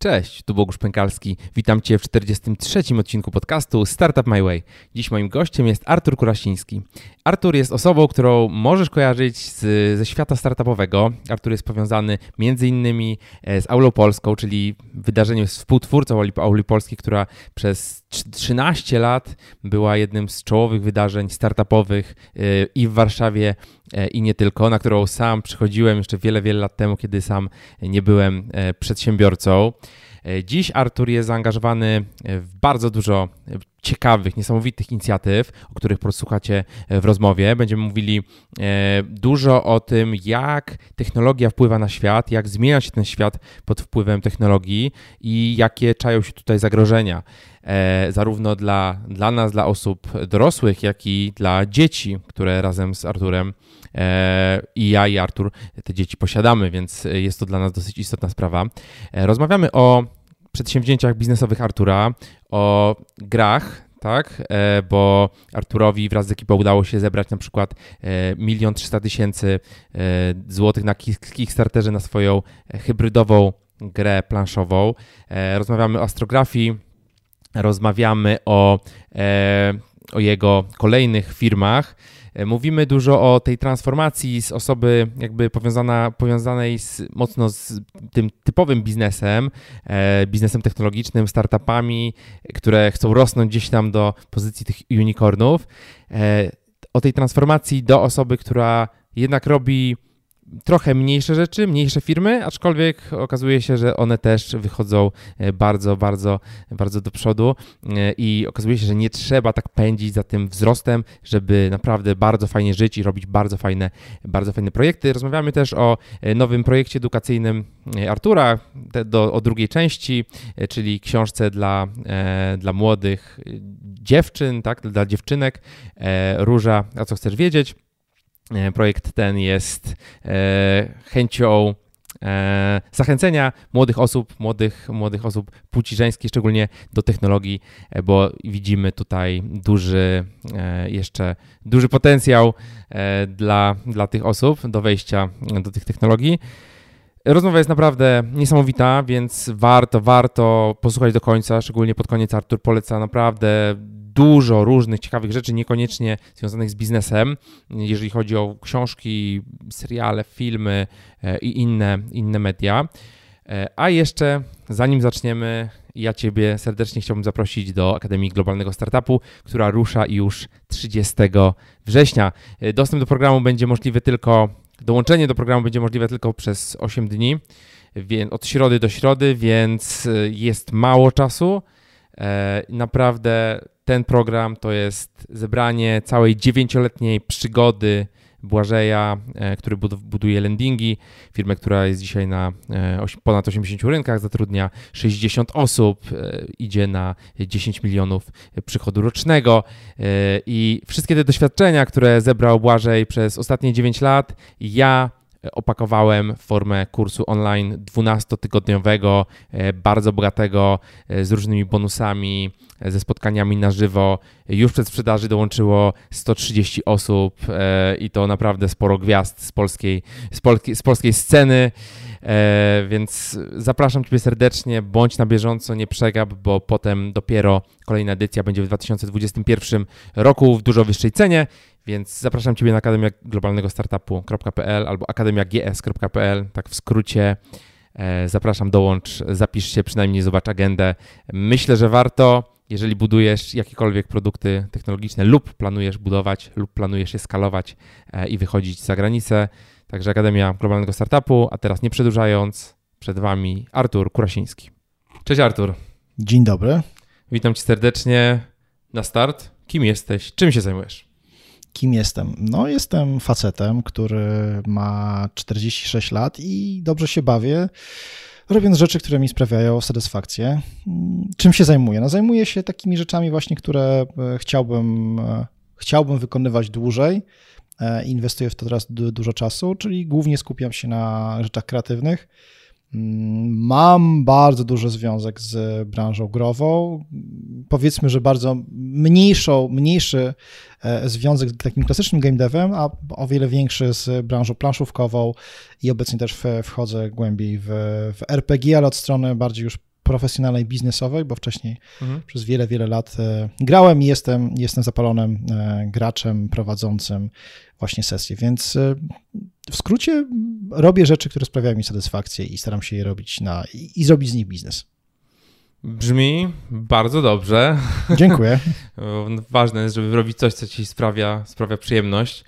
Cześć, tu Bogusz Pękalski. Witam Cię w 43. odcinku podcastu Startup My Way. Dziś moim gościem jest Artur Kurasiński. Artur jest osobą, którą możesz kojarzyć z, ze świata startupowego. Artur jest powiązany innymi e, z Aulą Polską, czyli wydarzeniem współtwórcą Auli Polskiej, która przez 13 lat była jednym z czołowych wydarzeń startupowych e, i w Warszawie i nie tylko, na którą sam przychodziłem jeszcze wiele, wiele lat temu, kiedy sam nie byłem przedsiębiorcą. E, dziś Artur jest zaangażowany w bardzo dużo ciekawych, niesamowitych inicjatyw, o których posłuchacie w rozmowie. Będziemy mówili e, dużo o tym, jak technologia wpływa na świat, jak zmienia się ten świat pod wpływem technologii i jakie czają się tutaj zagrożenia. E, zarówno dla, dla nas, dla osób dorosłych, jak i dla dzieci, które razem z Arturem i ja i Artur te dzieci posiadamy, więc jest to dla nas dosyć istotna sprawa. Rozmawiamy o przedsięwzięciach biznesowych Artura, o grach, tak, e, bo Arturowi wraz z ekipą udało się zebrać na przykład e, milion trzysta tysięcy e, złotych na Kickstarterze na swoją hybrydową grę planszową. Rozmawiamy o astrografii, rozmawiamy o, o jego kolejnych firmach. E, mówimy dużo o tej transformacji z osoby jakby powiązana, powiązanej z, mocno z tym typowym biznesem, e, biznesem technologicznym, startupami, które chcą rosnąć gdzieś tam do pozycji tych unicornów. E, o tej transformacji do osoby, która jednak robi trochę mniejsze rzeczy, mniejsze firmy, aczkolwiek okazuje się, że one też wychodzą e, bardzo, bardzo, bardzo do przodu e, i okazuje się, że nie trzeba tak pędzić za tym wzrostem, żeby naprawdę bardzo fajnie żyć i robić bardzo fajne, bardzo fajne projekty. Rozmawiamy też o e, nowym projekcie edukacyjnym Artura, do, o drugiej części, czyli książce dla, dla młodych dziewczyn, tak, dla dziewczynek, Róża, a co chcesz wiedzieć? E, projekt ten jest e, chęcią e, zachęcenia młodych osób, młodych, młodych osób płci żeńskiej, szczególnie do technologii, bo widzimy tutaj duży, jeszcze duży potencjał dla, dla tych osób do wejścia do tych technologii. Rozmowa jest naprawdę niesamowita, więc warto, warto posłuchać do końca, szczególnie pod koniec Artur poleca naprawdę dużo różnych ciekawych rzeczy, niekoniecznie związanych z biznesem, jeżeli chodzi o książki, seriale, filmy e, i inne, inne media. E, a jeszcze, zanim zaczniemy, ja Ciebie serdecznie chciałbym zaprosić do Akademii Globalnego Startupu, która rusza już 30 września. E, dostęp do programu będzie możliwy tylko, dołączenie do programu będzie możliwe tylko przez 8 dni, od środy do środy, więc jest mało czasu. Naprawdę ten program to jest zebranie całej dziewięcioletniej przygody Błażeja, e, który buduje landingi, firmę, która jest dzisiaj na e, ponad 80 rynkach, zatrudnia 60 osób, e, idzie na 10 milionów przychodu rocznego. I wszystkie te doświadczenia, które zebrał Błażej przez ostatnie 9 lat, ja opakowałem w formę kursu online 12-tygodniowego, bardzo bogatego, z różnymi bonusami, ze spotkaniami na żywo. Już przed sprzedaży dołączyło 130 osób e, i to naprawdę sporo gwiazd z polskiej, z polskiej, z polskiej sceny. E, więc zapraszam Ciebie serdecznie, bądź na bieżąco, nie przegap, bo potem dopiero kolejna edycja będzie w 2021 roku w dużo wyższej cenie. Więc zapraszam Ciebie na Akademia Globalnego Startupu.pl albo akademiags.pl, tak w skrócie. E, zapraszam, dołącz, zapisz się, przynajmniej zobacz agendę. Myślę, że warto jeżeli budujesz jakiekolwiek produkty technologiczne lub planujesz budować, lub planujesz je skalować e, i wychodzić za granicę. Także Akademia Globalnego Startupu, a teraz nie przedłużając, przed Wami Artur Kurasiński. Cześć Artur. Dzień dobry. Witam Cię serdecznie na start. Kim jesteś? Czym się zajmujesz? Kim jestem? No, jestem facetem, który ma 46 lat i dobrze się bawię robiąc rzeczy, które mi sprawiają satysfakcję. Czym się zajmuję? No, zajmuję się takimi rzeczami właśnie, które e, chciałbym, e, chciałbym wykonywać dłużej. E, inwestuję w to teraz dużo czasu, czyli głównie skupiam się na rzeczach kreatywnych. Mam bardzo duży związek z branżą grową. Powiedzmy, że bardzo mniejszą, mniejszy e, związek z takim klasycznym game devem, a o wiele większy z branżą planszówkową i obecnie też wchodzę głębiej w, w RPG, ale od strony bardziej już profesjonalnej, biznesowej, bo wcześniej mhm. przez wiele, wiele lat e, grałem i jestem, jestem zapalonym e, graczem prowadzącym właśnie sesję, więc e, w skrócie robię rzeczy, które sprawiają mi satysfakcję i staram się je robić na, i, i zrobić z nich biznes. Brzmi bardzo dobrze. Dziękuję. Ważne jest, żeby robić coś, co ci sprawia, sprawia przyjemność.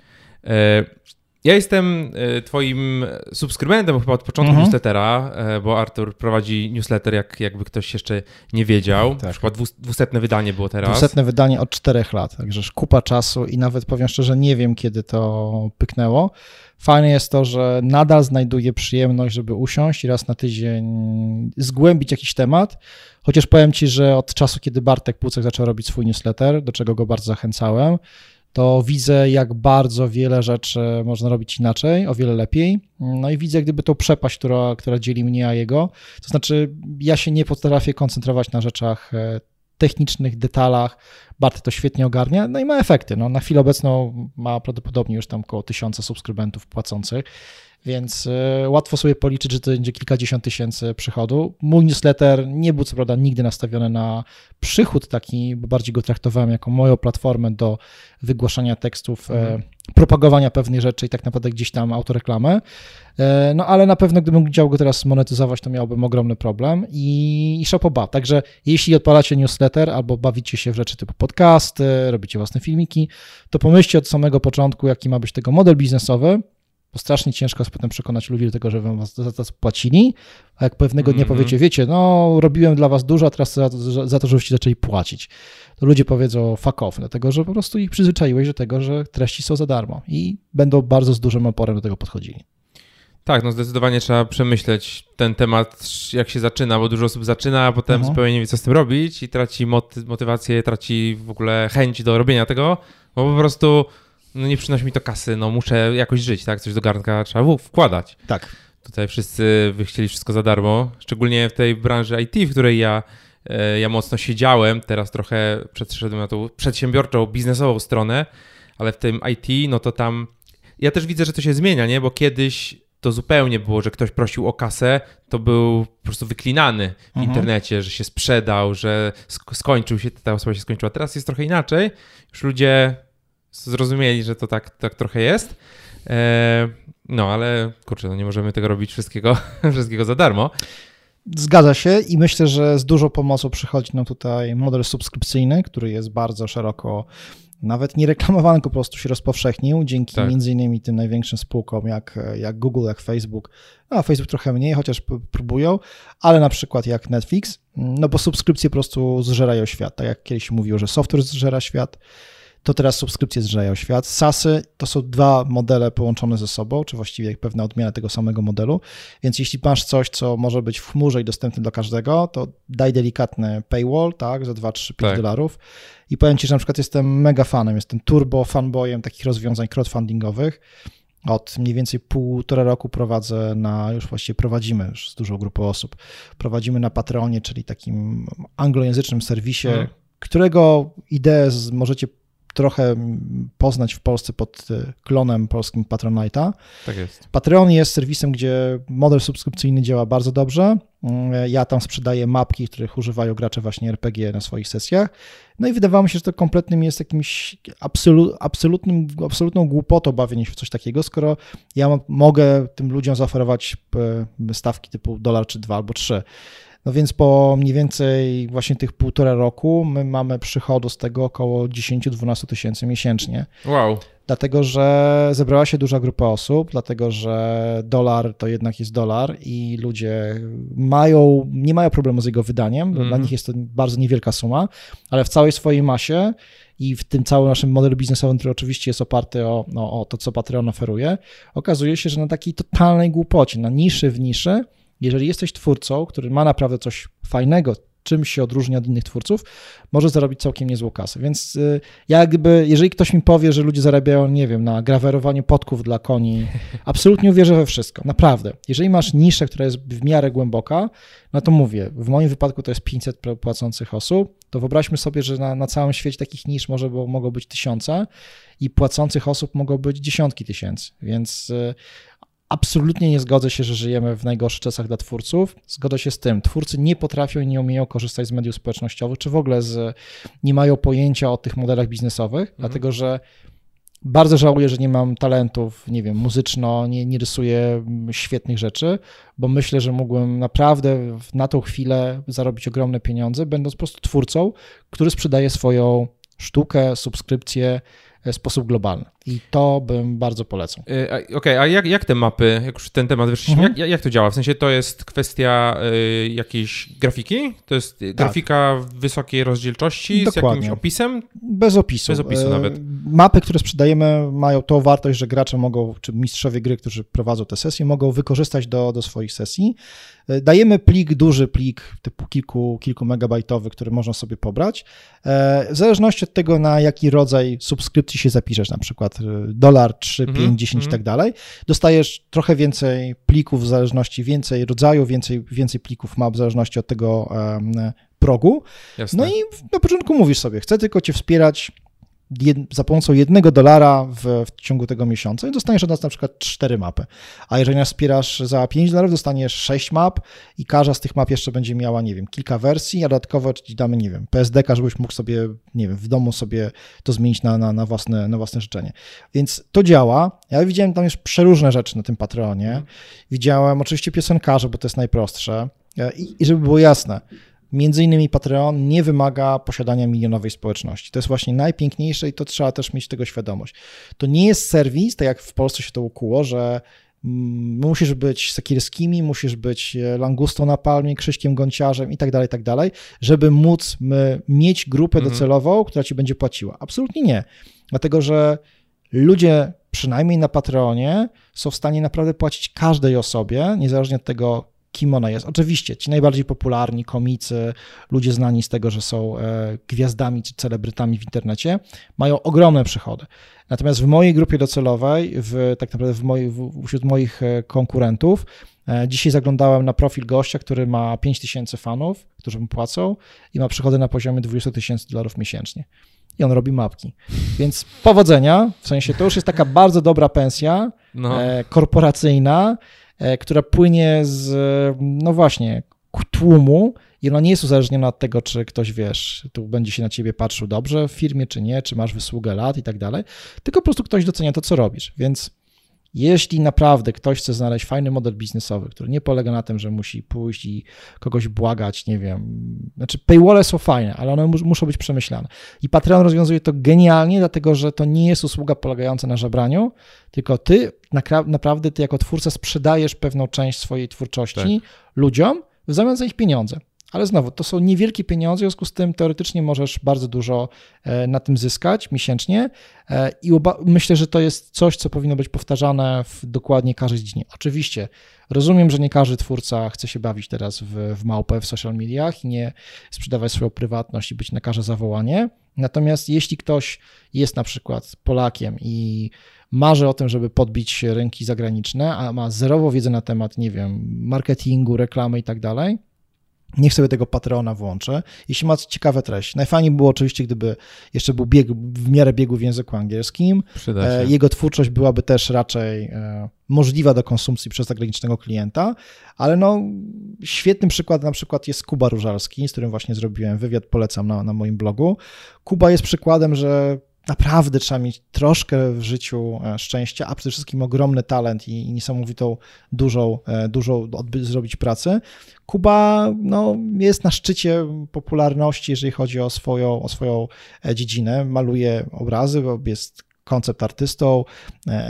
Ja jestem e, twoim subskrybentem chyba od początku mhm. newslettera, e, bo Artur prowadzi newsletter, jak, jakby ktoś jeszcze nie wiedział. Tak. Chyba dwusetne wydanie było teraz. Dwusetne wydanie od czterech lat, także kupa czasu i nawet powiem szczerze, nie wiem kiedy to pyknęło. Fajne jest to, że nadal znajduję przyjemność, żeby usiąść i raz na tydzień zgłębić jakiś temat. Chociaż powiem Ci, że od czasu, kiedy Bartek Pucek zaczął robić swój newsletter, do czego go bardzo zachęcałem, to widzę, jak bardzo wiele rzeczy można robić inaczej, o wiele lepiej. No i widzę, gdyby tą przepaść, która, która dzieli mnie a jego. To znaczy, ja się nie potrafię koncentrować na rzeczach e, technicznych, detalach. Bart to świetnie ogarnia, no i ma efekty. No, na chwilę obecną ma prawdopodobnie już tam około tysiąca subskrybentów płacących więc e, łatwo sobie policzyć, że to będzie kilkadziesiąt tysięcy przychodu. Mój newsletter nie był co prawda nigdy nastawiony na przychód taki, bo bardziej go traktowałem jako moją platformę do wygłaszania tekstów, e, mhm. propagowania pewnych rzeczy i tak naprawdę gdzieś tam autoreklamę. E, no ale na pewno gdybym chciał go teraz monetyzować, to miałbym ogromny problem i, i szopoba. Także jeśli odpalacie newsletter albo bawicie się w rzeczy typu podcasty, robicie własne filmiki, to pomyślcie od samego początku, jaki ma być tego model biznesowy, bo strasznie ciężko jest potem przekonać ludzi do tego, żeby was za to płacili, a jak pewnego dnia mm -hmm. powiecie, wiecie, no robiłem dla was dużo, a teraz za, za to, żebyście zaczęli płacić, to ludzie powiedzą fuck off, dlatego że po prostu ich przyzwyczaiłeś do tego, że treści są za darmo i będą bardzo z dużym oporem do tego podchodzili. Tak, no zdecydowanie trzeba przemyśleć ten temat, jak się zaczyna, bo dużo osób zaczyna, a potem mhm. zupełnie nie wie, co z tym robić i traci motywację, traci w ogóle chęć do robienia tego, bo po prostu no nie przynosi mi to kasy, no muszę jakoś żyć, tak? Coś do garnka trzeba wkładać. Tak. Tutaj wszyscy by chcieli wszystko za darmo, szczególnie w tej branży IT, w której ja, e, ja mocno siedziałem, teraz trochę przeszedłem na tą przedsiębiorczą, biznesową stronę, ale w tym IT, no to tam ja też widzę, że to się zmienia, nie? Bo kiedyś to zupełnie było, że ktoś prosił o kasę, to był po prostu wyklinany w mhm. internecie, że się sprzedał, że skończył się, ta osoba się skończyła. Teraz jest trochę inaczej. Już ludzie zrozumieli, że to tak, tak trochę jest. E, no, ale kurczę, no nie możemy tego robić wszystkiego, wszystkiego za darmo. Zgadza się i myślę, że z dużą pomocą przychodzi nam tutaj model subskrypcyjny, który jest bardzo szeroko nawet nie reklamowany, po prostu się rozpowszechnił dzięki tak. między innymi tym największym spółkom jak, jak Google, jak Facebook, no, a Facebook trochę mniej, chociaż próbują, ale na przykład jak Netflix, no bo subskrypcje po prostu zżerają świat, tak jak kiedyś mówił, że software zżera świat, to teraz subskrypcje zżerają świat. SASy to są dwa modele połączone ze sobą, czy właściwie pewna odmiana tego samego modelu, więc jeśli masz coś, co może być w chmurze i dostępne dla każdego, to daj delikatny paywall, tak, za 2, 3, 5 tak. dolarów i powiem Ci, że na przykład jestem mega fanem, jestem turbo fanboyem takich rozwiązań crowdfundingowych, od mniej więcej półtora roku prowadzę na, już właściwie prowadzimy już z dużą grupą osób, prowadzimy na Patreonie, czyli takim anglojęzycznym serwisie, hmm. którego ideę możecie trochę poznać w Polsce pod e, klonem polskim Patronite'a. Tak jest. Patreon jest serwisem, gdzie model subskrypcyjny działa bardzo dobrze. Mm, ja tam sprzedaję mapki, których używają gracze właśnie RPG na swoich sesjach. No i wydawało mi się, że to kompletnym jest jakimś absolu, absolutnym, absolutną głupotą bawienie się w coś takiego, skoro ja mogę tym ludziom zaoferować e, stawki typu dolar czy dwa albo trzy. No więc po mniej więcej właśnie tych półtora roku my mamy przychodu z tego około 10-12 tysięcy miesięcznie. Wow. Dlatego, że zebrała się duża grupa osób, dlatego, że dolar to jednak jest dolar i ludzie mają, nie mają problemu z jego wydaniem, mm. dla mhm. nich jest to bardzo niewielka suma, ale w całej swojej masie i w tym całym naszym modelu biznesowym, który oczywiście jest oparty o, no, o to, co Patreon oferuje, okazuje się, że na takiej totalnej głupocie, na niszy w niszy, jeżeli jesteś twórcą, który ma naprawdę coś fajnego, czym się odróżnia od innych twórców, może zarobić całkiem niezłą kasę. Więc y, ja gdyby, jeżeli ktoś mi powie, że ludzie zarabiają, nie wiem, na grawerowaniu podków dla koni, absolutnie uwierzę we wszystko, naprawdę. Jeżeli masz niszę, która jest w miarę głęboka, no to mówię, w moim wypadku to jest 500 płacących osób, to wyobraźmy sobie, że na, na całym świecie takich nisz może było, mogą być tysiące i płacących osób mogą być dziesiątki tysięcy, więc y, absolutnie nie zgodzę się, że żyjemy w najgorszych czasach dla twórców. Zgodzę się z tym. Twórcy nie potrafią i nie umieją korzystać z mediów społecznościowych, czy w ogóle z, nie mają pojęcia o tych modelach biznesowych, mhm. dlatego że bardzo żałuję, że nie mam talentów, nie wiem, muzyczno, nie, nie rysuję świetnych rzeczy, bo myślę, że mógłbym naprawdę na tą chwilę zarobić ogromne pieniądze, będąc po prostu twórcą, który sprzedaje swoją sztukę, subskrypcję, w sposób globalny. I to bym bardzo polecał. E, okej, okay, a jak, jak te mapy, jak już ten temat wyszliśmy, mhm. jak, jak to działa? W sensie to jest kwestia y, jakiejś grafiki? To jest tak. grafika wysokiej rozdzielczości Dokładnie. z jakimś opisem? Bez opisu. Bez opisu nawet. Mapy, które sprzedajemy mają tą wartość, że gracze mogą, czy mistrzowie gry, którzy prowadzą te sesje, mogą wykorzystać do, do swoich sesji. E, dajemy plik, duży plik, typu kilku, kilku megabajtowy, który można sobie pobrać. E, w zależności od tego, na jaki rodzaj subskrypcji się zapiszesz, na przykład e, dolar, 3, 5, 10 i tak dalej, dostajesz trochę więcej plików w zależności, więcej rodzaju, więcej, więcej plików map w zależności od tego progu. Jasne. No i na początku mówisz sobie, chcę tylko cię wspierać jed, za pomocą jednego dolara w, w, ciągu tego miesiąca i dostaniesz od nas na przykład cztery mapy. A jeżeli nas wspierasz za 5 dolarów, dostaniesz 6 map i każda z tych map jeszcze będzie miała, nie wiem, kilka wersji, a dodatkowo ci damy, nie wiem, PSDK, żebyś mógł sobie, nie wiem, w domu sobie to zmienić na, na, na, własne, na własne życzenie. Więc to działa. Ja widziałem tam już przeróżne rzeczy na tym Patronie. Mhm. Widziałem oczywiście piosenkarze, bo to jest najprostsze. I, I żeby było jasne, Między innymi Patreon nie wymaga posiadania milionowej społeczności. To jest właśnie najpiękniejsze i to trzeba też mieć tego świadomość. To nie jest serwis, tak jak w Polsce się to ukuło, że mm, musisz być Sekierskimi, musisz być e, Langustą na Palmie, Krzyśkiem Gonciarzem i tak dalej, tak dalej, żeby móc mieć grupę mhm. docelową, która ci będzie płaciła. Absolutnie nie. Dlatego, że ludzie, przynajmniej na Patreonie, są w stanie naprawdę płacić każdej osobie, niezależnie od tego, kim ona jest. Oczywiście ci najbardziej popularni komicy, ludzie znani z tego, że są e, gwiazdami czy celebrytami w internecie, mają ogromne przychody. Natomiast w mojej grupie docelowej, w, tak naprawdę w moi, w, wśród moich e, konkurentów, e, dzisiaj zaglądałem na profil gościa, który ma 5000 fanów, którzy mu płacą i ma przychody na poziomie 20 tysięcy dolarów miesięcznie. I on robi mapki. Więc powodzenia, w sensie to już jest taka bardzo dobra pensja no. korporacyjna, która płynie z, no właśnie, tłumu i ona nie jest uzależniona od tego, czy ktoś, wiesz, tu będzie się na ciebie patrzył dobrze w firmie, czy nie, czy masz wysługę lat i tak dalej, tylko po prostu ktoś docenia to, co robisz, więc jeśli naprawdę ktoś chce znaleźć fajny model biznesowy, który nie polega na tym, że musi pójść i kogoś błagać, nie wiem, znaczy paywalle są fajne, ale one muszą być przemyślane. I Patreon rozwiązuje to genialnie, dlatego że to nie jest usługa polegająca na żebraniu, tylko ty naprawdę, ty jako twórca sprzedajesz pewną część swojej twórczości tak. ludziom w zamian za ich pieniądze. Ale znowu, to są niewielkie pieniądze, w związku z tym teoretycznie możesz bardzo dużo e, na tym zyskać miesięcznie e, i myślę, że to jest coś, co powinno być powtarzane w dokładnie każdej dziedzinie. Oczywiście rozumiem, że nie każdy twórca chce się bawić teraz w, w małpę w social mediach i nie sprzedawać swoją prywatność i być na każde zawołanie. Natomiast jeśli ktoś jest na przykład Polakiem i marzy o tym, żeby podbić rynki zagraniczne, a ma zerową wiedzę na temat, nie wiem, marketingu, reklamy i tak dalej, Niech sobie tego Patreona włączę. Jeśli ma ciekawe treści. Najfajniej było oczywiście, gdyby jeszcze był bieg, w miarę biegu w języku angielskim. E, jego twórczość byłaby też raczej e, możliwa do konsumpcji przez zagranicznego klienta, ale no świetnym przykładem na przykład jest Kuba Różalski, z którym właśnie zrobiłem wywiad, polecam na, na moim blogu. Kuba jest przykładem, że naprawdę trzeba mieć troszkę w życiu e, szczęścia, a przede wszystkim ogromny talent i niesamowitą, dużą, e, dużą zrobić pracę. Kuba no, jest na szczycie popularności, jeżeli chodzi o swoją, o swoją e, dziedzinę. Maluje obrazy, jest koncept artystą,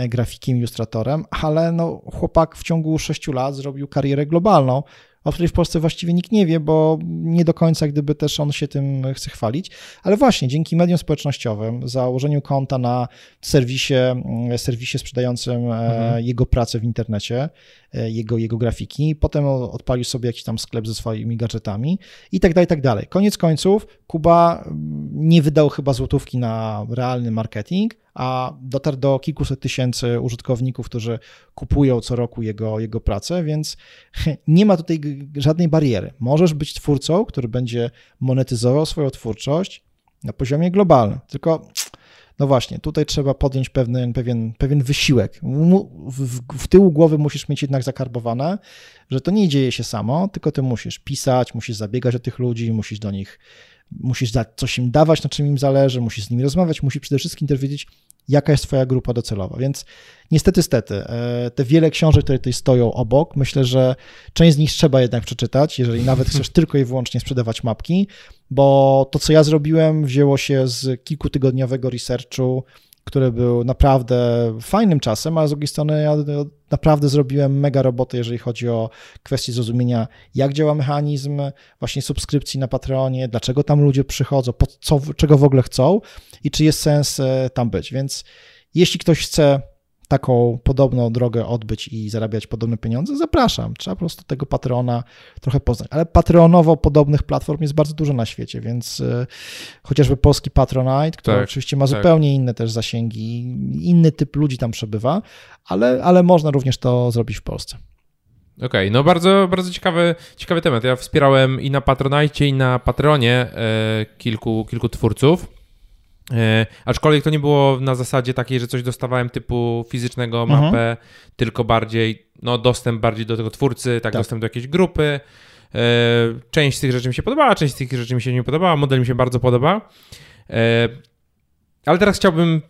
grafikiem, ilustratorem, ale no, chłopak w ciągu 6 lat zrobił karierę globalną o której w Polsce właściwie nikt nie wie, bo nie do końca gdyby też on się tym chce chwalić. Ale właśnie dzięki mediom społecznościowym, założeniu konta na serwisie, mm, serwisie sprzedającym e, mhm. jego pracę w internecie, jego, jego grafiki, potem odpalił sobie jakiś tam sklep ze swoimi gadżetami i tak dalej, i tak dalej. Koniec końców Kuba mm, nie wydał chyba złotówki na realny marketing, a dotarł do kilkuset tysięcy użytkowników, którzy kupują co roku jego, jego pracę, więc nie ma tutaj żadnej bariery. Możesz być twórcą, który będzie monetyzował swoją twórczość na poziomie globalnym. Tylko no właśnie, tutaj trzeba podjąć pewien, pewien, pewien wysiłek. W, w, tyłu głowy musisz mieć jednak zakarbowane, że to nie dzieje się samo, tylko ty musisz pisać, musisz zabiegać o tych ludzi, musisz do nich, musisz coś im dawać, na czym im zależy, musisz z nimi rozmawiać, musisz przede wszystkim też wiedzieć, jaka jest Twoja grupa docelowa. Więc niestety, stety, e, te wiele książek, które tutaj stoją obok, myślę, że część z nich trzeba jednak przeczytać, jeżeli nawet chcesz tylko i wyłącznie sprzedawać mapki, bo to, co ja zrobiłem, wzięło się z kilkutygodniowego researchu, który był naprawdę fajnym czasem, ale z drugiej strony ja naprawdę zrobiłem mega robotę, jeżeli chodzi o kwestię zrozumienia, jak działa mechanizm właśnie subskrypcji na Patreonie, dlaczego tam ludzie przychodzą, po co, czego w ogóle chcą i czy jest sens e, tam być. Więc jeśli ktoś chce taką podobną drogę odbyć i zarabiać podobne pieniądze, zapraszam. Trzeba po prostu tego Patreona trochę poznać. Ale Patreonowo podobnych platform jest bardzo dużo na świecie, więc y, chociażby polski Patronite, który tak, oczywiście ma tak. zupełnie inne też zasięgi, inny typ ludzi tam przebywa, ale, ale można również to zrobić w Polsce. Okej, okay, no bardzo, bardzo ciekawy, ciekawy temat. Ja wspierałem i na Patronite, i na Patronie e, kilku, kilku twórców. E, aczkolwiek to nie było na zasadzie takiej, że coś dostawałem typu fizycznego mapę, mhm. tylko bardziej no, dostęp bardziej do tego twórcy, tak, tak. dostęp do jakiejś grupy. E, część z tych rzeczy mi się podobała, część z tych rzeczy mi się nie podobała, model mi się bardzo podoba. E, ale teraz chciałbym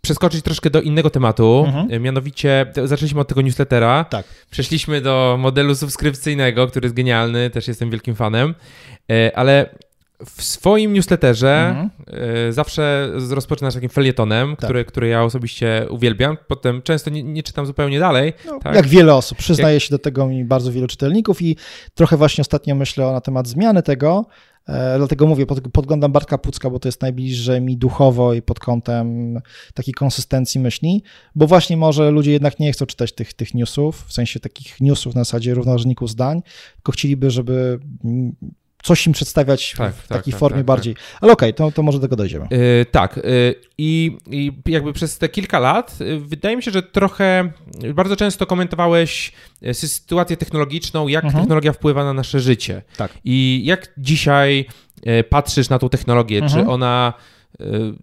przeskoczyć troszkę do innego tematu, mhm. mianowicie zaczęliśmy od tego newslettera, tak. przeszliśmy do modelu subskrypcyjnego, który jest genialny, też jestem wielkim fanem, ale w swoim newsletterze mhm. Y, zawsze rozpoczynasz takim felietonem, tak. który, który ja osobiście uwielbiam. Potem często nie, nie czytam zupełnie dalej. No, tak? Jak wiele osób. Przyznaje jak... się do tego mi bardzo wielu czytelników i trochę właśnie ostatnio myślę na temat zmiany tego. E, dlatego mówię, pod, podglądam Bartka Pucka, bo to jest najbliżej mi duchowo i pod kątem takiej konsystencji myśli, bo właśnie może ludzie jednak nie chcą czytać tych, tych newsów, w sensie takich newsów na zasadzie równoważników zdań, tylko chcieliby, żeby coś im przedstawiać tak, w tak, takiej tak, formie tak, bardziej. Tak. Ale okej, okay, to, to może do tego dojdziemy. Yy, tak. Yy, I, jakby przez te kilka lat yy, wydaje mi się, że trochę bardzo często komentowałeś sytuację technologiczną, jak mhm. technologia wpływa na nasze życie. Tak. I jak dzisiaj patrzysz na tą technologię? Mhm. Czy ona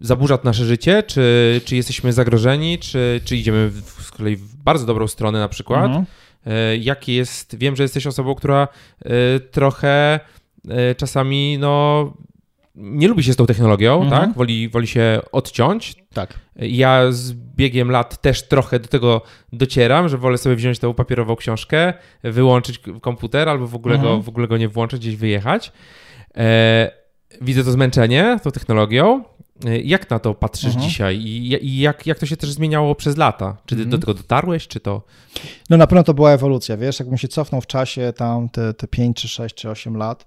zaburza nasze życie, czy, czy jesteśmy zagrożeni, czy, czy idziemy w, z kolei w bardzo dobrą stronę na przykład? Mhm. Jaki jest, wiem, że jesteś osobą, która trochę czasami no, nie lubi się z tą technologią, mhm. tak? Woli, woli się odciąć. Tak. Ja z biegiem lat też trochę do tego docieram, że wolę sobie wziąć tę papierową książkę, wyłączyć komputer albo w ogóle, mhm. go, w ogóle go nie włączyć, gdzieś wyjechać. E, widzę to zmęczenie tą technologią. E, jak na to patrzysz mhm. dzisiaj i, i, jak, jak to się też zmieniało przez lata? Czy ty mhm. do tego dotarłeś, czy to... No na pewno to była ewolucja, wiesz, jakbym się cofnął w czasie tam te, te 5 czy 6 czy 8 lat,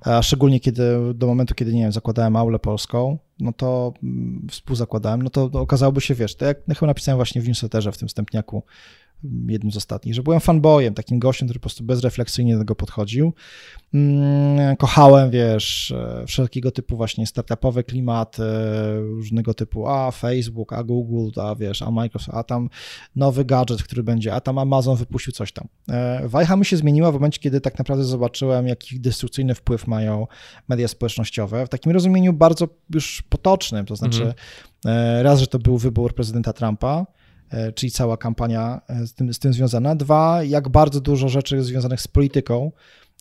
a szczególnie kiedy do momentu, kiedy, nie wiem, zakładałem aulę polską, no to mm, współzakładałem, no to, to okazałoby się, wiesz, to jak chyba napisałem właśnie w newsletterze, w tym wstępniaku, jednym z ostatnich, że byłem fanboyem, takim gościem, który po prostu bezrefleksyjnie do tego podchodził. Mm, kochałem, wiesz, e, wszelkiego typu właśnie startupowe klimaty, różnego typu, a Facebook, a Google, a wiesz, a Microsoft, a tam nowy gadżet, który będzie, a tam Amazon wypuścił coś tam. E, wajcha mi się zmieniła w momencie, kiedy tak naprawdę zobaczyłem, jaki destrukcyjny wpływ mają media społecznościowe, w takim rozumieniu bardzo już potocznym, to znaczy mhm. E, raz, że to był wybór prezydenta Trumpa, E, czyli cała kampania e, z tym, z tym związana. Dwa, jak bardzo dużo rzeczy związanych z polityką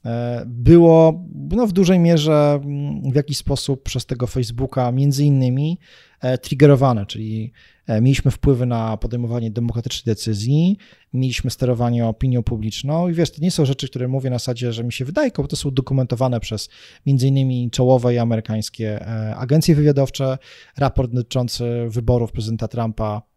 e, było no, w dużej mierze mm, w jakiś sposób przez tego Facebooka między innymi triggerowane, czyli mieliśmy wpływy na podejmowanie demokratycznych decyzji, mieliśmy sterowanie opinią publiczną i wiesz, to nie są rzeczy, które mówię na zasadzie, że mi się wydaje, bo to są dokumentowane przez między innymi czołowe i amerykańskie agencje wywiadowcze, raport dotyczący wyborów prezydenta Trumpa E,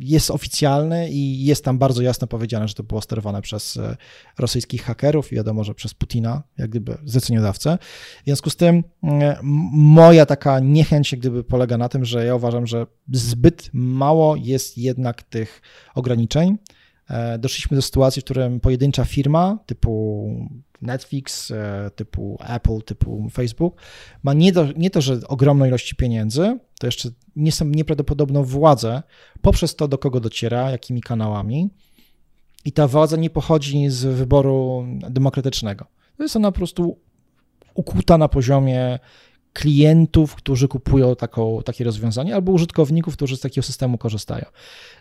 jest oficjalny i jest tam bardzo jasno powiedziane, że to było sterowane przez e, rosyjskich hakerów i wiadomo, że przez Putina, jak gdyby zleceniodawcę. W związku z tym e, moja taka niechęć jak gdyby polega na tym, że ja uważam, że zbyt mało jest jednak tych ograniczeń. Doszliśmy do sytuacji, w którym pojedyncza firma typu Netflix, typu Apple, typu Facebook ma nie, nie to, że ogromną ilości pieniędzy, to jeszcze nieprawdopodobną władzę poprzez to, do kogo dociera, jakimi kanałami. I ta władza nie pochodzi z wyboru demokratycznego. To jest ona po prostu ukuta na poziomie klientów, którzy kupują taką, takie rozwiązanie, albo użytkowników, którzy z takiego systemu korzystają.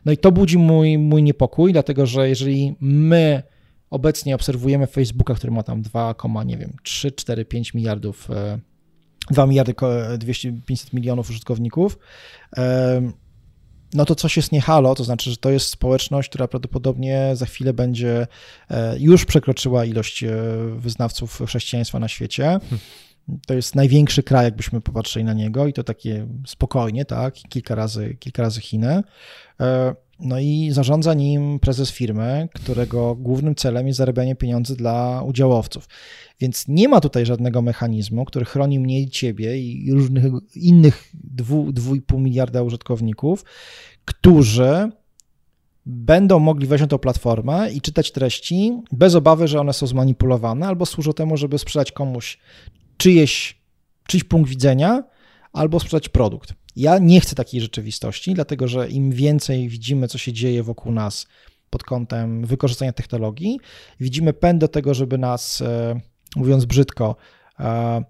No i to budzi mój, mój niepokój, dlatego że jeżeli my obecnie obserwujemy Facebooka, który ma tam 2, nie wiem, 3, 4, 5 miliardów, 2 miliardy 200, 500 milionów użytkowników, no to coś jest nie halo, to znaczy, że to jest społeczność, która prawdopodobnie za chwilę będzie e, już przekroczyła ilość e, wyznawców chrześcijaństwa na świecie. To jest największy kraj, jakbyśmy popatrzyli na niego, i to takie spokojnie, tak, kilka razy, kilka razy Chiny. E, no i zarządza nim prezes firmy, którego głównym celem jest zarabianie pieniędzy dla udziałowców. Więc nie ma tutaj żadnego mechanizmu, który chroni mnie i ciebie i różnych innych 2,5 miliarda użytkowników, którzy będą mogli wejść na tą platformę i czytać treści bez obawy, że one są zmanipulowane albo służą temu, żeby sprzedać komuś czyjeś, czyjś punkt widzenia albo sprzedać produkt. Ja nie chcę takiej rzeczywistości, dlatego że im więcej widzimy, co się dzieje wokół nas pod kątem wykorzystania technologii, widzimy pęd do tego, żeby nas, e, mówiąc brzydko, e,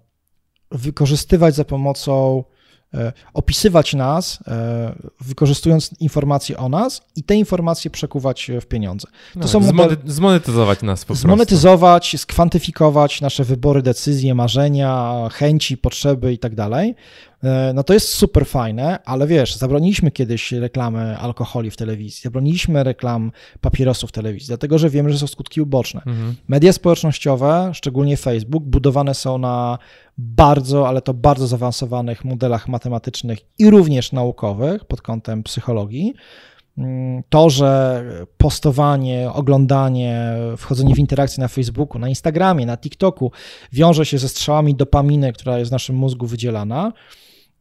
wykorzystywać za pomocą opisywać nas, e, wykorzystując informacje o nas i te informacje przekuwać w pieniądze. To no, są model... Zmonetyzować nas po Zmonetyzować, prostu. skwantyfikować nasze wybory, decyzje, marzenia, chęci, potrzeby i tak dalej. E, no to jest super fajne, ale wiesz, zabroniliśmy kiedyś reklamy alkoholi w telewizji, zabroniliśmy reklam papierosów w telewizji, dlatego że wiemy, że są skutki uboczne. Mhm. Media społecznościowe, szczególnie Facebook, budowane są na bardzo, ale to bardzo zaawansowanych modelach matematycznych i również naukowych pod kątem psychologii. Mm, to, że postowanie, oglądanie, wchodzenie w interakcję na Facebooku, na Instagramie, na TikToku wiąże się ze strzałami dopaminy, która jest w naszym mózgu wydzielana,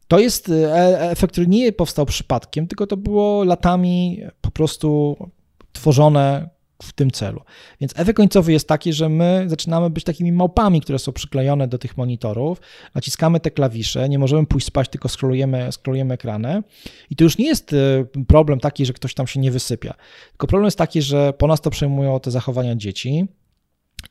to jest e, e, efekt, który nie powstał przypadkiem, tylko to było latami po prostu tworzone w tym celu. Więc efekt końcowy jest taki, że my zaczynamy być takimi małpami, które są przyklejone do tych monitorów, naciskamy te klawisze, nie możemy pójść spać, tylko scrollujemy, scrollujemy ekrany. I to już nie jest e, problem taki, że ktoś tam się nie wysypia, tylko problem jest taki, że po nas to przejmują te zachowania dzieci,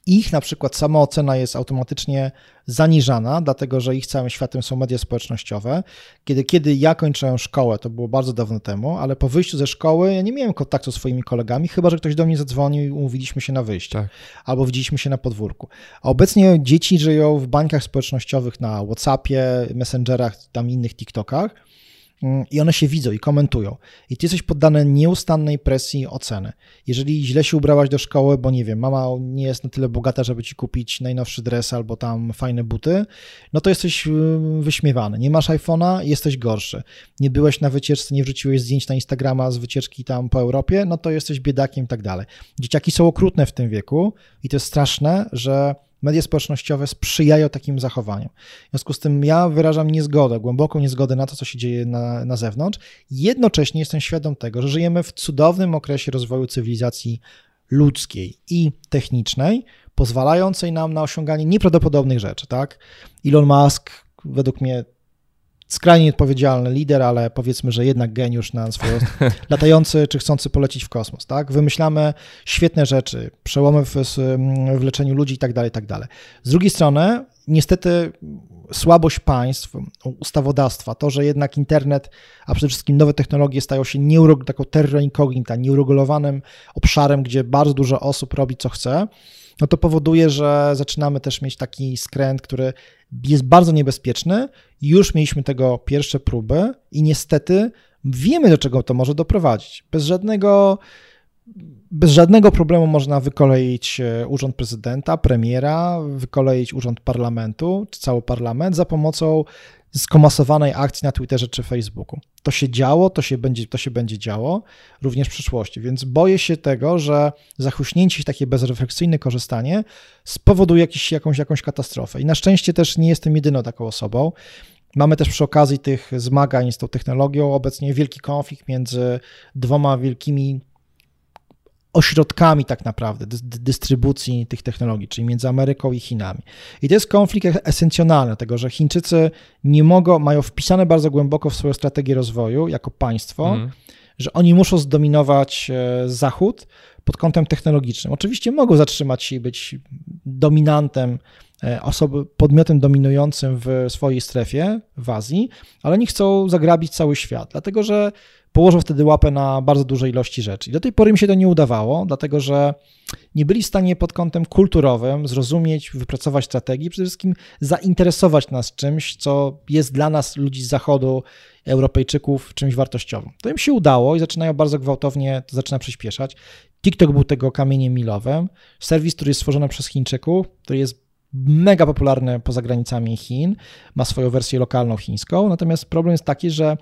ich na przykład samoocena jest automatycznie zaniżana, dlatego że ich całym światem są media społecznościowe. Kiedy, kiedy ja kończyłem szkołę, to było bardzo dawno temu, ale po wyjściu ze szkoły ja nie miałem kontaktu z swoimi kolegami, chyba że ktoś do mnie zadzwonił i umówiliśmy się na wyjście, tak. albo widzieliśmy się na podwórku. A obecnie dzieci żyją w bańkach społecznościowych na WhatsAppie, Messengerach, tam innych TikTokach i one się widzą i komentują. I ty jesteś poddany nieustannej presji oceny. Jeżeli źle się ubrałaś do szkoły, bo nie wiem, mama nie jest na tyle bogata, żeby ci kupić najnowszy dres albo tam fajne buty, no to jesteś y, wyśmiewany. Nie masz iPhone'a, jesteś gorszy. Nie byłeś na wycieczce, nie wrzuciłeś zdjęć na Instagrama z wycieczki tam po Europie, no to jesteś biedakiem i tak dalej. Dzieciaki są okrutne w tym wieku i to jest straszne, że media społecznościowe sprzyjają takim zachowaniom. W związku z tym ja wyrażam niezgodę, głęboką niezgodę na to, co się dzieje na, na zewnątrz. Jednocześnie jestem świadom tego, że żyjemy w cudownym okresie rozwoju cywilizacji ludzkiej i technicznej, pozwalającej nam na osiąganie nieprawdopodobnych rzeczy. Tak? Elon Musk według mnie skrajnie odpowiedzialny lider, ale powiedzmy, że jednak geniusz na swoje latający czy chcący polecić w kosmos, tak? Wymyślamy świetne rzeczy, przełomy w, w leczeniu ludzi i tak dalej, tak dalej. Z drugiej strony, niestety słabość państw, ustawodawstwa, to, że jednak internet, a przede wszystkim nowe technologie stają się nieurog- taką terra incognita, nieuregulowanym obszarem, gdzie bardzo dużo osób robi co chce, no to powoduje, że zaczynamy też mieć taki skręt, który jest bardzo niebezpieczny. Już mieliśmy tego pierwsze próby i niestety wiemy, do czego to może doprowadzić. Bez żadnego, bez żadnego problemu można wykoleić e, urząd prezydenta, premiera, wykoleić urząd parlamentu, czy cały parlament za pomocą skomasowanej akcji na Twitterze czy Facebooku. To się działo, to się będzie, to się będzie działo również w przyszłości, więc boję się tego, że zachuśnięcie się, takie bezrefleksyjne korzystanie spowoduje jakiś, jakąś, jakąś katastrofę. I na szczęście też nie jestem jedyną taką osobą. Mamy też przy okazji tych zmagań z tą technologią obecnie wielki konflikt między dwoma wielkimi ośrodkami tak naprawdę dystrybucji tych technologii, czyli między Ameryką i Chinami. I to jest konflikt esencjonalny, tego, że Chińczycy nie mogą, mają wpisane bardzo głęboko w swoją strategię rozwoju jako państwo, mm. że oni muszą zdominować e, Zachód pod kątem technologicznym. Oczywiście mogą zatrzymać się i być dominantem osoby, podmiotem dominującym w swojej strefie w Azji, ale nie chcą zagrabić cały świat, dlatego że położą wtedy łapę na bardzo dużej ilości rzeczy. I do tej pory mi się to nie udawało, dlatego że nie byli w stanie pod kątem kulturowym zrozumieć, wypracować strategii, przede wszystkim zainteresować nas czymś, co jest dla nas, ludzi z Zachodu, Europejczyków, czymś wartościowym. To im się udało i zaczynają bardzo gwałtownie, to zaczyna przyspieszać. TikTok był tego kamieniem milowym. Serwis, który jest stworzony przez Chińczyków, który jest mega popularny poza granicami Chin, ma swoją wersję lokalną chińską, natomiast problem jest taki, że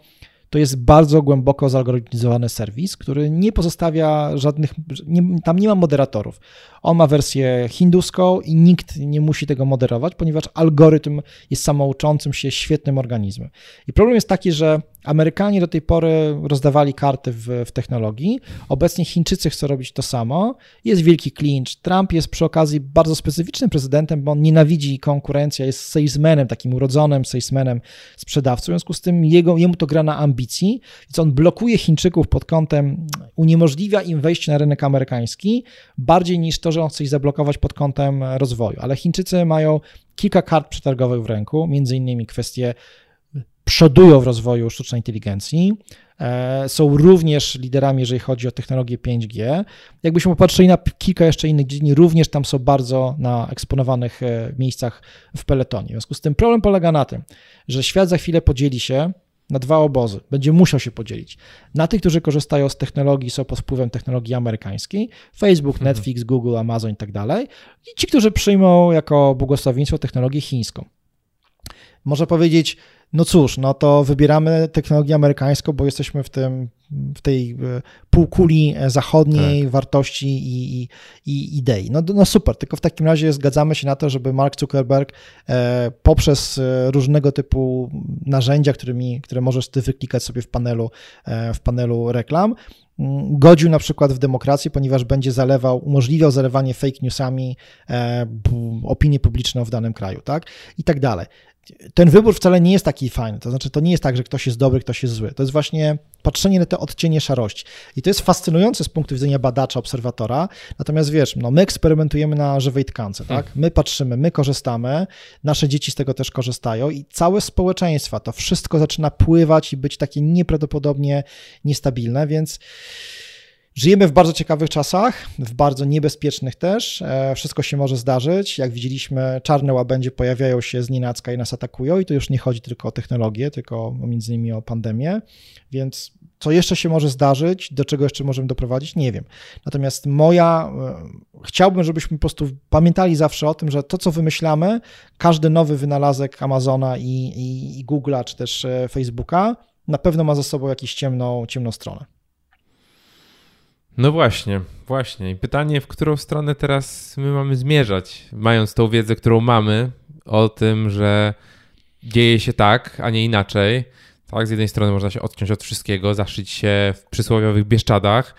to jest bardzo głęboko zalgorytmizowany serwis, który nie pozostawia żadnych, nie, tam nie ma moderatorów. On ma wersję hinduską i nikt nie musi tego moderować, ponieważ algorytm jest samouczącym się świetnym organizmem. I problem jest taki, że Amerykanie do tej pory rozdawali karty w, w, technologii. Obecnie Chińczycy chcą robić to samo. Jest wielki clinch. Trump jest przy okazji bardzo specyficznym prezydentem, bo on nienawidzi konkurencji, jest salesmanem, takim urodzonym salesmanem, sprzedawcą. W związku z tym jego, jemu to gra na ambicji, więc on blokuje Chińczyków pod kątem, uniemożliwia im wejście na rynek amerykański, bardziej niż to, że on chce ich zablokować pod kątem rozwoju. Ale Chińczycy mają kilka kart przetargowych w ręku, między innymi kwestie przodują w rozwoju sztucznej inteligencji, e, są również liderami, jeżeli chodzi o technologię 5G. Jakbyśmy popatrzyli na kilka jeszcze innych dziedzin, również tam są bardzo na eksponowanych e, miejscach w peletonie. W związku z tym problem polega na tym, że świat za chwilę podzieli się na dwa obozy. Będzie musiał się podzielić. Na tych, którzy korzystają z technologii, są pod wpływem technologii amerykańskiej, Facebook, mhm. Netflix, Google, Amazon i tak dalej, i ci, którzy przyjmą jako błogosławieństwo technologię chińską. Można powiedzieć, no cóż, no to wybieramy technologię amerykańską, bo jesteśmy w tym, w tej e, półkuli zachodniej tak. wartości i, i, i, idei. No, no super, tylko w takim razie zgadzamy się na to, żeby Mark Zuckerberg e, poprzez e, różnego typu narzędzia, którymi, które możesz ty wyklikać sobie w panelu, w panelu reklam, mm, godził na przykład w demokrację, ponieważ będzie zalewał, umożliwiał zalewanie fake newsami e, opinię publiczną w danym kraju, tak? I tak dalej ten wybór wcale nie jest taki fajny. To znaczy, to nie jest tak, że ktoś jest dobry, ktoś jest zły. To jest właśnie patrzenie na te odcienie szarości. I to jest fascynujące z punktu widzenia badacza, obserwatora. Natomiast wiesz, no, my eksperymentujemy na żywej tkance, tak? My patrzymy, my korzystamy, nasze dzieci z tego też korzystają i całe społeczeństwa, to wszystko zaczyna pływać i być takie nieprawdopodobnie niestabilne, więc Żyjemy w bardzo ciekawych czasach, w bardzo niebezpiecznych też. E, wszystko się może zdarzyć. Jak widzieliśmy, czarne łabędzie pojawiają się z nienacka i nas atakują, i tu już nie chodzi tylko o technologię, tylko między innymi o pandemię. Więc co jeszcze się może zdarzyć, do czego jeszcze możemy doprowadzić, nie wiem. Natomiast moja, e, chciałbym, żebyśmy po prostu pamiętali zawsze o tym, że to, co wymyślamy, każdy nowy wynalazek Amazona i, i, i Google'a, czy też e, Facebooka, na pewno ma za sobą jakąś ciemną, ciemną stronę. No właśnie, właśnie. I pytanie, w którą stronę teraz my mamy zmierzać, mając tą wiedzę, którą mamy o tym, że dzieje się tak, a nie inaczej. Tak, z jednej strony można się odciąć od wszystkiego, zaszyć się w przysłowiowych bieszczadach.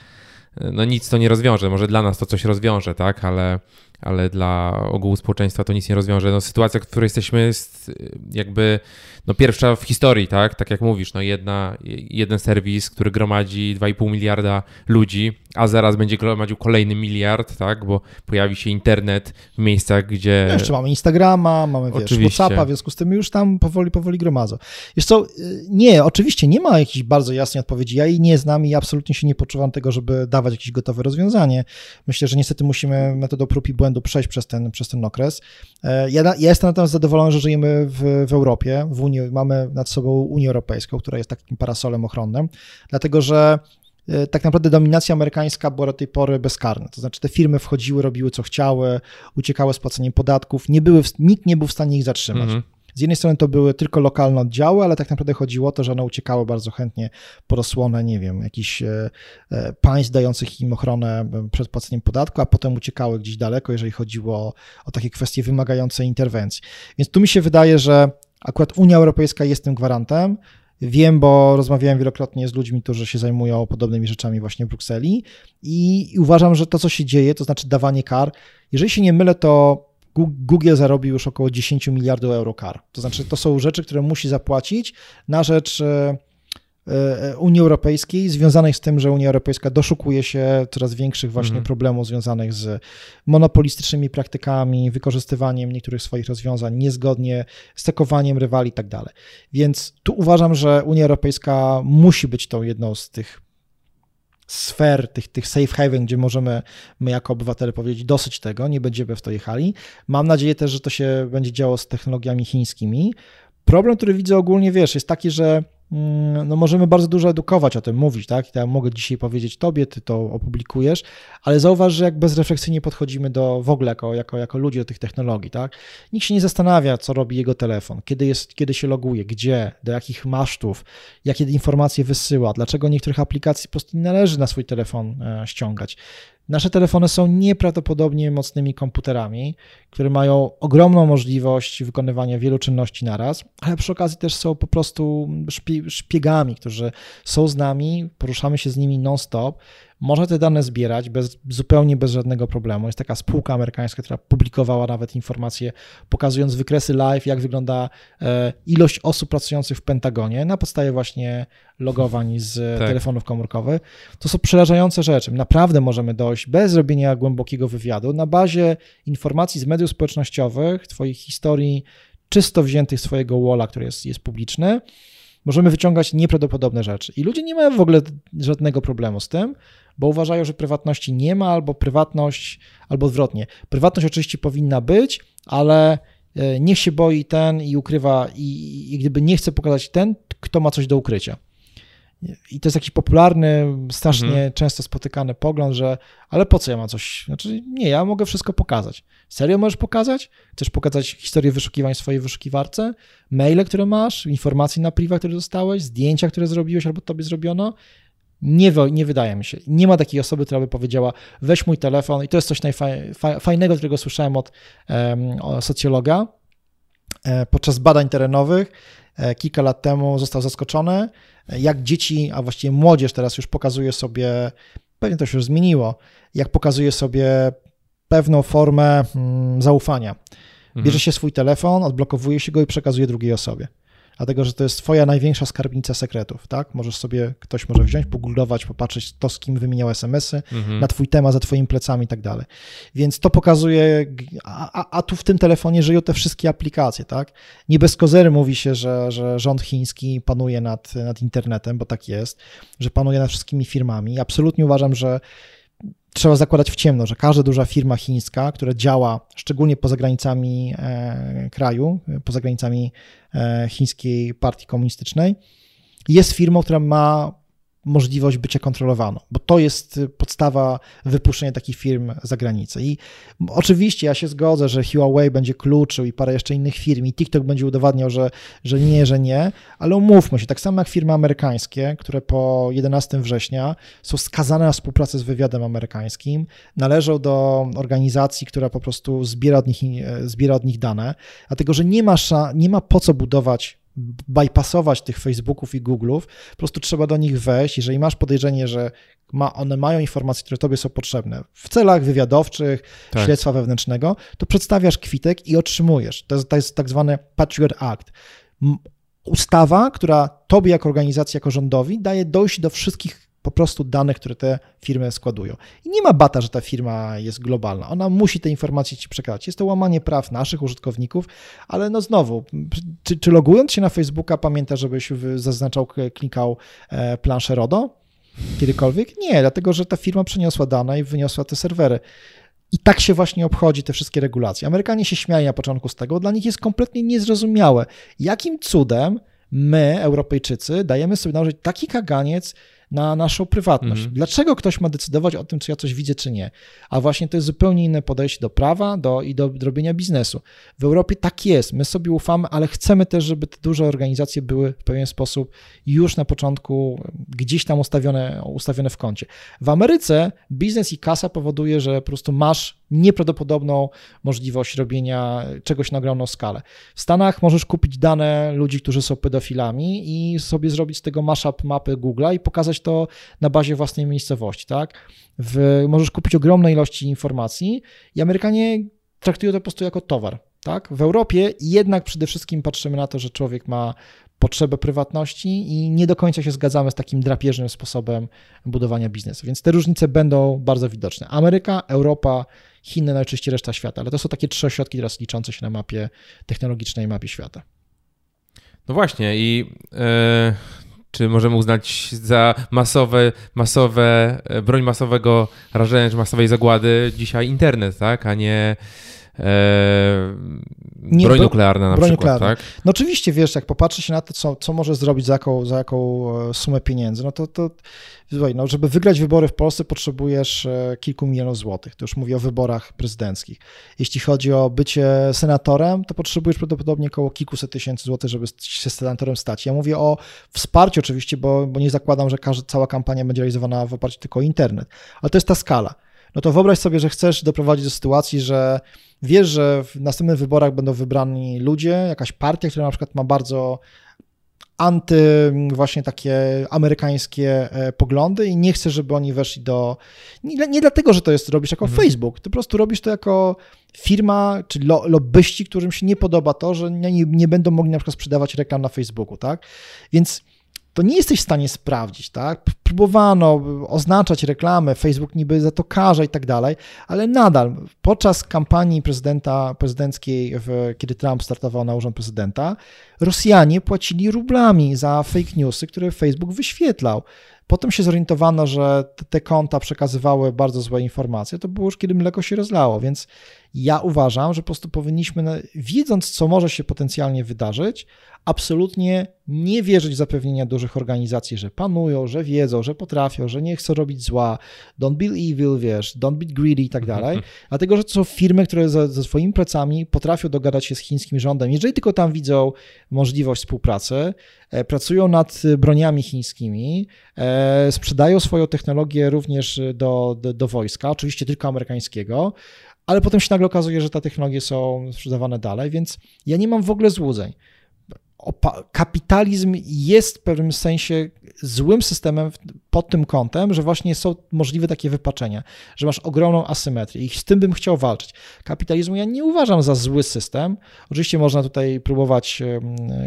No nic to nie rozwiąże. Może dla nas to coś rozwiąże, tak, ale ale dla ogółu społeczeństwa to nic nie rozwiąże. No, sytuacja, w której jesteśmy, jest y, jakby no, pierwsza w historii, tak? Tak jak mówisz, no, jedna, jeden serwis, który gromadzi 2,5 miliarda ludzi, a zaraz będzie gromadził kolejny miliard, tak? Bo pojawi się internet w miejscach, gdzie. No jeszcze mamy Instagrama, mamy wiesz, WhatsAppa, w związku z tym już tam powoli, powoli gromadzą. Wiesz co, y, nie, oczywiście nie ma jakiejś bardzo jasnej odpowiedzi. Ja jej nie znam i absolutnie się nie poczuwam tego, żeby dawać jakieś gotowe rozwiązanie. Myślę, że niestety musimy metodą prób i błędów błędu przejść przez ten, przez ten okres. E, ja, ja jestem natomiast zadowolony, że żyjemy w, w Europie, w Unii, mamy nad sobą Unię Europejską, która jest takim parasolem ochronnym, dlatego że e, tak naprawdę dominacja amerykańska była do tej pory bezkarna. To znaczy te firmy wchodziły, robiły co chciały, uciekały z płaceniem podatków, nie były, nikt nie był w stanie ich zatrzymać. Mhm. Z jednej strony to były tylko lokalne oddziały, ale tak naprawdę chodziło o to, że one uciekały bardzo chętnie pod osłonę, nie wiem, jakichś e, e, państw dających im ochronę e, przed płaceniem podatku, a potem uciekały gdzieś daleko, jeżeli chodziło o, o takie kwestie wymagające interwencji. Więc tu mi się wydaje, że akurat Unia Europejska jest tym gwarantem. Wiem, bo rozmawiałem wielokrotnie z ludźmi, którzy się zajmują podobnymi rzeczami właśnie w Brukseli i uważam, że to, co się dzieje, to znaczy dawanie kar, jeżeli się nie mylę, to Google zarobił już około 10 miliardów euro kar. To znaczy, to są rzeczy, które musi zapłacić na rzecz e, e, Unii Europejskiej, związanych z tym, że Unia Europejska doszukuje się coraz większych właśnie mhm. problemów związanych z monopolistycznymi praktykami, wykorzystywaniem niektórych swoich rozwiązań niezgodnie, stekowaniem rywali i tak dalej. Więc tu uważam, że Unia Europejska musi być tą jedną z tych sfer, tych, tych safe haven, gdzie możemy my jako obywatele powiedzieć dosyć tego, nie będziemy w to jechali. Mam nadzieję też, że to się będzie działo z technologiami chińskimi. Problem, który widzę ogólnie, wiesz, jest taki, że no możemy bardzo dużo edukować o tym, mówić, tak? Ja mogę dzisiaj powiedzieć tobie, ty to opublikujesz, ale zauważ, że jak bezrefleksyjnie podchodzimy do w ogóle jako, jako, jako ludzie do tych technologii, tak? Nikt się nie zastanawia, co robi jego telefon, kiedy, jest, kiedy się loguje, gdzie, do jakich masztów, jakie informacje wysyła, dlaczego niektórych aplikacji po prostu nie należy na swój telefon e, ściągać. Nasze telefony są nieprawdopodobnie mocnymi komputerami, które mają ogromną możliwość wykonywania wielu czynności naraz, ale przy okazji też są po prostu szpiegami, którzy są z nami, poruszamy się z nimi non-stop, można te dane zbierać bez, zupełnie bez żadnego problemu. Jest taka spółka amerykańska, która publikowała nawet informacje, pokazując wykresy live, jak wygląda e, ilość osób pracujących w Pentagonie na podstawie właśnie logowań z tak. telefonów komórkowych. To są przerażające rzeczy. Naprawdę możemy dojść bez robienia głębokiego wywiadu na bazie informacji z mediów społecznościowych, Twoich historii czysto wziętych z Twojego walla, który jest, jest publiczny, możemy wyciągać nieprawdopodobne rzeczy. I ludzie nie mają w ogóle żadnego problemu z tym, bo uważają, że prywatności nie ma, albo prywatność, albo odwrotnie. Prywatność oczywiście powinna być, ale e, niech się boi ten i ukrywa, i, i gdyby nie chce pokazać ten, kto ma coś do ukrycia. I to jest jakiś popularny, strasznie mhm. często spotykany pogląd, że ale po co ja mam coś? Znaczy, nie, ja mogę wszystko pokazać. Serio możesz pokazać? Chcesz pokazać historię wyszukiwań w swojej wyszukiwarce? Maile, które masz, informacje na priwa, które dostałeś, zdjęcia, które zrobiłeś albo tobie zrobiono? Nie, nie wydaje mi się. Nie ma takiej osoby, która by powiedziała, weź mój telefon i to jest coś najfajnego, którego słyszałem od um, socjologa e, podczas badań terenowych e, kilka lat temu został zaskoczony, jak dzieci, a właściwie młodzież teraz już pokazuje sobie, pewnie to się już zmieniło, jak pokazuje sobie pewną formę mm, zaufania. Bierze mhm. się swój telefon, odblokowuje się go i przekazuje drugiej osobie dlatego że to jest twoja największa skarbnica sekretów, tak? Możesz sobie, ktoś może wziąć, pogooglować, popatrzeć to, z kim wymieniał SMS-y, mhm. na twój temat, za twoimi plecami i tak dalej. Więc to pokazuje, a, a, tu w tym telefonie żyją te wszystkie aplikacje, tak? Nie bez kozery mówi się, że, że rząd chiński panuje nad, nad internetem, bo tak jest, że panuje nad wszystkimi firmami. Absolutnie uważam, że trzeba zakładać w ciemno, że każda duża firma chińska, która działa szczególnie poza granicami e, kraju, poza granicami e, chińskiej partii komunistycznej, jest firmą, która ma możliwość bycia kontrolowaną, bo to jest podstawa wypuszczenia takich firm za granicę. I oczywiście ja się zgodzę, że Huawei będzie kluczył i parę jeszcze innych firm i TikTok będzie udowadniał, że, że nie, że nie, ale umówmy się, tak samo jak firmy amerykańskie, które po 11 września są skazane na współpracę z wywiadem amerykańskim, należą do organizacji, która po prostu zbiera od nich, zbiera od nich dane, dlatego że nie ma, nie ma po co budować bypassować tych Facebooków i Google'ów, po prostu trzeba do nich wejść. Jeżeli masz podejrzenie, że ma, one mają informacje, które tobie są potrzebne w celach wywiadowczych, tak. śledztwa wewnętrznego, to przedstawiasz kwitek i otrzymujesz. To jest, to jest tak zwany Patriot Act. Ustawa, która tobie jako organizacji, jako rządowi daje dojść do wszystkich po prostu danych, które te firmy składują. I nie ma bata, że ta firma jest globalna. Ona musi te informacje ci przekazać. Jest to łamanie praw naszych użytkowników, ale no znowu, czy, czy logując się na Facebooka pamięta, żebyś zaznaczał, klikał e, planszę RODO? Kiedykolwiek? Nie, dlatego że ta firma przeniosła dane i wyniosła te serwery. I tak się właśnie obchodzi te wszystkie regulacje. Amerykanie się śmiali na początku z tego, dla nich jest kompletnie niezrozumiałe, jakim cudem my, Europejczycy, dajemy sobie nałożyć taki kaganiec na naszą prywatność. Mhm. Dlaczego ktoś ma decydować o tym, czy ja coś widzę, czy nie? A właśnie to jest zupełnie inne podejście do prawa do, i do robienia biznesu. W Europie tak jest, my sobie ufamy, ale chcemy też, żeby te duże organizacje były w pewien sposób już na początku gdzieś tam ustawione, ustawione w kącie. W Ameryce biznes i kasa powoduje, że po prostu masz nieprawdopodobną możliwość robienia czegoś na ogromną skalę. W Stanach możesz kupić dane ludzi, którzy są pedofilami i sobie zrobić z tego mashup mapy Google'a i pokazać to na bazie własnej miejscowości, tak? W, możesz kupić ogromne ilości informacji i Amerykanie traktują to po prostu jako towar, tak? W Europie jednak przede wszystkim patrzymy na to, że człowiek ma potrzebę prywatności i nie do końca się zgadzamy z takim drapieżnym sposobem budowania biznesu. Więc te różnice będą bardzo widoczne. Ameryka, Europa, Chiny, no reszta świata, ale to są takie trzy ośrodki teraz liczące się na mapie technologicznej mapie świata. No właśnie i e, czy możemy uznać za masowe, masowe e, broń masowego rażenia, czy masowej zagłady dzisiaj internet, tak, a nie e, nie, broń nuklearna na broń przykład, nuklearna. tak? No oczywiście, wiesz, jak popatrzy się na to, co, co może zrobić za jaką, za jaką e, sumę pieniędzy, no to, to no, żeby wygrać wybory w Polsce potrzebujesz e, kilku milionów złotych. To już mówię o wyborach prezydenckich. Jeśli chodzi o bycie senatorem, to potrzebujesz prawdopodobnie około kilkuset tysięcy złotych, żeby się senatorem stać. Ja mówię o wsparciu oczywiście, bo, bo nie zakładam, że każda, cała kampania będzie realizowana w oparciu tylko o internet, ale to jest ta skala no to wyobraź sobie, że chcesz doprowadzić do sytuacji, że wiesz, że w następnych wyborach będą wybrani ludzie, jakaś partia, która na przykład ma bardzo anty właśnie takie amerykańskie e, poglądy i nie chcesz, żeby oni weszli do... Nie, nie dlatego, że to jest, robisz jako mhm. Facebook, ty po prostu robisz to jako firma czy lo, lobbyści, którym się nie podoba to, że nie, nie będą mogli na przykład sprzedawać reklam na Facebooku, tak? Więc to nie jesteś w stanie sprawdzić, tak? Próbowano oznaczać reklamę, Facebook niby za to karze i tak dalej, ale nadal podczas kampanii prezydenta, prezydenckiej, w, kiedy Trump startował na urząd prezydenta, Rosjanie płacili rublami za fake newsy, które Facebook wyświetlał. Potem się zorientowano, że te konta przekazywały bardzo złe informacje. To było już kiedy mleko się rozlało, więc ja uważam, że po prostu powinniśmy, wiedząc, co może się potencjalnie wydarzyć, absolutnie nie wierzyć w zapewnienia dużych organizacji, że panują, że wiedzą, że potrafią, że nie chcą robić zła, don't be evil, wiesz, don't be greedy i tak dalej, dlatego, że to są firmy, które ze, ze swoimi pracami potrafią dogadać się z chińskim rządem. Jeżeli tylko tam widzą możliwość współpracy, e, pracują nad broniami chińskimi, e, sprzedają swoją technologię również do, do, do wojska, oczywiście tylko amerykańskiego, ale potem się nagle okazuje, że te technologie są sprzedawane dalej, więc ja nie mam w ogóle złudzeń kapitalizm jest w pewnym sensie złym systemem pod tym kątem, że właśnie są możliwe takie wypaczenia, że masz ogromną asymetrię i z tym bym chciał walczyć. Kapitalizmu ja nie uważam za zły system. Oczywiście można tutaj próbować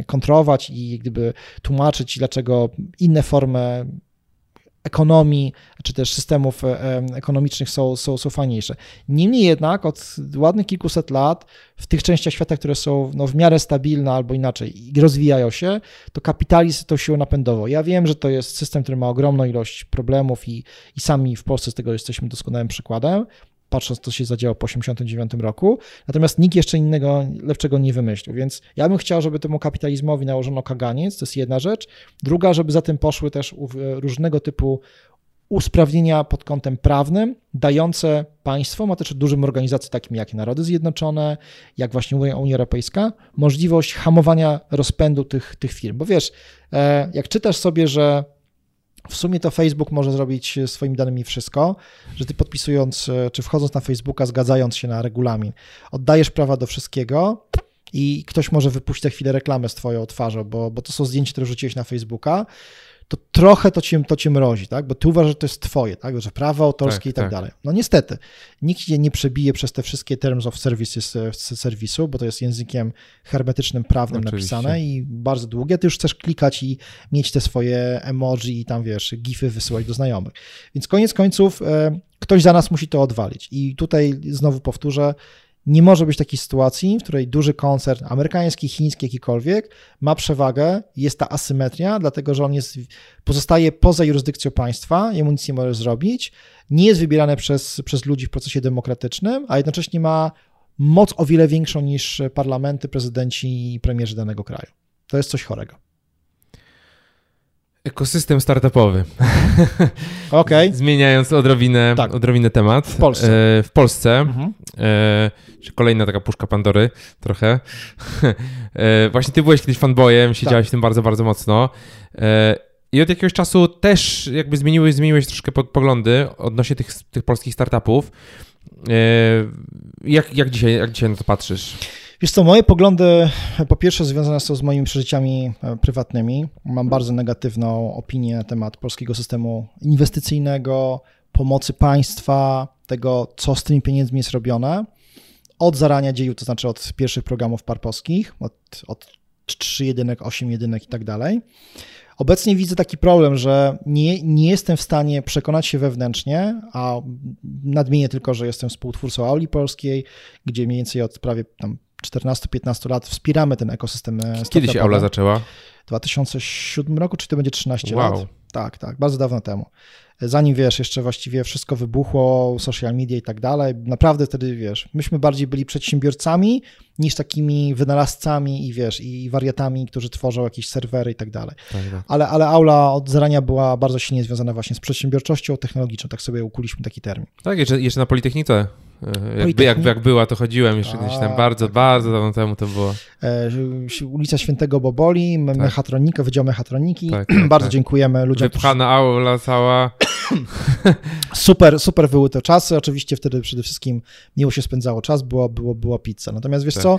kontrolować i gdyby tłumaczyć, dlaczego inne formy ekonomii, czy też systemów e, ekonomicznych są, są, są fajniejsze. Niemniej jednak od ładnych kilkuset lat w tych częściach świata, które są no, w miarę stabilne albo inaczej i rozwijają się, to kapitalizm to siłą napędową. Ja wiem, że to jest system, który ma ogromną ilość problemów i, i sami w Polsce z tego jesteśmy doskonałym przykładem, patrząc, co się zadziało po 1989 roku. Natomiast nikt jeszcze innego lepszego nie wymyślił. Więc ja bym chciał, żeby temu kapitalizmowi nałożono kaganiec, to jest jedna rzecz. Druga, żeby za tym poszły też różnego typu usprawnienia pod kątem prawnym, dające państwom, a też dużym organizacjom takim jak Narody Zjednoczone, jak właśnie Unia Europejska, możliwość hamowania rozpędu tych, tych firm. Bo wiesz, e, jak czytasz sobie, że w sumie to Facebook może zrobić swoimi danymi wszystko, że ty podpisując, e, czy wchodząc na Facebooka, zgadzając się na regulamin, oddajesz prawa do wszystkiego i ktoś może wypuścić za chwilę reklamę z twoją twarzą, bo, bo to są zdjęcia, które rzuciłeś na Facebooka, to trochę to cię, to cię mrozi, tak? bo ty uważasz, że to jest twoje, tak? że prawo autorskie tak, i tak, tak, dalej. No niestety, nikt cię nie przebije przez te wszystkie terms of services serwisu, bo to jest językiem hermetycznym, prawnym Oczywiście. napisane i bardzo długie. Ty już chcesz klikać i mieć te swoje emoji i tam, wiesz, gify wysyłać do znajomych. Więc koniec końców e, ktoś za nas musi to odwalić. I tutaj znowu powtórzę, nie może być takiej sytuacji, w której duży koncern amerykański, chiński, jakikolwiek ma przewagę, jest ta asymetria, dlatego że on jest, pozostaje poza jurysdykcją państwa, jemu nic nie może zrobić, nie jest wybierany przez, przez ludzi w procesie demokratycznym, a jednocześnie ma moc o wiele większą niż parlamenty, prezydenci i premierzy danego kraju. To jest coś chorego. Ekosystem startupowy. Okej. Okay. Zmieniając odrobinę, tak. odrobinę temat. W Polsce. E, w Polsce. Mhm. E, kolejna taka puszka Pandory trochę. e, właśnie ty byłeś kiedyś fanboyem, siedziałeś tak. w tym bardzo, bardzo mocno. I od jakiegoś czasu też jakby zmieniłeś, zmieniłeś troszkę poglądy odnośnie tych, tych polskich startupów. Jak, jak, dzisiaj, jak dzisiaj na to patrzysz? Wiesz co, moje poglądy po pierwsze związane są z moimi przeżyciami e, prywatnymi. Mam bardzo negatywną opinię na temat polskiego systemu inwestycyjnego, pomocy państwa, tego, co z tymi pieniędzmi jest robione. Od zarania dzieju, to znaczy od pierwszych programów parpowskich, od, od 3 jedynek, 8 jedynek i tak dalej. Obecnie widzę taki problem, że nie, nie jestem w stanie przekonać się wewnętrznie, a nadmienię tylko, że jestem współtwórcą Auli Polskiej, gdzie mniej więcej od prawie tam 14-15 lat wspieramy ten ekosystem. E, Kiedy się Aula zaczęła? W 2007 roku, czy to będzie 13 wow. lat? Tak, tak, bardzo dawno temu zanim wiesz, jeszcze właściwie wszystko wybuchło, social media i tak dalej, naprawdę wtedy wiesz, myśmy bardziej byli przedsiębiorcami niż takimi wynalazcami i wiesz, i wariatami, którzy tworzą jakieś serwery i tak dalej. Tak, tak. Ale, ale aula od zarania była bardzo silnie związana właśnie z przedsiębiorczością technologiczną, tak sobie ukuliśmy taki termin. Tak, jeszcze, jeszcze na Politechnice jakby, jak, jak była, to chodziłem jeszcze gdzieś tam bardzo, tak, bardzo dawno temu to było. E, ulica Świętego Boboli, tak. mechatronika, Wydział Mechatroniki. Tak, tak, bardzo tak. dziękujemy ludziom. Wypchana aula cała. super, super były te czasy. Oczywiście wtedy przede wszystkim miło się spędzało czas, było, było, była pizza. Natomiast wiesz tak. co,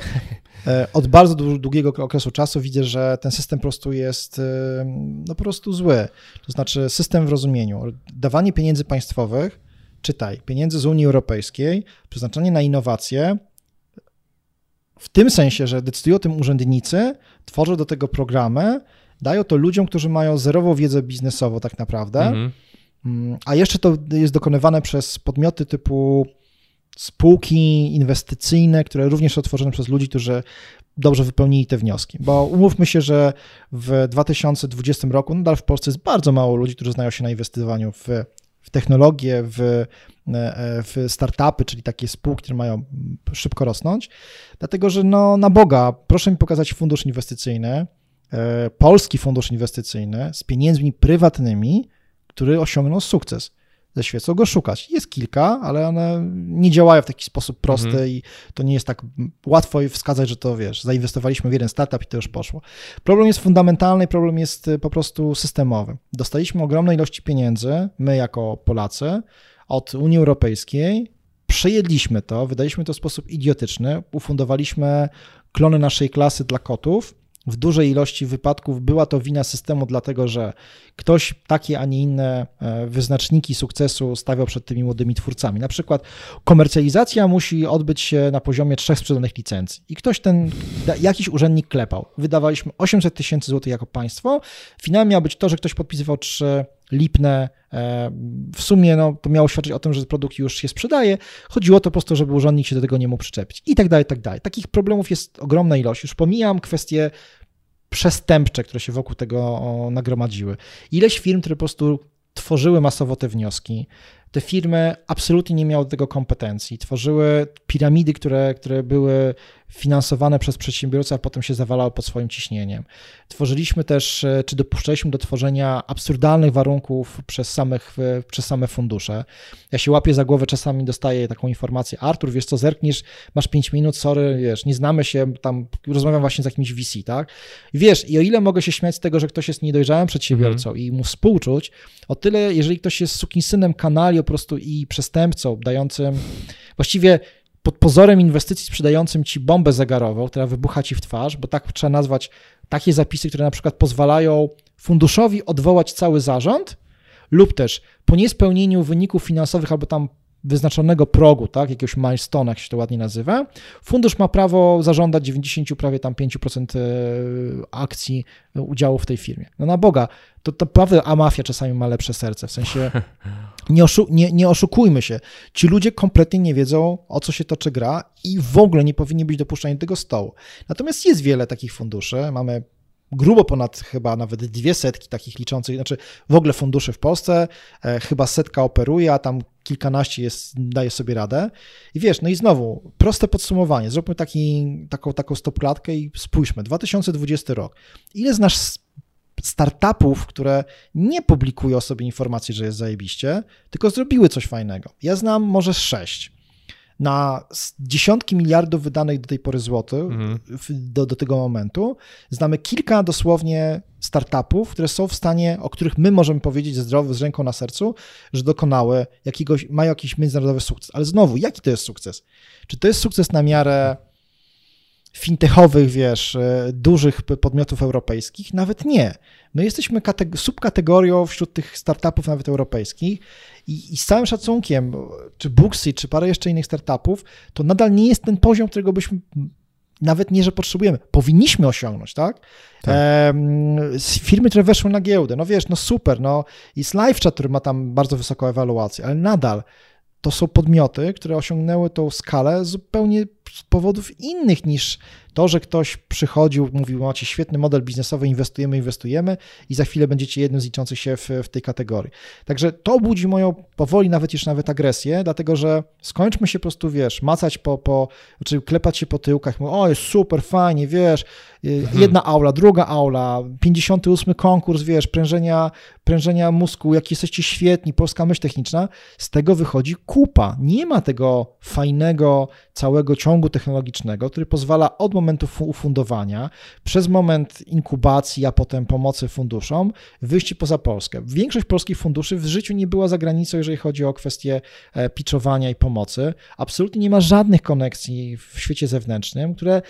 e, od bardzo długiego okresu czasu widzę, że ten system po prostu jest e, no, po prostu zły. To znaczy system w rozumieniu. Dawanie pieniędzy państwowych czytaj, pieniędzy z Unii Europejskiej, przeznaczenie na innowacje, w tym sensie, że decydują o tym urzędnicy, tworzą do tego programy, dają to ludziom, którzy mają zerową wiedzę biznesową tak naprawdę, mhm. mm, a jeszcze to jest dokonywane przez podmioty typu spółki inwestycyjne, które również są tworzone przez ludzi, którzy dobrze wypełnili te wnioski. Bo umówmy się, że w 2020 roku nadal w Polsce jest bardzo mało ludzi, którzy znają się na inwestowaniu w w technologię, w, e, w startupy, czyli takie spółki, które mają szybko rosnąć, dlatego że no, na Boga, proszę mi pokazać fundusz inwestycyjny, e, polski fundusz inwestycyjny z pieniędzmi prywatnymi, który osiągnął sukces ze świecą go szukać. Jest kilka, ale one nie działają w taki sposób prosty mhm. i to nie jest tak łatwo wskazać, że to wiesz, zainwestowaliśmy w jeden startup i to już poszło. Problem jest fundamentalny, problem jest y, po prostu systemowy. Dostaliśmy ogromne ilości pieniędzy, my jako Polacy, od Unii Europejskiej, przejedliśmy to, wydaliśmy to w sposób idiotyczny, ufundowaliśmy klony naszej klasy dla kotów, w dużej ilości wypadków była to wina systemu, dlatego że ktoś takie, a nie inne e, wyznaczniki sukcesu stawiał przed tymi młodymi twórcami. Na przykład komercjalizacja musi odbyć się na poziomie trzech sprzedanych licencji i ktoś ten, jakiś urzędnik klepał. Wydawaliśmy 800 tysięcy złotych jako państwo. Finałem miało być to, że ktoś podpisywał trzy lipne. E, w sumie no, to miało świadczyć o tym, że produkt już się sprzedaje. Chodziło to po prostu, żeby urzędnik się do tego nie mógł przyczepić i tak dalej, tak dalej. Takich problemów jest ogromna ilość. Już pomijam kwestie przestępcze, które się wokół tego nagromadziły. Ileś firm, które po prostu tworzyły masowo te wnioski, te firmy absolutnie nie miały do tego kompetencji. Tworzyły piramidy, które, które były finansowane przez przedsiębiorców, a potem się zawalały pod swoim ciśnieniem. Tworzyliśmy też, e, czy dopuszczaliśmy do tworzenia absurdalnych warunków przez, samych, przez same fundusze. Ja się łapię za głowę, czasami dostaję taką informację, Artur, wiesz co, zerkniesz, masz 5 minut, sorry, wiesz, nie znamy się, tam rozmawiam właśnie z jakimś VC, tak? I wiesz, i o ile mogę się śmiać z tego, że ktoś jest niedojrzałym przedsiębiorcą mm. i mu współczuć, o tyle, jeżeli ktoś jest sukinsynem kanali po prostu i przestępcą, dającym właściwie pod pozorem inwestycji sprzedającym ci bombę zegarową, która wybucha ci w twarz, bo tak trzeba nazwać takie zapisy, które na przykład pozwalają funduszowi odwołać cały zarząd, lub też po niespełnieniu wyników finansowych albo tam wyznaczonego progu, tak, jakiegoś milestone, jak się to ładnie nazywa, fundusz ma prawo zażądać 90 prawie tam 5% e, akcji e, udziału w tej firmie. No na Boga, to, to prawda, a mafia czasami ma lepsze serce, w sensie nie, oszu nie, nie oszukujmy się. Ci ludzie kompletnie nie wiedzą, o co się toczy gra i w ogóle nie powinni być dopuszczani do tego stołu. Natomiast jest wiele takich funduszy, mamy grubo ponad chyba nawet dwie setki takich liczących, znaczy w ogóle funduszy w Polsce, e, chyba setka operuje, a tam kilkanaście jest, daje sobie radę. I wiesz, no i znowu, proste podsumowanie, zróbmy taki, taką, taką stopklatkę i spójrzmy, 2020 rok. Ile znasz startupów, które nie publikują o sobie informacji, że jest zajebiście, tylko zrobiły coś fajnego? Ja znam może sześć na dziesiątki miliardów wydanych do tej pory złotych mhm. do, do tego momentu. Znamy kilka dosłownie startupów, które są w stanie, o których my możemy powiedzieć zdrowo, z ręką na sercu, że dokonały jakiegoś, mają jakiś międzynarodowy sukces. Ale znowu, jaki to jest sukces? Czy to jest sukces na miarę fintechowych, wiesz, e, dużych podmiotów europejskich? Nawet nie. My jesteśmy subkategorią wśród tych startupów nawet europejskich i, i z całym szacunkiem, czy Booksy, czy parę jeszcze innych startupów, to nadal nie jest ten poziom, którego byśmy nawet nie, że potrzebujemy, powinniśmy osiągnąć, tak? tak. E, firmy, które weszły na giełdę, no wiesz, no super, no jest LiveChat, który ma tam bardzo wysoką ewaluację, ale nadal to są podmioty, które osiągnęły tą skalę zupełnie z powodów innych niż to, że ktoś przychodził, mówił, macie świetny model biznesowy, inwestujemy, inwestujemy i za chwilę będziecie jednym z liczących się w, w tej kategorii. Także to budzi moją powoli nawet już nawet agresję, dlatego że skończmy się po prostu, wiesz, macać po, po czy klepać się po tyłkach, mówię, o jest super, fajnie, wiesz, y, mhm. jedna aula, druga aula, 58 konkurs, wiesz, prężenia, prężenia mózgu, jak jesteście świetni, polska myśl techniczna, z tego wychodzi kupa. Nie ma tego fajnego całego ciągu technologicznego, który pozwala od momentu ufundowania, przez moment inkubacji, a potem pomocy funduszom, wyjść poza Polskę. Większość polskich funduszy w życiu nie była za granicą, jeżeli chodzi o kwestie e, pitchowania i pomocy. Absolutnie nie ma żadnych koneksji w świecie zewnętrznym, które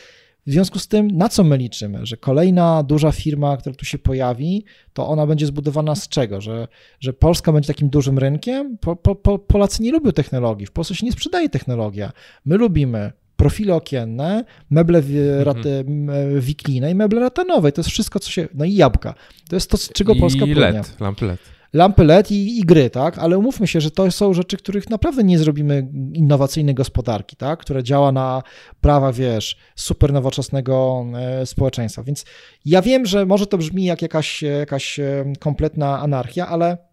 w związku z tym, na co my liczymy? Że kolejna duża firma, która tu się pojawi, to ona będzie zbudowana z czego? Że, że Polska będzie takim dużym rynkiem? Po, po, Polacy nie lubią technologii. W Polsce się nie sprzedaje technologia. My lubimy profile okienne, meble mhm. wiklinne i meble ratanowe. To jest wszystko, co się... No i jabłka. To jest to, z czego I Polska LED, płynie. lampy LED lampy LED i, i, gry, tak? Ale umówmy się, że to są rzeczy, których naprawdę nie zrobimy innowacyjnej gospodarki, tak? Która działa na prawa, wiesz, super nowoczesnego e, społeczeństwa. Więc ja wiem, że może to brzmi jak jakaś, jakaś e, kompletna anarchia, ale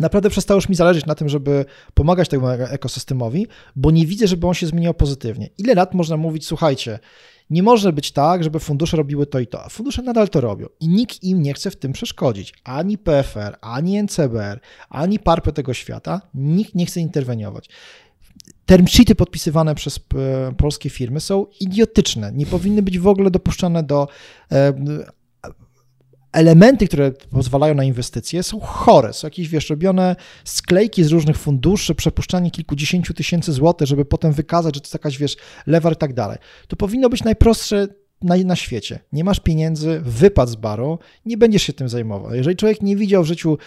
naprawdę przestało już mi zależeć na tym, żeby pomagać temu ekosystemowi, bo nie widzę, żeby on się zmieniał pozytywnie. Ile lat można mówić, słuchajcie, nie może być tak, żeby fundusze robiły to i to, a fundusze nadal to robią i nikt im nie chce w tym przeszkodzić. Ani PFR, ani NCBR, ani PARPy tego świata, nikt nie chce interweniować. Term sheety podpisywane przez e, polskie firmy są idiotyczne, nie powinny być w ogóle dopuszczane do e, elementy, które pozwalają na inwestycje, są chore. Są jakieś, wiesz, robione sklejki z różnych funduszy, przepuszczanie kilkudziesięciu tysięcy złotych, żeby potem wykazać, że to jest jakaś, wiesz, lewar i tak dalej. To powinno być najprostsze na, na świecie. Nie masz pieniędzy, wypad z baru, nie będziesz się tym zajmował. Jeżeli człowiek nie widział w życiu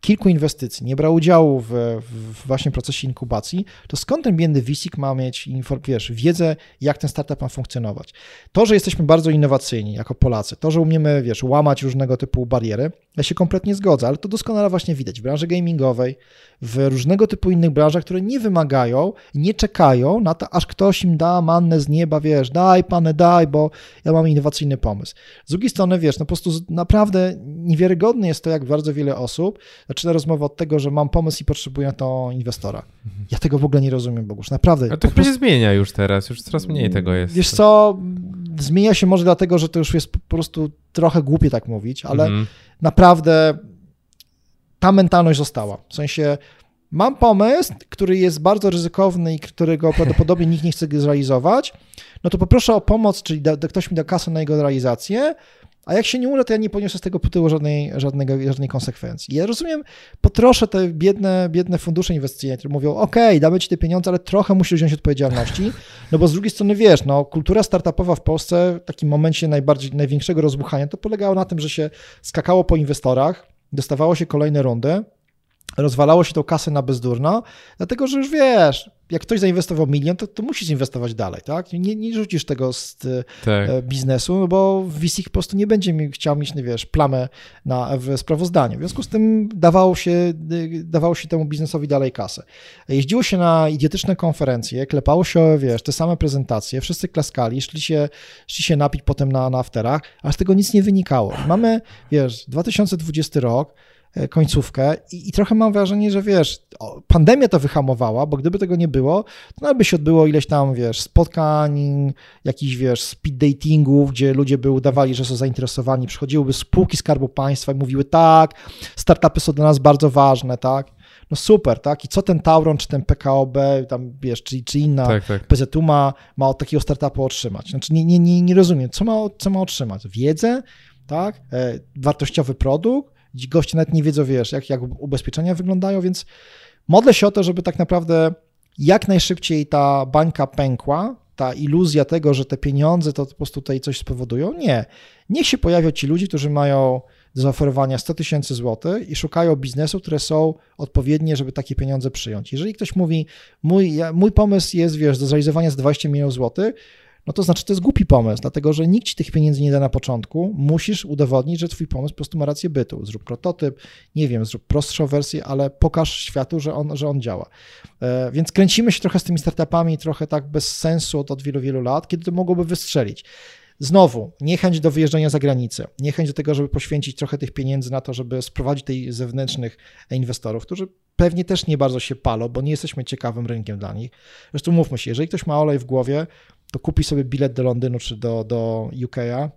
kilku inwestycji, nie brał udziału w, w właśnie procesie inkubacji, to skąd ten biedny WISIK ma mieć wiesz, wiedzę, jak ten startup ma funkcjonować? To, że jesteśmy bardzo innowacyjni jako Polacy, to, że umiemy wiesz, łamać różnego typu bariery, ja się kompletnie zgodzę, ale to doskonale właśnie widać w branży gamingowej, w różnego typu innych branżach, które nie wymagają, nie czekają na to, aż ktoś im da mannę z nieba, wiesz, daj pane, daj, bo ja mam innowacyjny pomysł. Z drugiej strony, wiesz, no po prostu naprawdę niewiarygodne jest to, jak bardzo wiele osób zaczyna rozmowę od tego, że mam pomysł i potrzebuję na to inwestora. Ja tego w ogóle nie rozumiem, Bogusz, naprawdę. A to chyba prostu... się zmienia już teraz, już coraz mniej tego jest. Wiesz co, zmienia się może dlatego, że to już jest po prostu trochę głupie tak mówić, ale mm. naprawdę ta mentalność została. W sensie mam pomysł, który jest bardzo ryzykowny i którego prawdopodobnie nikt nie chce zrealizować, no to poproszę o pomoc, czyli da, da, ktoś mi da kasę na jego realizację, a jak się nie uda, to ja nie poniosę z tego tytułu żadnej, żadnego, żadnej konsekwencji. Ja rozumiem, potroszę te biedne, biedne fundusze inwestycyjne, które mówią, ok, damy ci te pieniądze, ale trochę musisz wziąć odpowiedzialności, no bo z drugiej strony wiesz, no kultura startupowa w Polsce w takim momencie najbardziej, największego rozbuchania to polegało na tym, że się skakało po inwestorach, dostawało się kolejne rundy, rozwalało się tą kasę na bezdurno, dlatego że już wiesz, jak ktoś zainwestował milion, to, to musisz inwestować dalej, tak? Nie, nie rzucisz tego z tak. E, biznesu, no bo VC po prostu nie będzie mi, chciał mieć, no wiesz, plamę na, w sprawozdaniu. W związku z tym dawało się, y, dawało się temu biznesowi dalej kasę. Jeździło się na idiotyczne konferencje, klepało się, wiesz, te same prezentacje, wszyscy klaskali, szli się, szli się napić potem na, na afterach, a z tego nic nie wynikało. Mamy, wiesz, 2020 rok, E, końcówkę i, i, trochę mam wrażenie, że wiesz, pandemia to wyhamowała, bo gdyby tego nie było, to nawet by się odbyło ileś tam, wiesz, spotkań, jakichś, wiesz, speed datingów, gdzie ludzie by udawali, że są zainteresowani, przychodziłyby spółki Skarbu Państwa i mówiły tak, startupy są dla nas bardzo ważne, tak, no super, tak? I co ten Tauron, czy ten PKOB, tam wiesz, czy, czy inna tak, tak. PZU ma, ma od takiego startupu otrzymać? Znaczy nie, nie, nie, nie rozumiem, co ma, co ma otrzymać? Wiedzę, tak? E, wartościowy produkt, goście nawet nie wiedzą, wiesz, jak, jak ubezpieczenia wyglądają, więc modlę się o to, żeby tak naprawdę jak najszybciej ta bańka pękła, ta iluzja tego, że te pieniądze to po prostu tutaj coś spowodują. Nie. Niech się pojawią ci ludzie, którzy mają do zaoferowania 100 tysięcy złotych i szukają biznesu, które są odpowiednie, żeby takie pieniądze przyjąć. Jeżeli ktoś mówi, mój, mój pomysł jest, wiesz, do zrealizowania z 20 milionów złotych, no to znaczy to jest głupi pomysł, dlatego że nikt ci tych pieniędzy nie da na początku. Musisz udowodnić, że twój pomysł po prostu ma rację bytu. Zrób prototyp, nie wiem, zrób prostszą wersję, ale pokaż światu, że on, że on działa. E, więc kręcimy się trochę z tymi startupami, trochę tak bez sensu od, od wielu, wielu lat, kiedy to mogłoby wystrzelić. Znowu, niechęć do wyjeżdżania za granicę, niechęć do tego, żeby poświęcić trochę tych pieniędzy na to, żeby sprowadzić tych zewnętrznych inwestorów, którzy pewnie też nie bardzo się palą, bo nie jesteśmy ciekawym rynkiem dla nich. Zresztą mówmy się, jeżeli ktoś ma olej w głowie, to kupi sobie bilet do Londynu czy do, do UK'a,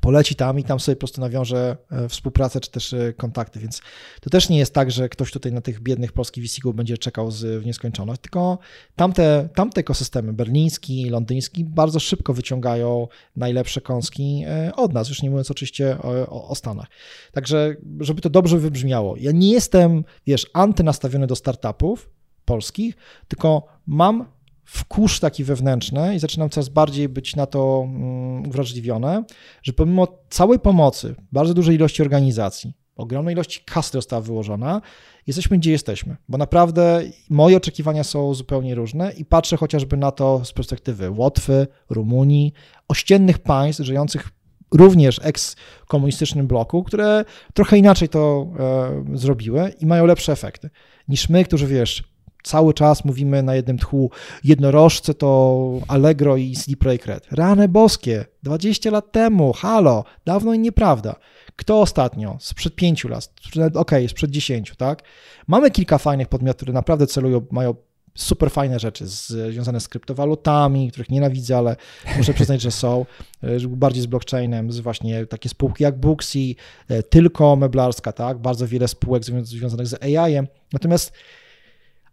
poleci tam i tam sobie po prostu nawiąże e, współpracę czy też e, kontakty, więc to też nie jest tak, że ktoś tutaj na tych biednych polskich vc będzie czekał z, w nieskończoność, tylko tamte, tamte ekosystemy, berliński, londyński, bardzo szybko wyciągają najlepsze kąski e, od nas, już nie mówiąc oczywiście o, o Stanach. Także, żeby to dobrze wybrzmiało, ja nie jestem, wiesz, antynastawiony do startupów polskich, tylko mam wkurz taki wewnętrzny i zaczynam coraz bardziej być na to mm, uwrażliwione, że pomimo całej pomocy, bardzo dużej ilości organizacji, ogromnej ilości kasy została wyłożona, jesteśmy gdzie jesteśmy, bo naprawdę moje oczekiwania są zupełnie różne i patrzę chociażby na to z perspektywy Łotwy, Rumunii, ościennych państw żyjących również eks-komunistycznym bloku, które trochę inaczej to e, zrobiły i mają lepsze efekty niż my, którzy wiesz, cały czas mówimy na jednym tchu, jednorożce to Allegro i CD Projekt Red. Rane boskie, 20 lat temu, halo, dawno i nieprawda. Kto ostatnio? Sprzed pięciu lat, okej, okay, sprzed dziesięciu, tak? Mamy kilka fajnych podmiotów, które naprawdę celują, mają super fajne rzeczy z, związane z kryptowalutami, których nienawidzę, ale muszę przyznać, że są, e, bardziej z blockchainem, z właśnie takie spółki jak Booksy, e, tylko meblarska, tak, bardzo wiele spółek związanych z AI-em, natomiast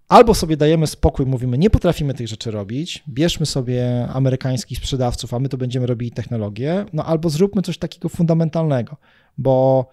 Albo sobie dajemy spokój, mówimy, nie potrafimy tych rzeczy robić, bierzmy sobie amerykańskich sprzedawców, a my to będziemy robili technologię, no albo zróbmy coś takiego fundamentalnego, bo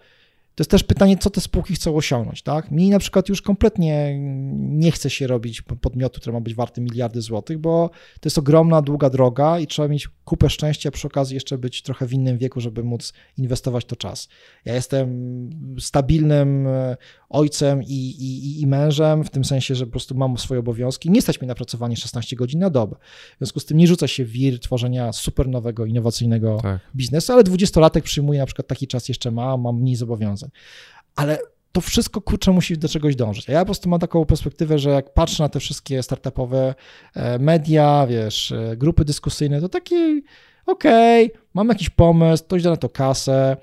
to jest też pytanie, co te spółki chcą osiągnąć, tak? Mi na przykład już kompletnie nie chce się robić podmiotu, który ma być warty miliardy złotych, bo to jest ogromna, długa droga i trzeba mieć kupę szczęścia, przy okazji jeszcze być trochę w innym wieku, żeby móc inwestować to czas. Ja jestem stabilnym e, ojcem i, i, i mężem, w tym sensie, że po prostu mam swoje obowiązki. Nie stać mi na pracowanie 16 godzin na dobę. W związku z tym nie rzuca się wir tworzenia super nowego, innowacyjnego tak. biznesu, ale 20-latek przyjmuje na przykład taki czas jeszcze ma, mam mniej zobowiązań. Ale to wszystko kurczę musi do czegoś dążyć. Ja po prostu mam taką perspektywę, że jak patrzę na te wszystkie startupowe e, media, wiesz, e, grupy dyskusyjne, to taki okej, okay, mam jakiś pomysł, ktoś da na to kasę,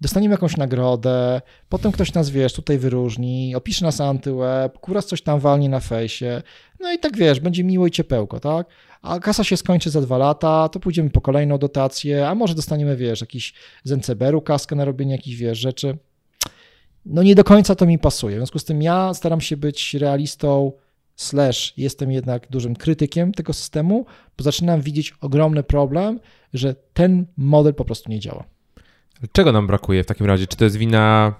dostaniemy jakąś nagrodę, potem ktoś nas, wiesz, tutaj wyróżni, opisze nas antyweb, kuras coś tam walnie na fejsie, no i tak, wiesz, będzie miło i ciepełko, tak? A kasa się skończy za dwa lata, to pójdziemy po kolejną dotację, a może dostaniemy, wiesz, jakiś z NCBR-u kaskę na robienie jakichś, wiesz, rzeczy. No nie do końca to mi pasuje, w związku z tym ja staram się być realistą, slash jestem jednak dużym krytykiem tego systemu, bo zaczynam widzieć ogromny problem, że ten model po prostu nie działa. Czego nam brakuje w takim razie? Czy to jest wina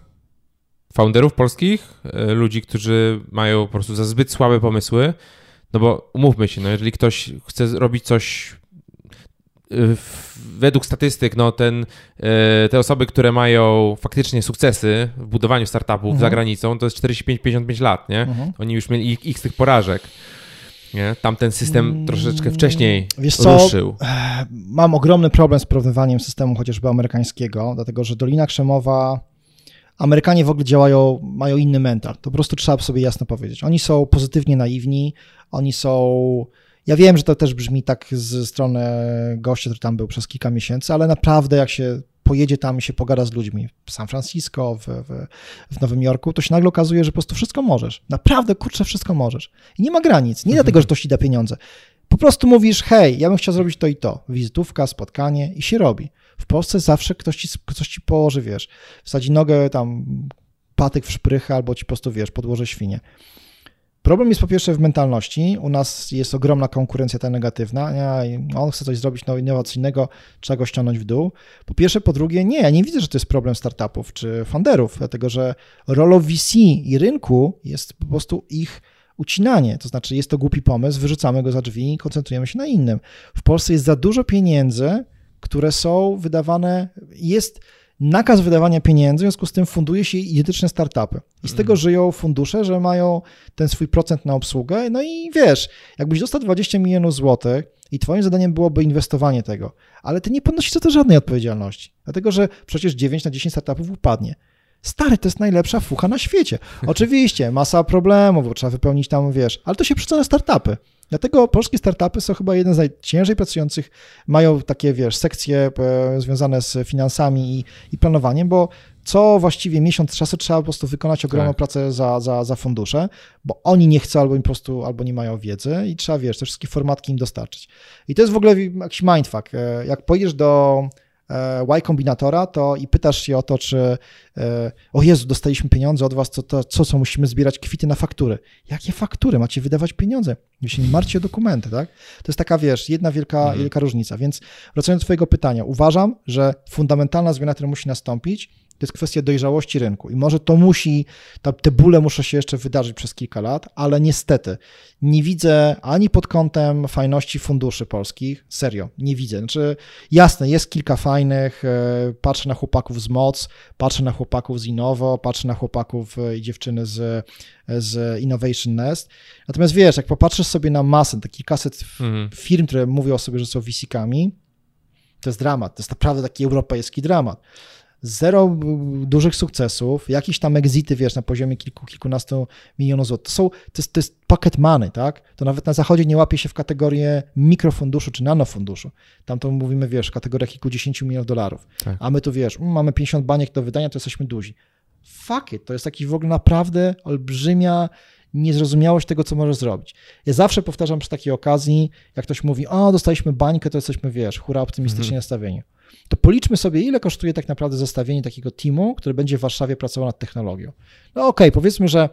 founderów polskich, e, ludzi, którzy mają po prostu za zbyt słabe pomysły? No bo umówmy się, no jeżeli ktoś chce robić coś według statystyk, no ten, e, te osoby, które mają faktycznie sukcesy w budowaniu startupów mhm. za granicą, to jest 45-55 lat, nie? Mhm. Oni już mieli ich tych porażek. Nie? Tam ten system mm, troszeczkę wcześniej Wiesz co, ruszył. Mam ogromny problem z porównywaniem systemu chociażby amerykańskiego, dlatego że Dolina Krzemowa, Amerykanie w ogóle działają, mają inny mental. To po prostu trzeba sobie jasno powiedzieć. Oni są pozytywnie naiwni, oni są. Ja wiem, że to też brzmi tak ze strony gościa, który tam był przez kilka miesięcy, ale naprawdę jak się pojedzie tam i się pogada z ludźmi w San Francisco, w, w, w, Nowym Jorku, to się nagle okazuje, że po prostu wszystko możesz. Naprawdę, kurczę, wszystko możesz. I nie ma granic. Nie mhm. dlatego, że ktoś ci da pieniądze. Po prostu mówisz, hej, ja bym chciał zrobić to i to. Wizytówka, spotkanie i się robi. W Polsce zawsze ktoś ci, coś ci położy, wiesz, wsadzi nogę tam, patyk w szprychę albo ci po prostu, wiesz, podłoży świnie. Problem jest po pierwsze w mentalności. U nas jest ogromna konkurencja ta negatywna. Nie, on chce coś zrobić innowacyjnego, trzeba go ściągnąć w dół. Po pierwsze, po drugie, nie, ja nie widzę, że to jest problem startupów czy funderów, dlatego że rolą VC i rynku jest po prostu ich ucinanie. To znaczy, jest to głupi pomysł, wyrzucamy go za drzwi i koncentrujemy się na innym. W Polsce jest za dużo pieniędzy, które są wydawane, jest nakaz wydawania pieniędzy, w związku z tym funduje się identyczne startupy. I z tego mhm. żyją fundusze, że mają ten swój procent na obsługę. No i wiesz, jakbyś dostał 20 milionów złotych, i twoim zadaniem byłoby inwestowanie tego, ale ty nie ponosisz za to żadnej odpowiedzialności, dlatego że przecież 9 na 10 startupów upadnie. Stary, to jest najlepsza fucha na świecie. Oczywiście, masa problemów, bo trzeba wypełnić tam, wiesz, ale to się przerzuca na startupy. Dlatego polskie startupy są chyba jeden z najciężej pracujących, mają takie, wiesz, sekcje e, związane z finansami i, i planowaniem, bo co właściwie miesiąc czasu trzeba po prostu wykonać ogromną tak. pracę za, za, za fundusze, bo oni nie chcą albo im po prostu, albo nie mają wiedzy i trzeba, wiesz, te wszystkie formatki im dostarczyć. I to jest w ogóle jakiś mindfuck. E, jak pojedziesz do Y Kombinatora, to i pytasz się o to, czy e, o Jezu, dostaliśmy pieniądze od was, co, to, co, co musimy zbierać kwity na faktury. Jakie faktury? Macie wydawać pieniądze. Wy się nie martwcie o dokumenty, tak? To jest taka, wiesz, jedna wielka, mhm. wielka różnica. Więc wracając do twojego pytania, uważam, że fundamentalna zmiana, która musi nastąpić, to jest kwestia dojrzałości rynku i może to musi, te bóle muszą się jeszcze wydarzyć przez kilka lat, ale niestety nie widzę ani pod kątem fajności funduszy polskich, serio, nie widzę. Znaczy, jasne, jest kilka fajnych, e, patrzę na chłopaków z MOC, patrzę na chłopaków z Innovo, patrzę na chłopaków e, i dziewczyny z, z Innovation Nest, natomiast wiesz, jak popatrzysz sobie na masę, taki kaset mhm. firm, które mówią o sobie, że są VC-kami, to jest dramat, to jest naprawdę taki europejski dramat zero dużych sukcesów, jakieś tam exity, wiesz, na poziomie kilku, kilkunastu milionów złotych. To, są, to, jest, to jest pocket money, tak? To nawet na zachodzie nie łapie się w kategorię mikrofunduszu czy nanofunduszu. Tam to mówimy, wiesz, w kategoriach kilkudziesięciu milionów dolarów. Tak. A my tu, wiesz, mm, mamy 50 baniek do wydania, to jesteśmy duzi. Fuck it, to jest taki w ogóle naprawdę olbrzymia niezrozumiałość tego, co możesz zrobić. Ja zawsze powtarzam przy takiej okazji, jak ktoś mówi, o, dostaliśmy bańkę, to jesteśmy, wiesz, hura optymistycznie mhm. nastawieni to policzmy sobie, ile kosztuje tak naprawdę zestawienie takiego teamu, który będzie w Warszawie pracował nad technologią. No okej, okay, powiedzmy, że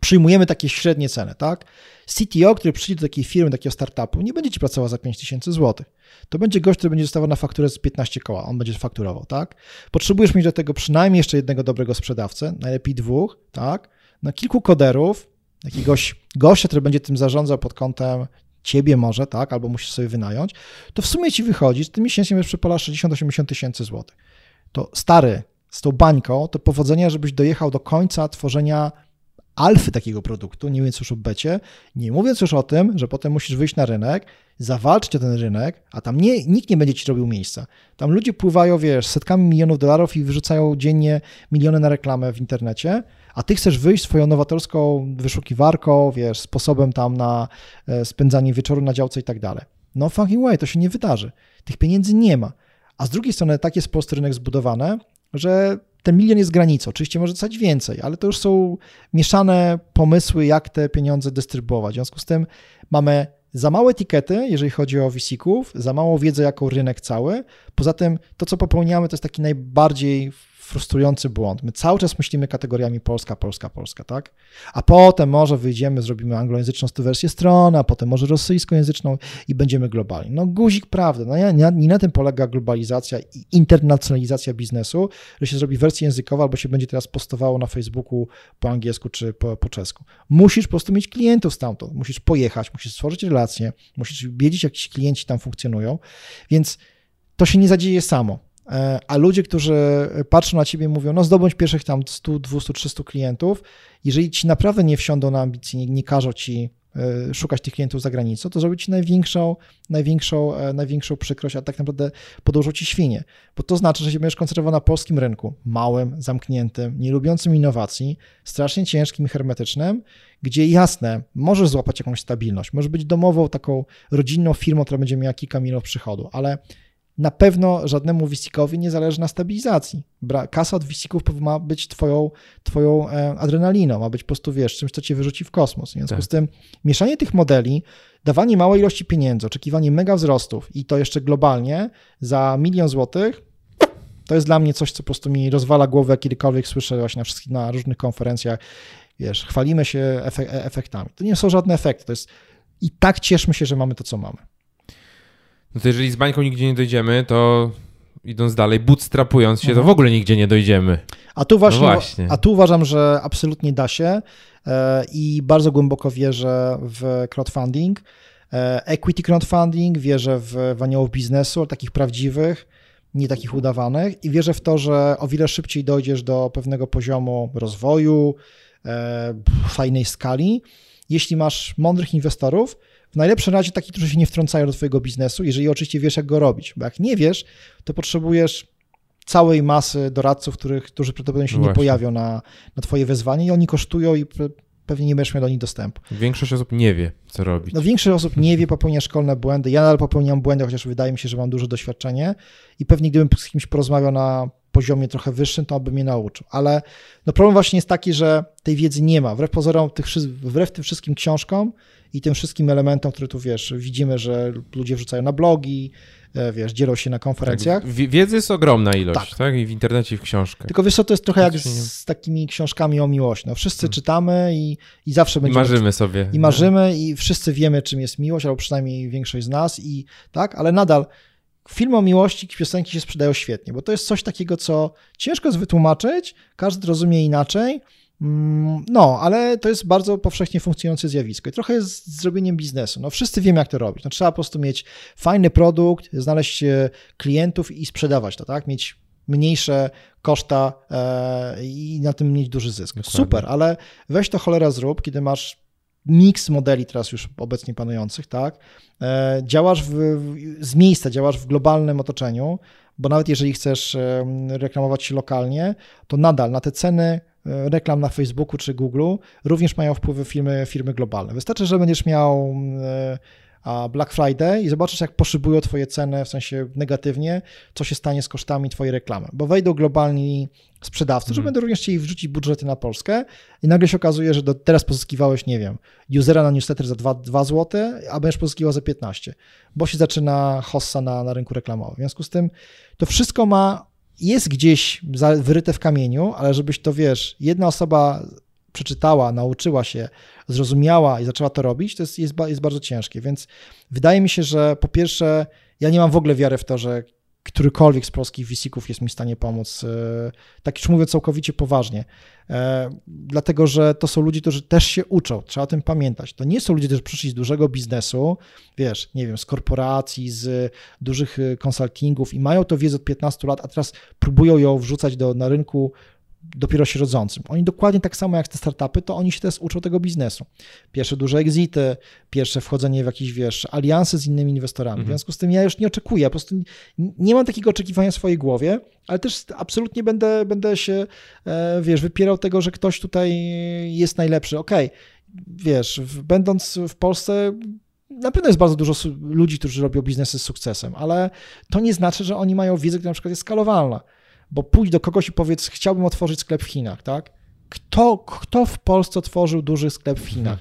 przyjmujemy takie średnie ceny, tak? CTO, który przyjdzie do takiej firmy, takiego startupu, nie będzie ci pracował za 5000 zł. To będzie gość, który będzie dostawał na fakturę z 15 koła, on będzie fakturował, tak? Potrzebujesz mieć do tego przynajmniej jeszcze jednego dobrego sprzedawcę, najlepiej dwóch, tak? Na kilku koderów, jakiegoś gościa, który będzie tym zarządzał pod kątem ciebie może, tak, albo musisz sobie wynająć, to w sumie ci wychodzi, że ty miesięcznie będziesz przepala 60-80 tysięcy złotych. To stary, z tą bańką, to powodzenia, żebyś dojechał do końca tworzenia alfy takiego produktu, nie mówiąc już o becie, nie mówiąc już o tym, że potem musisz wyjść na rynek, zawalczyć o ten rynek, a tam nie, nikt nie będzie ci robił miejsca. Tam ludzie pływają, wiesz, setkami milionów dolarów i wyrzucają dziennie miliony na reklamę w internecie, a ty chcesz wyjść swoją nowatorską wyszukiwarką, wiesz, sposobem tam na e, spędzanie wieczoru na działce i tak dalej. No fucking way, to się nie wydarzy. Tych pieniędzy nie ma. A z drugiej strony tak jest polski rynek zbudowane, że ten milion jest granicą. Oczywiście może dostać więcej, ale to już są mieszane pomysły, jak te pieniądze dystrybuować. W związku z tym mamy za małe etykiety, jeżeli chodzi o VC-ków, za mało wiedzy jako rynek cały. Poza tym to, co popełniamy, to jest taki najbardziej frustrujący błąd. My cały czas myślimy kategoriami Polska, Polska, Polska, tak? A potem może wyjdziemy, zrobimy anglojęzyczną wersję strony, a potem może rosyjskojęzyczną i będziemy globalni. No guzik prawda, no, nie, nie na tym polega globalizacja i internacjonalizacja biznesu, że się zrobi wersja językowa albo się będzie teraz postowało na Facebooku po angielsku czy po, po czesku. Musisz po prostu mieć klientów stamtąd, musisz pojechać, musisz stworzyć relacje, musisz wiedzieć, jak ci klienci tam funkcjonują, więc to się nie zadzieje samo. E, a ludzie, którzy patrzą na ciebie mówią, no zdobądź pierwszych tam 100, 200, 300 klientów, jeżeli ci naprawdę nie wsiądą na ambicje, nie, nie każą ci e, szukać tych klientów za granicą, to zrobi ci największą, największą, e, największą przykrość, a tak naprawdę podłożą ci świnie, bo to znaczy, że się będziesz koncentrował na polskim rynku, małym, zamkniętym, nielubiącym innowacji, strasznie ciężkim i hermetycznym, gdzie jasne, możesz złapać jakąś stabilność, możesz być domową, taką rodzinną firmą, która będzie miała kilka milionów przychodu, ale na pewno żadnemu wisicowi nie zależy na stabilizacji. Kasa od wisików ma być twoją, twoją e, adrenaliną, ma być po prostu, wiesz, czymś, co cię wyrzuci w kosmos. W związku tak. z tym mieszanie tych modeli, dawanie małej ilości pieniędzy, oczekiwanie mega wzrostów i to jeszcze globalnie za milion złotych, to jest dla mnie coś, co po prostu mi rozwala głowę, kiedykolwiek słyszę właśnie na, wszystkich, na różnych konferencjach, wiesz, chwalimy się efektami. To nie są żadne efekty, to jest i tak cieszmy się, że mamy to, co mamy. No to jeżeli z bańką nigdzie nie dojdziemy, to idąc dalej, bootstrapując się, mhm. to w ogóle nigdzie nie dojdziemy. A tu właśnie, no właśnie, a tu uważam, że absolutnie da się e, i bardzo głęboko wierzę w crowdfunding. E, equity crowdfunding, wierzę w, aniołów biznesu, takich prawdziwych, nie takich udawanych i wierzę w to, że o wiele szybciej dojdziesz do pewnego poziomu rozwoju, e, fajnej skali, jeśli masz mądrych inwestorów, w najlepszym razie takich, którzy się nie wtrącają do twojego biznesu, jeżeli oczywiście wiesz, jak go robić, bo jak nie wiesz, to potrzebujesz całej masy doradców, których, którzy prawdopodobnie się No nie właśnie. pojawią na, na twoje wezwanie i oni kosztują i pe- pewnie nie będziesz miał do nich dostępu. Większość osób nie wie, co robić. No większość osób nie wie, popełnia szkolne błędy. Ja nadal popełniam błędy, chociaż wydaje mi się, że mam duże doświadczenie i pewnie gdybym z kimś porozmawiał na poziomie trochę wyższym, to on by mnie nauczył. Ale no problem właśnie jest taki, że tej wiedzy nie ma. Wbrew pozorom, tych, wbrew tym wszystkim książkom i tym wszystkim elementom, które tu wiesz, widzimy, że ludzie wrzucają na blogi, e, wiesz, dzielą się na konferencjach. Tak, wi- wiedzy jest ogromna ilość, Tak. tak. I w internecie, i w książkach. Tylko wiesz co, to jest trochę jak nie- z takimi książkami o miłości. No, wszyscy Hmm. czytamy i, i zawsze I będziemy marzymy sobie. i marzymy i wszyscy wiemy, czym jest miłość, albo przynajmniej większość z nas i tak, ale nadal filmy o miłości, piosenki się sprzedają świetnie, bo to jest coś takiego, co ciężko jest wytłumaczyć, każdy rozumie inaczej, Mm, no, ale to jest bardzo powszechnie funkcjonujące zjawisko i trochę jest z zrobieniem biznesu. No, wszyscy wiemy, jak to robić. No, trzeba po prostu mieć fajny produkt, znaleźć e, klientów i sprzedawać to, tak? Mieć mniejsze koszta e, i na tym mieć duży zysk. Dokładnie. Super, ale weź to cholera zrób, kiedy masz miks modeli teraz już obecnie panujących, tak? E, działasz w, z miejsca, działasz w globalnym otoczeniu, bo nawet jeżeli chcesz em, reklamować się lokalnie, to nadal na te ceny e, reklam na Facebooku czy Google również mają wpływy firmy, firmy globalne. Wystarczy, że będziesz miał e, a Black Friday i zobaczysz, jak poszybują twoje ceny, w sensie negatywnie, co się stanie z kosztami twojej reklamy, bo wejdą globalni sprzedawcy, że Mhm. będą również chcieli wrzucić budżety na Polskę i nagle się okazuje, że do, teraz pozyskiwałeś, nie wiem, usera na newsletter za 2, 2 zł, a będziesz pozyskiwał za 15, bo się zaczyna hossa na, na rynku reklamowym. W związku z tym to wszystko ma, jest gdzieś wyryte w kamieniu, ale żebyś to, wiesz, jedna osoba przeczytała, nauczyła się, zrozumiała i zaczęła to robić, to jest, jest, jest bardzo ciężkie. Więc wydaje mi się, że po pierwsze, ja nie mam w ogóle wiary w to, że którykolwiek z polskich wisików jest mi w stanie pomóc. e, Tak już mówię całkowicie poważnie. E, Dlatego, że to są ludzie, którzy też się uczą, trzeba o tym pamiętać. To nie są ludzie, którzy przyszli z dużego biznesu, wiesz, nie wiem, z korporacji, z dużych e, konsultingów i mają to wiedzę od 15 lat, a teraz próbują ją wrzucać do, na rynku dopiero się rodzącym. Oni dokładnie tak samo jak te startupy, to oni się też uczą tego biznesu. Pierwsze duże exity, pierwsze wchodzenie w jakieś, wiesz, alianse z innymi inwestorami. W Mhm. związku z tym ja już nie oczekuję, po prostu nie, mam takiego oczekiwania w swojej głowie, ale też absolutnie będę, będę się, e, wiesz, wypierał tego, że ktoś tutaj jest najlepszy. Okej, wiesz, w, będąc w Polsce na pewno jest bardzo dużo ludzi, którzy robią biznesy z sukcesem, ale to nie znaczy, że oni mają wiedzę, która na przykład jest skalowalna. Bo pójdź do kogoś i powiedz, chciałbym otworzyć sklep w Chinach, tak? Kto, kto w Polsce otworzył duży sklep w Chinach?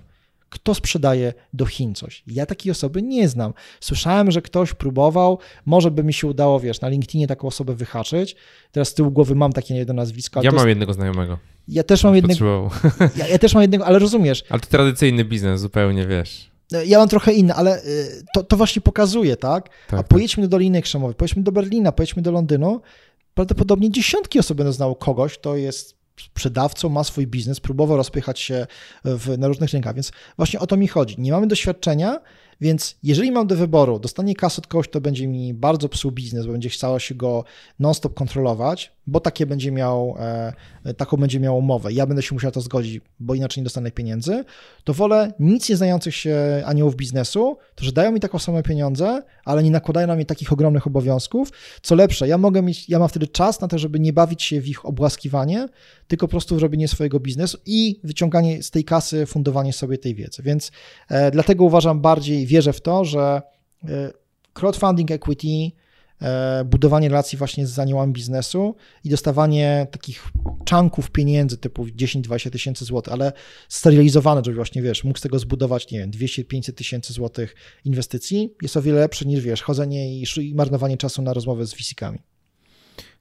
Kto sprzedaje do Chin coś? Ja takiej osoby nie znam. Słyszałem, że ktoś próbował, może by mi się udało, wiesz, na LinkedInie taką osobę wyhaczyć. Teraz z tyłu głowy mam takie jedno nazwisko. Ja mam jest, jednego znajomego. ja też mam jednego, ja, ja też mam jednego, ale rozumiesz, Ale to tradycyjny biznes zupełnie, wiesz. ja mam trochę inny, ale y, to, to właśnie pokazuje, tak? Tak, A pojedźmy do Doliny Krzemowej, pojedźmy do Berlina, pojedźmy do Londynu, prawdopodobnie dziesiątki osób będą znało kogoś, kto jest sprzedawcą, ma swój biznes, próbował rozpychać się w, na różnych rynkach, więc właśnie o to mi chodzi. Nie mamy doświadczenia, więc jeżeli mam do wyboru, dostanie kasę od kogoś, kto będzie mi bardzo psuł biznes, bo będzie chciało się go non-stop kontrolować, bo takie będzie miał, e, taką będzie miał umowę, ja będę się musiał to zgodzić, bo inaczej nie dostanę pieniędzy, to wolę nic nie znających się aniołów biznesu, to że dają mi taką same pieniądze, ale nie nakładają na mnie takich ogromnych obowiązków. Co lepsze, ja mogę mieć, ja mam wtedy czas na to, żeby nie bawić się w ich obłaskiwanie, tylko po prostu robienie swojego biznesu i wyciąganie z tej kasy, fundowanie sobie tej wiedzy. Więc e, dlatego uważam bardziej, wierzę w to, że e, crowdfunding equity, budowanie relacji właśnie z aniołami biznesu i dostawanie takich czanków pieniędzy typu 10-20 tysięcy złotych, ale sterylizowane, żeby właśnie, wiesz, mógł z tego zbudować, nie wiem, 200-500 tysięcy złotych inwestycji, jest o wiele lepsze niż, wiesz, chodzenie i, marnowanie czasu na rozmowy z VC-kami.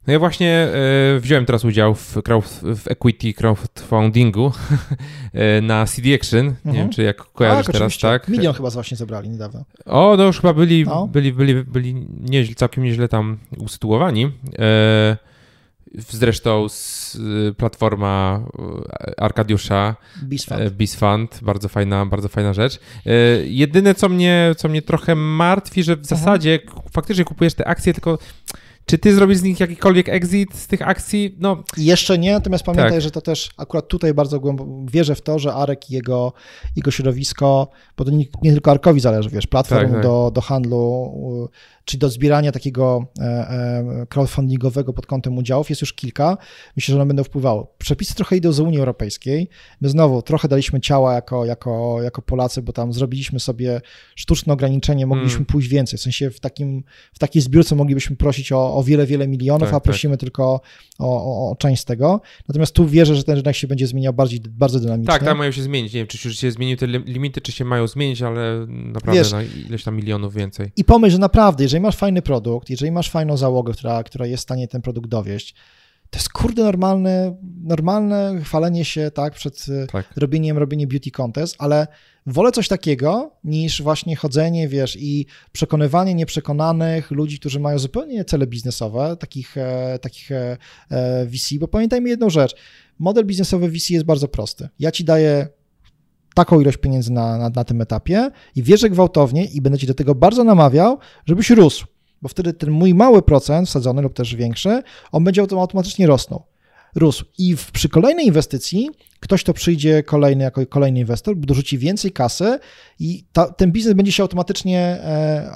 No ja właśnie e, wziąłem teraz udział w, crowd, w equity crowdfundingu e, na CD Action. Nie Mhm. wiem, czy jak kojarzysz Tak, teraz, oczywiście. tak? Milion chyba właśnie zebrali niedawno. O, no już chyba byli, No. byli, byli, byli nieźle, całkiem nieźle tam usytuowani. E, zresztą z, y, platforma Arkadiusza Bisfund. Bardzo fajna, bardzo fajna rzecz. Jedyne, co mnie, co mnie trochę martwi, że w zasadzie k- faktycznie kupujesz te akcje, tylko Czy ty zrobisz z nich jakikolwiek exit z tych akcji? No. Jeszcze nie, natomiast pamiętaj, tak. że to też akurat tutaj bardzo głęboko wierzę w to, że Arek i jego, jego środowisko, bo to nie, nie tylko Arkowi zależy, wiesz, platform tak, tak. Do, do handlu czyli do zbierania takiego e, e, crowdfundingowego pod kątem udziałów jest już kilka. Myślę, że one będą wpływały. Przepisy trochę idą z Unii Europejskiej. My znowu trochę daliśmy ciała jako, jako, jako Polacy, bo tam zrobiliśmy sobie sztuczne ograniczenie, mogliśmy hmm. pójść więcej. W sensie w, takim, w takiej zbiórce moglibyśmy prosić o, o wiele, wiele milionów, tak, a prosimy tak. tylko o, o, o, część z tego. Natomiast tu wierzę, że ten rynek się będzie zmieniał bardziej, bardzo dynamicznie. Tak, tak mają się zmienić. Nie wiem, czy już się zmieniły te limity, czy się mają zmienić, ale naprawdę Wiesz, na ileś tam milionów więcej. I pomyśl, że naprawdę, jeżeli masz fajny produkt, jeżeli masz fajną załogę, która, która jest w stanie ten produkt dowieść, to jest kurde normalne, normalne chwalenie się tak przed e, tak. robieniem, robieniem beauty contest, ale wolę coś takiego niż właśnie chodzenie, wiesz, i przekonywanie nieprzekonanych ludzi, którzy mają zupełnie cele biznesowe, takich, e, takich e, VC, bo pamiętajmy jedną rzecz, model biznesowy VC jest bardzo prosty. Ja ci daję taką ilość pieniędzy na, na, na tym etapie i wierzę gwałtownie i będę ci do tego bardzo namawiał, żebyś rósł bo wtedy ten mój mały procent wsadzony lub też większy, on będzie automatycznie rosnął. Rósł. I w, przy kolejnej inwestycji ktoś, to przyjdzie kolejny jako kolejny inwestor, dorzuci więcej kasy i ta, ten biznes będzie się automatycznie e,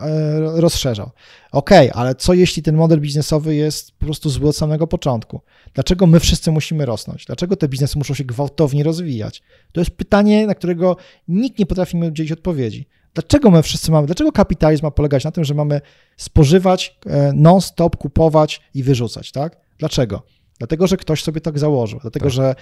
e, rozszerzał. Ok, ale co jeśli ten model biznesowy jest po prostu zły od samego początku? Dlaczego my wszyscy musimy rosnąć? Dlaczego te biznesy muszą się gwałtownie rozwijać? To jest pytanie, na którego nikt nie potrafi mi udzielić odpowiedzi. Dlaczego my wszyscy mamy, dlaczego kapitalizm ma polegać na tym, że mamy spożywać e, non-stop, kupować i wyrzucać, tak? Dlaczego? Dlatego, że ktoś sobie tak założył. Dlatego, tak. że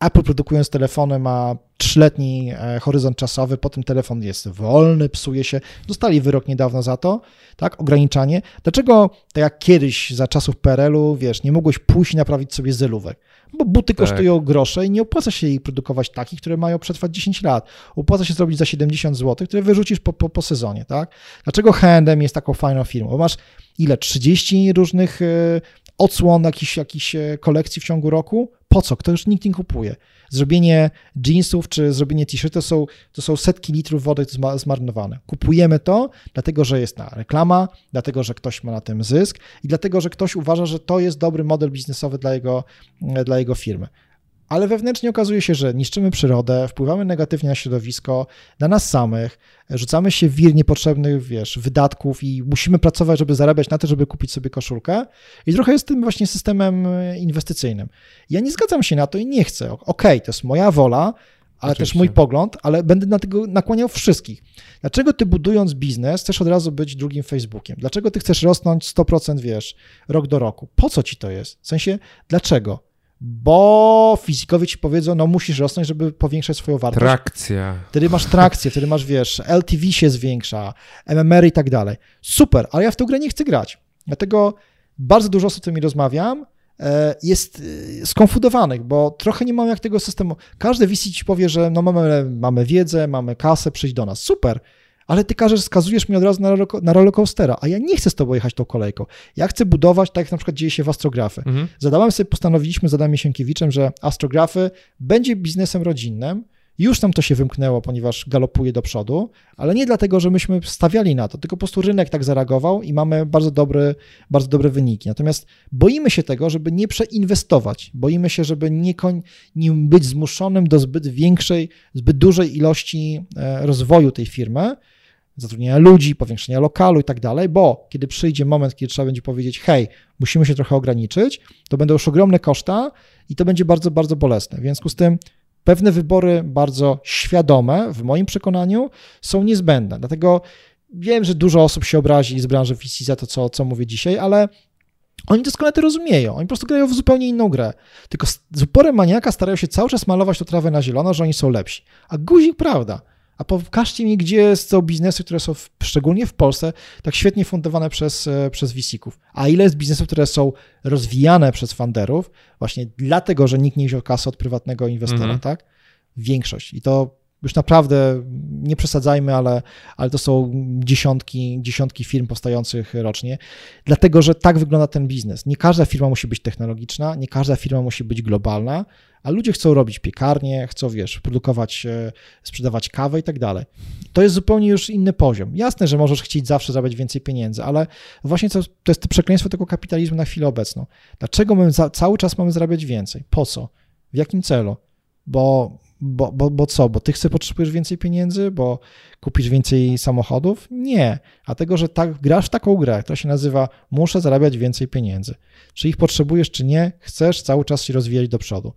Apple produkując telefony ma trzyletni e, horyzont czasowy, potem telefon jest wolny, psuje się. Dostali wyrok niedawno za to, tak? Ograniczanie. Dlaczego, tak jak kiedyś za czasów PRL-u, wiesz, nie mogłeś pójść i naprawić sobie zylówek? Bo buty tak. kosztują grosze i nie opłaca się jej produkować takich, które mają przetrwać 10 lat. Opłaca się zrobić za 70 zł, które wyrzucisz po, po, po sezonie, tak? Dlaczego H&M jest taką fajną firmą? Bo masz ile? 30 różnych e, odsłon jakichś, jakichś e, kolekcji w ciągu roku? Po co? Kto już nikt nie kupuje? Zrobienie jeansów czy zrobienie t-shirtów to są, to są setki litrów wody zmarnowane. Kupujemy to, dlatego że jest na reklama, dlatego że ktoś ma na tym zysk i dlatego że ktoś uważa, że to jest dobry model biznesowy dla jego, dla jego firmy ale wewnętrznie okazuje się, że niszczymy przyrodę, wpływamy negatywnie na środowisko, na nas samych, rzucamy się w wir niepotrzebnych, wiesz, wydatków i musimy pracować, żeby zarabiać na to, żeby kupić sobie koszulkę. I trochę jest tym właśnie systemem inwestycyjnym. Ja nie zgadzam się na to i nie chcę. Okej, okay, to jest moja wola, ale Oczywiście. też mój pogląd, ale będę na tego nakłaniał wszystkich. Dlaczego ty budując biznes chcesz od razu być drugim Facebookiem? Dlaczego ty chcesz rosnąć 100%, wiesz, rok do roku? Po co ci to jest? W sensie, dlaczego? Bo fizykowie ci powiedzą, no musisz rosnąć, żeby powiększać swoją wartość. Trakcja. Wtedy masz trakcję, wtedy masz, wiesz, LTV się zwiększa, MMR i tak dalej. Super, ale ja w tę grę nie chcę grać. Dlatego bardzo dużo osób, z którymi rozmawiam, e, jest e, skonfudowanych, bo trochę nie mam jak tego systemu. Każdy VC ci powie, że no mamy, mamy wiedzę, mamy kasę, przyjdź do nas. Super, ale ty każesz, skazujesz mnie od razu na, na rollercoastera, a ja nie chcę z tobą jechać tą kolejką. Ja chcę budować tak, jak na przykład dzieje się w astrografy. Mhm. Zadałem sobie, postanowiliśmy z Adamem Sienkiewiczem, że astrografy będzie biznesem rodzinnym, już tam to się wymknęło, ponieważ galopuje do przodu, ale nie dlatego, że myśmy stawiali na to, tylko po prostu rynek tak zareagował i mamy bardzo, dobry, bardzo dobre wyniki. Natomiast boimy się tego, żeby nie przeinwestować. Boimy się, żeby nie, nie być zmuszonym do zbyt większej, zbyt dużej ilości e, rozwoju tej firmy, zatrudnienia ludzi, powiększenia lokalu i tak dalej, bo kiedy przyjdzie moment, kiedy trzeba będzie powiedzieć, hej, musimy się trochę ograniczyć, to będą już ogromne koszta i to będzie bardzo, bardzo bolesne. W związku z tym pewne wybory bardzo świadome, w moim przekonaniu, są niezbędne. Dlatego wiem, że dużo osób się obrazi z branży VC za to, co, co mówię dzisiaj, ale oni doskonale to rozumieją. Oni po prostu grają w zupełnie inną grę. Tylko z uporem maniaka starają się cały czas malować to trawę na zielono, że oni są lepsi. A guzik prawda. A pokażcie mi, gdzie są biznesy, które są w, szczególnie w Polsce tak świetnie fundowane przez, e, przez VC-ków. A ile jest biznesów, które są rozwijane przez funderów, właśnie dlatego, że nikt nie wziął kasy od prywatnego inwestora, mm -hmm. tak? Większość. I to Już naprawdę nie przesadzajmy, ale, ale to są dziesiątki, dziesiątki firm powstających rocznie, dlatego że tak wygląda ten biznes. Nie każda firma musi być technologiczna, nie każda firma musi być globalna, a ludzie chcą robić piekarnie, chcą, wiesz, produkować, e, sprzedawać kawę i tak dalej. To jest zupełnie już inny poziom. Jasne, że możesz chcieć zawsze zarabiać więcej pieniędzy, ale właśnie to, to jest to przekleństwo tego kapitalizmu na chwilę obecną. Dlaczego my za, cały czas mamy zarabiać więcej? Po co? W jakim celu? Bo, bo, bo, bo co? Bo ty chcesz, potrzebujesz więcej pieniędzy? Bo kupisz więcej samochodów? Nie. A tego, że tak, grasz w taką grę, która się nazywa muszę zarabiać więcej pieniędzy. Czy ich potrzebujesz, czy nie, chcesz cały czas się rozwijać do przodu.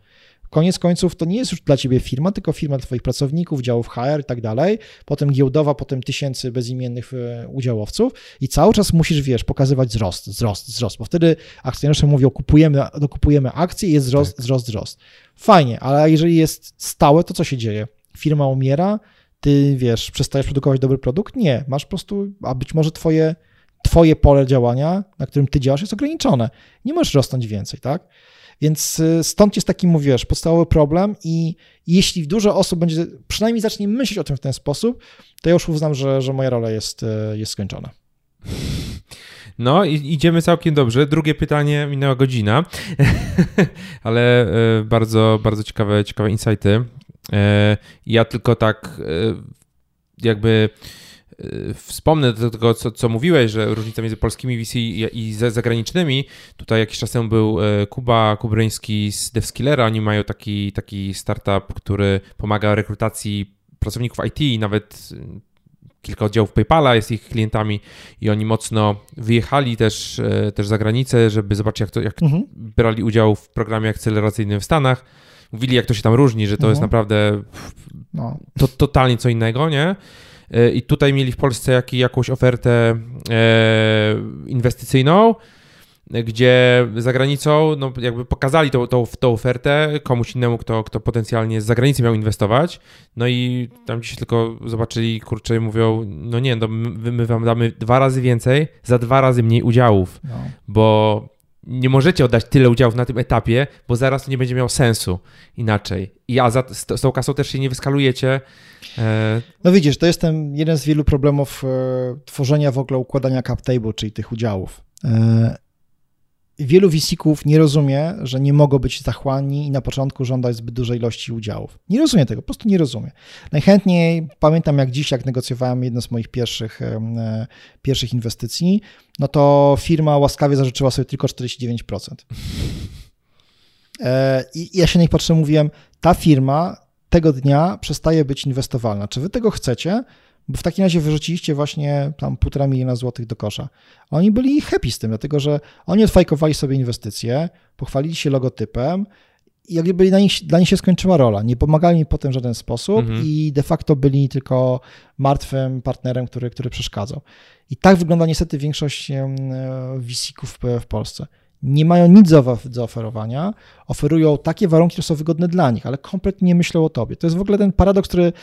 Koniec końców to nie jest już dla ciebie firma, tylko firma twoich pracowników, działów HR i tak dalej, potem giełdowa, potem tysięcy bezimiennych e, udziałowców i cały czas musisz, wiesz, pokazywać wzrost, wzrost, wzrost, bo wtedy akcjonariusze mówią, kupujemy, dokupujemy akcje i jest wzrost, tak. wzrost, wzrost. Fajnie, ale jeżeli jest stałe, to co się dzieje? Firma umiera, ty, wiesz, przestajesz produkować dobry produkt? Nie, masz po prostu, a być może twoje, twoje pole działania, na którym ty działasz, jest ograniczone. Nie możesz rosnąć więcej, tak? Więc y, stąd jest taki, mówisz, podstawowy problem i jeśli dużo osób będzie, przynajmniej zacznie myśleć o tym w ten sposób, to ja już uznam, że, że moja rola jest, y, jest skończona. No, idziemy całkiem dobrze. Drugie pytanie, minęła godzina, ale y, bardzo, bardzo ciekawe, ciekawe insighty. Ja tylko tak jakby wspomnę do tego, co, co mówiłeś, że różnica między polskimi VC i, zagranicznymi. Tutaj jakiś czas temu był y, Kuba Kubryński z DevSkillera. Oni mają taki, taki startup, który pomaga rekrutacji pracowników IT i nawet y, kilka oddziałów PayPala jest ich klientami i oni mocno wyjechali też, też za granicę, żeby zobaczyć, jak, to, jak mhm. brali udział w programie akceleracyjnym w Stanach. Mówili, jak to się tam różni, że to mhm. jest naprawdę no. to, totalnie co innego, nie? E, i tutaj mieli w Polsce jak, jakąś ofertę e, inwestycyjną, gdzie za granicą no, jakby pokazali tą, tą, tą ofertę komuś innemu, kto, kto potencjalnie z zagranicy miał inwestować, no i tam gdzieś tylko zobaczyli, kurczę, mówią, no nie, no my, my wam damy dwa razy więcej za dwa razy mniej udziałów, no. bo nie możecie oddać tyle udziałów na tym etapie, bo zaraz to nie będzie miało sensu inaczej. I a za, z, tą kasą też się nie wyskalujecie. E... No widzisz, to jest ten jeden z wielu problemów e, tworzenia w ogóle układania cap table, czyli tych udziałów. E, wielu wisików nie rozumie, że nie mogą być zachłanni i na początku żądać zbyt dużej ilości udziałów. Nie rozumie tego, po prostu nie rozumie. Najchętniej pamiętam jak dziś, jak negocjowałem jedno z moich pierwszych, e, pierwszych inwestycji, no to firma łaskawie zażyczyła sobie tylko 49%. E, I ja się na nich patrzę, mówiłem, ta firma tego dnia przestaje być inwestowalna. Czy wy tego chcecie? Bo w takim razie wyrzuciliście właśnie tam półtora miliona złotych do kosza. Oni byli happy z tym, dlatego że oni odfajkowali sobie inwestycje, pochwalili się logotypem i jakby dla nich, dla nich się skończyła rola. Nie pomagali mi potem w żaden sposób mhm. i de facto byli tylko martwym partnerem, który, który przeszkadzał. I tak wygląda niestety większość VC-ków w Polsce nie mają nic do zaoferowania, oferują takie warunki, które są wygodne dla nich, ale kompletnie nie myślą o tobie. To jest w ogóle ten paradoks, który,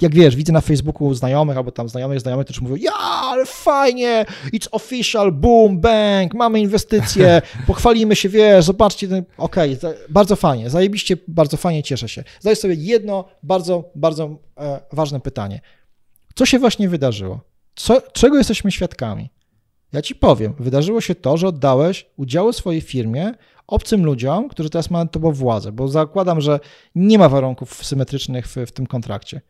jak wiesz, widzę na Facebooku znajomych albo tam znajomych, znajomych, którzy mówią, ja, ale fajnie, it's official, boom, bang, mamy inwestycje, pochwalimy się, wiesz, zobaczcie, okej, okay, bardzo fajnie, zajebiście, bardzo fajnie, cieszę się. Zadaję sobie jedno bardzo, bardzo e, ważne pytanie. Co się właśnie wydarzyło? Co, czego jesteśmy świadkami? Ja ci powiem, wydarzyło się to, że oddałeś udziały swojej firmie obcym ludziom, którzy teraz mają tobą władzę, bo zakładam, że nie ma warunków symetrycznych w, w tym kontrakcie.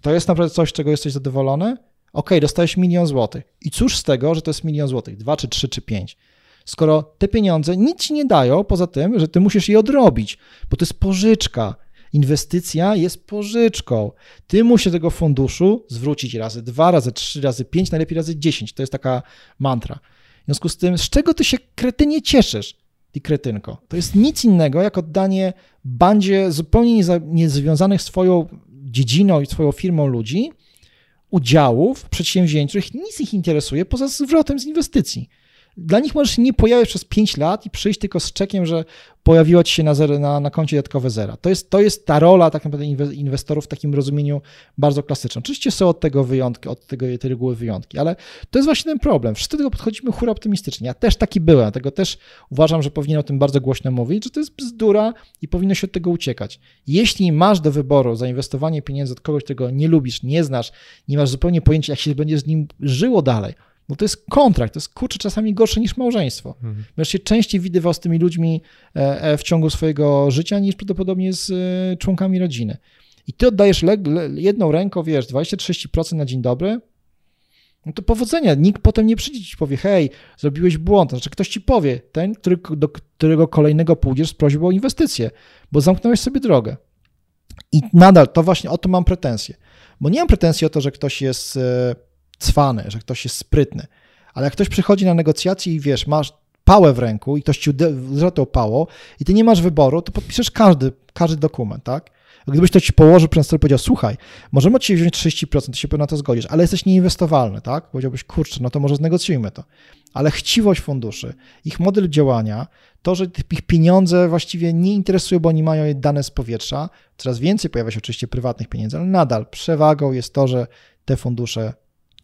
To jest naprawdę coś, czego jesteś zadowolony? Ok, dostajesz milion złotych. I cóż z tego, że to jest milion złotych? Dwa, czy trzy, czy pięć? Skoro te pieniądze nic ci nie dają, poza tym, że ty musisz je odrobić, bo to jest pożyczka. Inwestycja jest pożyczką. Ty musisz tego funduszu zwrócić razy dwa, razy trzy, razy pięć, najlepiej razy dziesięć. To jest taka mantra. W związku z tym, z czego ty się kretynie cieszysz, ty kretynko? To jest nic innego, jak oddanie bandzie zupełnie niezwiązanych z twoją dziedziną i swoją firmą ludzi udziałów w przedsięwzięciu, nic ich interesuje poza zwrotem z inwestycji. Dla nich możesz nie pojawiać przez 5 lat i przyjść tylko z czekiem, że pojawiło ci się na, zero, na, na koncie dodatkowe zera. To jest, to jest ta rola tak naprawdę inwestorów w takim rozumieniu bardzo klasycznym. Oczywiście są od tego wyjątki, od tego, tej reguły wyjątki, ale to jest właśnie ten problem. Wszyscy do tego podchodzimy hura optymistycznie. Ja też taki byłem, dlatego też uważam, że powinien o tym bardzo głośno mówić, że to jest bzdura i powinno się od tego uciekać. Jeśli masz do wyboru zainwestowanie pieniędzy od kogoś, którego nie lubisz, nie znasz, nie masz zupełnie pojęcia, jak się będzie z nim żyło dalej, bo to jest kontrakt, to jest kurczę czasami gorsze niż małżeństwo. Mhm. Będziesz się częściej widywał z tymi ludźmi e, e, w ciągu swojego życia niż prawdopodobnie z e, członkami rodziny. I ty oddajesz jedną ręką, wiesz, 20-30% na dzień dobry, no to powodzenia. Nikt potem nie przyjdzie ci powie, hej, zrobiłeś błąd. Znaczy ktoś ci powie, ten, który, do którego kolejnego pójdziesz z prośbą o inwestycję, bo zamknąłeś sobie drogę. I nadal to właśnie o to mam pretensje. Bo nie mam pretensji o to, że ktoś jest cwany, że ktoś jest sprytny. Ale jak ktoś przychodzi na negocjacje i wiesz, masz pałę w ręku i ktoś ci uderza tą pałą i ty nie masz wyboru, to podpiszesz każdy, każdy dokument, tak? Gdybyś to ci położył przez stole powiedział, słuchaj, możemy od ciebie wziąć 30%, ty się na to zgodzisz, ale jesteś nieinwestowalny, tak? Powiedziałbyś, kurczę, no to może znegocjujmy to. Ale chciwość funduszy, ich model działania, to, że ich pieniądze właściwie nie interesują, bo oni mają dane z powietrza, coraz więcej pojawia się oczywiście prywatnych pieniędzy, ale nadal przewagą jest to, że te fundusze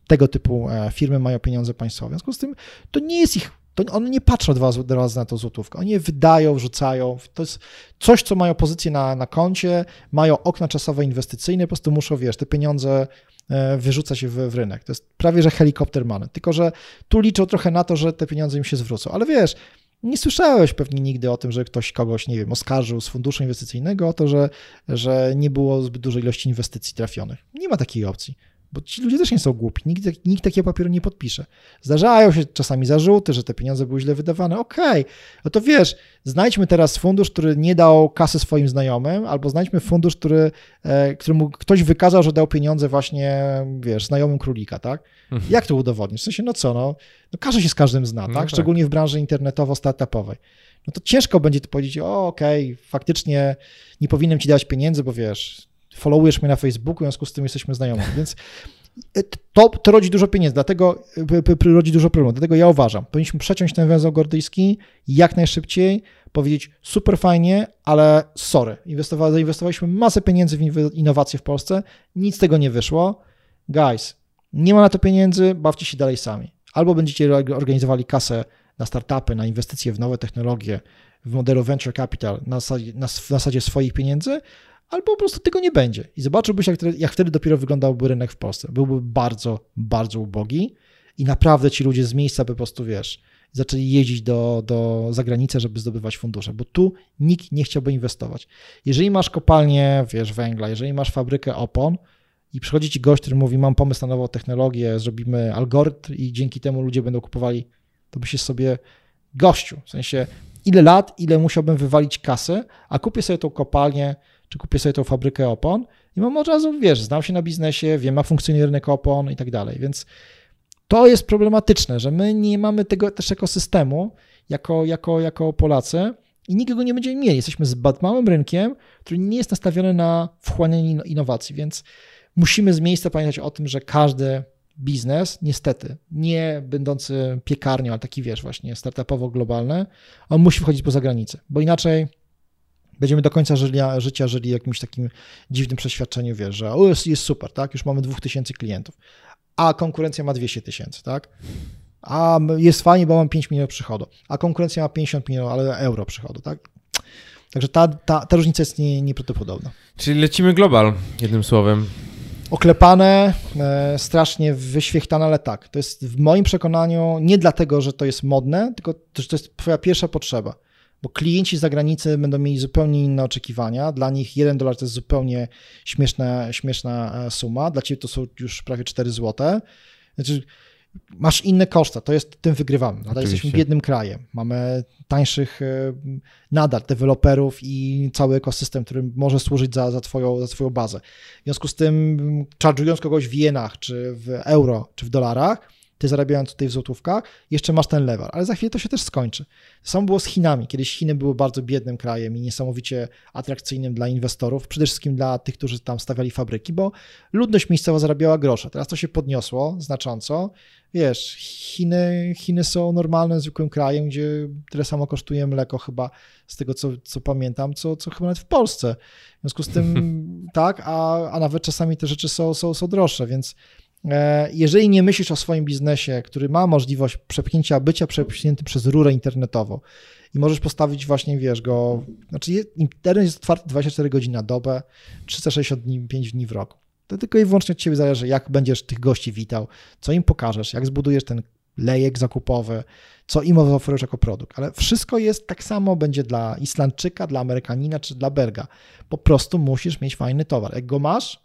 tego typu e, firmy mają pieniądze państwowe. W związku z tym to nie jest ich, to one nie patrzą dwa razy na to złotówkę. Oni je wydają, wrzucają. To jest coś, co mają pozycję na, na koncie, mają okna czasowe inwestycyjne, po prostu muszą, wiesz, te pieniądze e, wyrzuca się w, w, rynek. To jest prawie, że helikopter money. Tylko, że tu liczą trochę na to, że te pieniądze im się zwrócą. Ale wiesz, nie słyszałeś pewnie nigdy o tym, że ktoś kogoś, nie wiem, oskarżył z funduszu inwestycyjnego o to, że, że nie było zbyt dużej ilości inwestycji trafionych. Nie ma takiej opcji. Bo ci ludzie też nie są głupi, nikt, nikt takiego papieru nie podpisze. Zdarzają się czasami zarzuty, że te pieniądze były źle wydawane. Okej, okay. no to wiesz, znajdźmy teraz fundusz, który nie dał kasy swoim znajomym, albo znajdźmy fundusz, który, e, któremu ktoś wykazał, że dał pieniądze właśnie, wiesz, znajomym królika, tak? Mhm. Jak to udowodnić? W sensie, no co, no, no każdy się z każdym zna, no tak? Szczególnie w branży internetowo-startupowej. No to ciężko będzie to powiedzieć, o okej, okay, faktycznie nie powinienem ci dać pieniędzy, bo wiesz, followujesz mnie na Facebooku, w związku z tym jesteśmy znajomi, więc e, to, to rodzi dużo pieniędzy, dlatego rodzi dużo problemów. Dlatego ja uważam, powinniśmy przeciąć ten węzeł gordyjski jak najszybciej, powiedzieć super fajnie, ale sorry, zainwestowaliśmy masę pieniędzy w innowacje w Polsce, nic z tego nie wyszło. Guys, nie ma na to pieniędzy, bawcie się dalej sami. Albo będziecie organizowali kasę na startupy, na inwestycje w nowe technologie, w modelu venture capital na zasadzie, na, na zasadzie swoich pieniędzy, albo po prostu tego nie będzie. I zobaczyłbyś, jak, jak wtedy dopiero wyglądałby rynek w Polsce. Byłby bardzo, bardzo ubogi i naprawdę ci ludzie z miejsca by po prostu, wiesz, zaczęli jeździć do, do zagranicy, żeby zdobywać fundusze, bo tu nikt nie chciałby inwestować. Jeżeli masz kopalnię, wiesz, węgla, jeżeli masz fabrykę opon i przychodzi ci gość, który mówi, mam pomysł na nową technologię, zrobimy algorytm i dzięki temu ludzie będą kupowali, to byś sobie gościu, w sensie ile lat, ile musiałbym wywalić kasę, a kupię sobie tą kopalnię, czy kupię sobie tą fabrykę opon i mam od razu, wiesz, znam się na biznesie, wiem, jak funkcjonuje rynek opon i tak dalej, więc to jest problematyczne, że my nie mamy tego też ekosystemu jako, jako, jako Polacy i nikogo nie będziemy mieli. Jesteśmy zbyt małym rynkiem, który nie jest nastawiony na wchłanianie innowacji, więc musimy z miejsca pamiętać o tym, że każdy biznes, niestety, nie będący piekarnią, ale taki wiesz, właśnie startupowo-globalny, on musi wchodzić poza granicę, bo inaczej będziemy do końca życia żyli jakimś takim dziwnym przeświadczeniu, wiesz, że o, jest, jest super, tak, już mamy 2000 klientów, a konkurencja ma 200 tysięcy, tak, a jest fajnie, bo mam 5 milionów przychodu, a konkurencja ma 50 milionów ale euro przychodu, tak. Także ta, ta, ta różnica jest nie, nieprawdopodobna. Czyli lecimy global, jednym słowem. Oklepane, e, strasznie wyświechtane, ale tak. To jest w moim przekonaniu nie dlatego, że to jest modne, tylko że to jest twoja pierwsza potrzeba bo klienci z zagranicy będą mieli zupełnie inne oczekiwania. Dla nich 1 dolar to jest zupełnie śmieszna, śmieszna e, suma, dla ciebie to są już prawie 4 zł. Znaczy, masz inne koszta, to jest tym wygrywamy. Nadal Oczywiście. jesteśmy biednym krajem. Mamy tańszych e, nadal deweloperów i cały ekosystem, który może służyć za, za, twoją, za twoją bazę. W związku z tym, charge'ując kogoś w jenach, czy w euro, czy w dolarach, ty zarabiając tutaj w złotówkach, jeszcze masz ten level, ale za chwilę to się też skończy. Samo było z Chinami. Kiedyś Chiny były bardzo biednym krajem i niesamowicie atrakcyjnym dla inwestorów, przede wszystkim dla tych, którzy tam stawiali fabryki, bo ludność miejscowa zarabiała grosze. Teraz to się podniosło znacząco. wiesz, Chiny, Chiny są normalnym, zwykłym krajem, gdzie tyle samo kosztuje mleko chyba, z tego co, co pamiętam, co, co chyba nawet w Polsce. W związku z tym tak, a, a nawet czasami te rzeczy są, są, są droższe, więc jeżeli nie myślisz o swoim biznesie, który ma możliwość przepchnięcia, bycia przepchniętym przez rurę internetową i możesz postawić właśnie, wiesz, go, znaczy internet jest otwarty 24 godziny na dobę, 365 dni w roku. To tylko i wyłącznie od ciebie zależy, jak będziesz tych gości witał, co im pokażesz, jak zbudujesz ten lejek zakupowy, co im oferujesz jako produkt. Ale wszystko jest tak samo, będzie dla Islandczyka, dla Amerykanina czy dla Belga. Po prostu musisz mieć fajny towar. Jak go masz,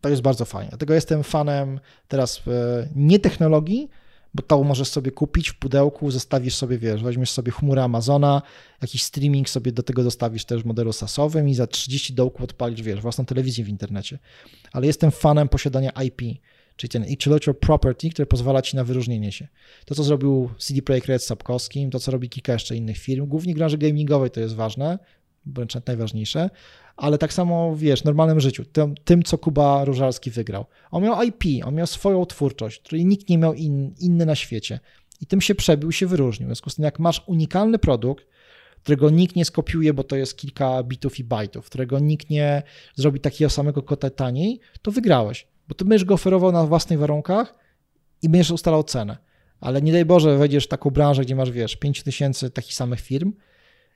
to jest bardzo fajnie. Dlatego jestem fanem teraz e, nie technologii, bo to możesz sobie kupić w pudełku, zostawisz sobie, wiesz, weźmiesz sobie chmurę Amazona, jakiś streaming sobie do tego dostawisz też w modelu SASowym i za 30 dołków odpalisz, wiesz, własną telewizję w internecie. Ale jestem fanem posiadania IP, czyli ten intellectual property, który pozwala ci na wyróżnienie się. To, co zrobił CD Projekt Red Sapkowskim, to, co robi kilka jeszcze innych firm, głównie w branży gamingowej to jest ważne, wręcz najważniejsze, ale tak samo, wiesz, w normalnym życiu, tym, tym, co Kuba Różalski wygrał. On miał IP, on miał swoją twórczość, której nikt nie miał in, inny na świecie i tym się przebił, się wyróżnił. W związku z tym, jak masz unikalny produkt, którego nikt nie skopiuje, bo to jest kilka bitów i bajtów, którego nikt nie zrobi takiego samego kota taniej, to wygrałeś, bo ty będziesz go oferował na własnych warunkach i będziesz ustalał cenę. Ale nie daj Boże, wejdziesz w taką branżę, gdzie masz, wiesz, 5 tysięcy takich samych firm,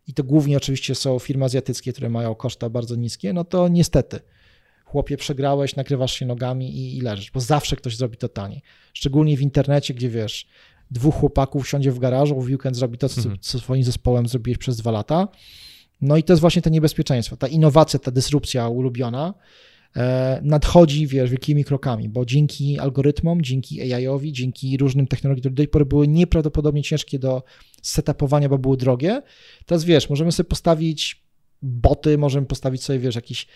i to głównie oczywiście są firmy azjatyckie, które mają koszta bardzo niskie, no to niestety, chłopie, przegrałeś, nakrywasz się nogami i, i leżysz, bo zawsze ktoś zrobi to taniej. Szczególnie w internecie, gdzie wiesz, dwóch chłopaków siądzie w garażu, w weekend zrobi to, co, mhm. co swoim zespołem zrobiłeś przez dwa lata. No i to jest właśnie to niebezpieczeństwo, ta innowacja, ta dysrupcja ulubiona, nadchodzi, wiesz, wielkimi krokami, bo dzięki algorytmom, dzięki AI-owi, dzięki różnym technologiom, które do tej pory były nieprawdopodobnie ciężkie do setupowania, bo były drogie, teraz wiesz, możemy sobie postawić boty, możemy postawić sobie, wiesz, jakieś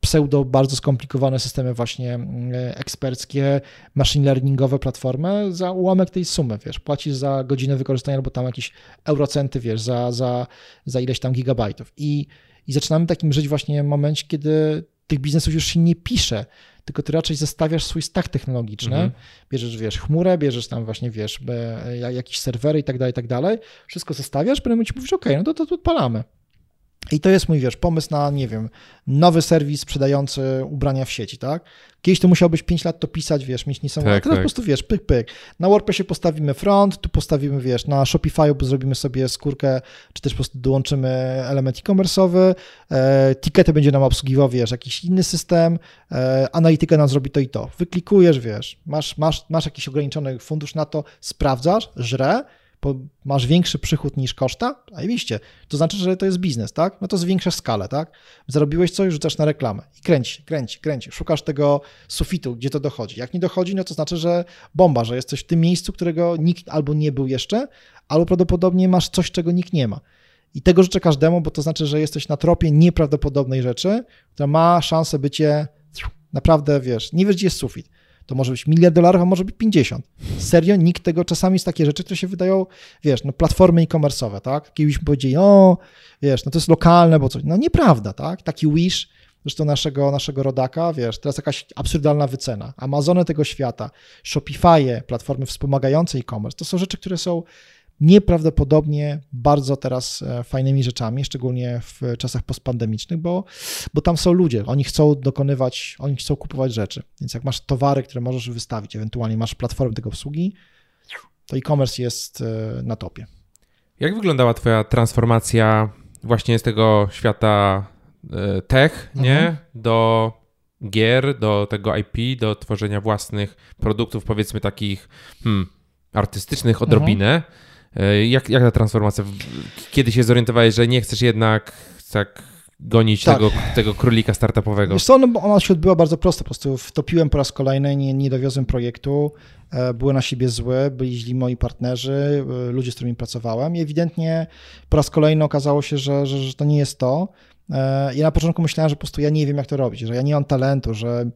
pseudo bardzo skomplikowane systemy właśnie mm, eksperckie, machine learningowe platformy za ułamek tej sumy, wiesz, płacisz za godzinę wykorzystania albo tam jakieś eurocenty, wiesz, za, za, za ileś tam gigabajtów. I, i zaczynamy takim żyć właśnie w momencie, kiedy tych biznesów już się nie pisze, tylko ty raczej zestawiasz swój stack technologiczny, mhm. bierzesz, wiesz, chmurę, bierzesz tam właśnie, wiesz, jakieś serwery i tak dalej, i tak dalej, wszystko zestawiasz, potem ci mówisz, ok, no to, to, to odpalamy. I to jest mój, wiesz, pomysł na, nie wiem, nowy serwis sprzedający ubrania w sieci, tak? Kiedyś to musiałbyś 5 lat to pisać, wiesz, mieć niesamowite. Tak, teraz tak. po prostu, wiesz, pyk, pyk. Na WordPressie postawimy front, tu postawimy, wiesz, na Shopify'u zrobimy sobie skórkę, czy też po prostu dołączymy element e-commerce'owy, e, tikety będzie nam obsługiwał, wiesz, jakiś inny system, e, analityka nam zrobi to i to. Wyklikujesz, wiesz, masz, masz, masz jakiś ograniczony fundusz na to, sprawdzasz, żre, masz większy przychód niż koszta, oczywiście, to znaczy, że to jest biznes, tak? No to zwiększasz skalę, tak? Zarobiłeś coś, rzucasz na reklamę i kręci, kręci, kręci. Szukasz tego sufitu, gdzie to dochodzi. Jak nie dochodzi, no to znaczy, że bomba, że jesteś w tym miejscu, którego nikt albo nie był jeszcze, albo prawdopodobnie masz coś, czego nikt nie ma. I tego życzę każdemu, bo to znaczy, że jesteś na tropie nieprawdopodobnej rzeczy, która ma szansę bycie naprawdę, wiesz, nie wiesz, gdzie jest sufit. To może być miliard dolarów, a może być 50. Serio, nikt tego, czasami jest takie rzeczy, które się wydają, wiesz, no platformy e-commerce'owe, tak? Kiedyś powiedzieli, o, wiesz, no to jest lokalne, bo coś. No nieprawda, tak? Taki Wish, zresztą naszego, naszego rodaka, wiesz, teraz jakaś absurdalna wycena. Amazony tego świata, Shopify, platformy wspomagające e-commerce, to są rzeczy, które są nieprawdopodobnie bardzo teraz e, fajnymi rzeczami, szczególnie w czasach postpandemicznych, bo, bo tam są ludzie, oni chcą dokonywać, oni chcą kupować rzeczy. Więc jak masz towary, które możesz wystawić, ewentualnie masz platformę tego obsługi, to e-commerce jest e, na topie. Jak wyglądała Twoja transformacja właśnie z tego świata e, tech, mhm. nie? Do gier, do tego IP, do tworzenia własnych produktów, powiedzmy takich hmm, artystycznych odrobinę. Mhm. E, jak, jak ta transformacja? Kiedy się zorientowałeś, że nie chcesz jednak tak gonić tak. Tego, tego królika startupowego? Wiesz co, no, ona się odbyła bardzo prosto. Po prostu wtopiłem po raz kolejny, nie, nie dowiozłem projektu, e, były na siebie złe, byli źli moi partnerzy, e, ludzie, z którymi pracowałem i ewidentnie po raz kolejny okazało się, że, że, że to nie jest to. E, ja na początku myślałem, że po prostu ja nie wiem, jak to robić, że ja nie mam talentu, że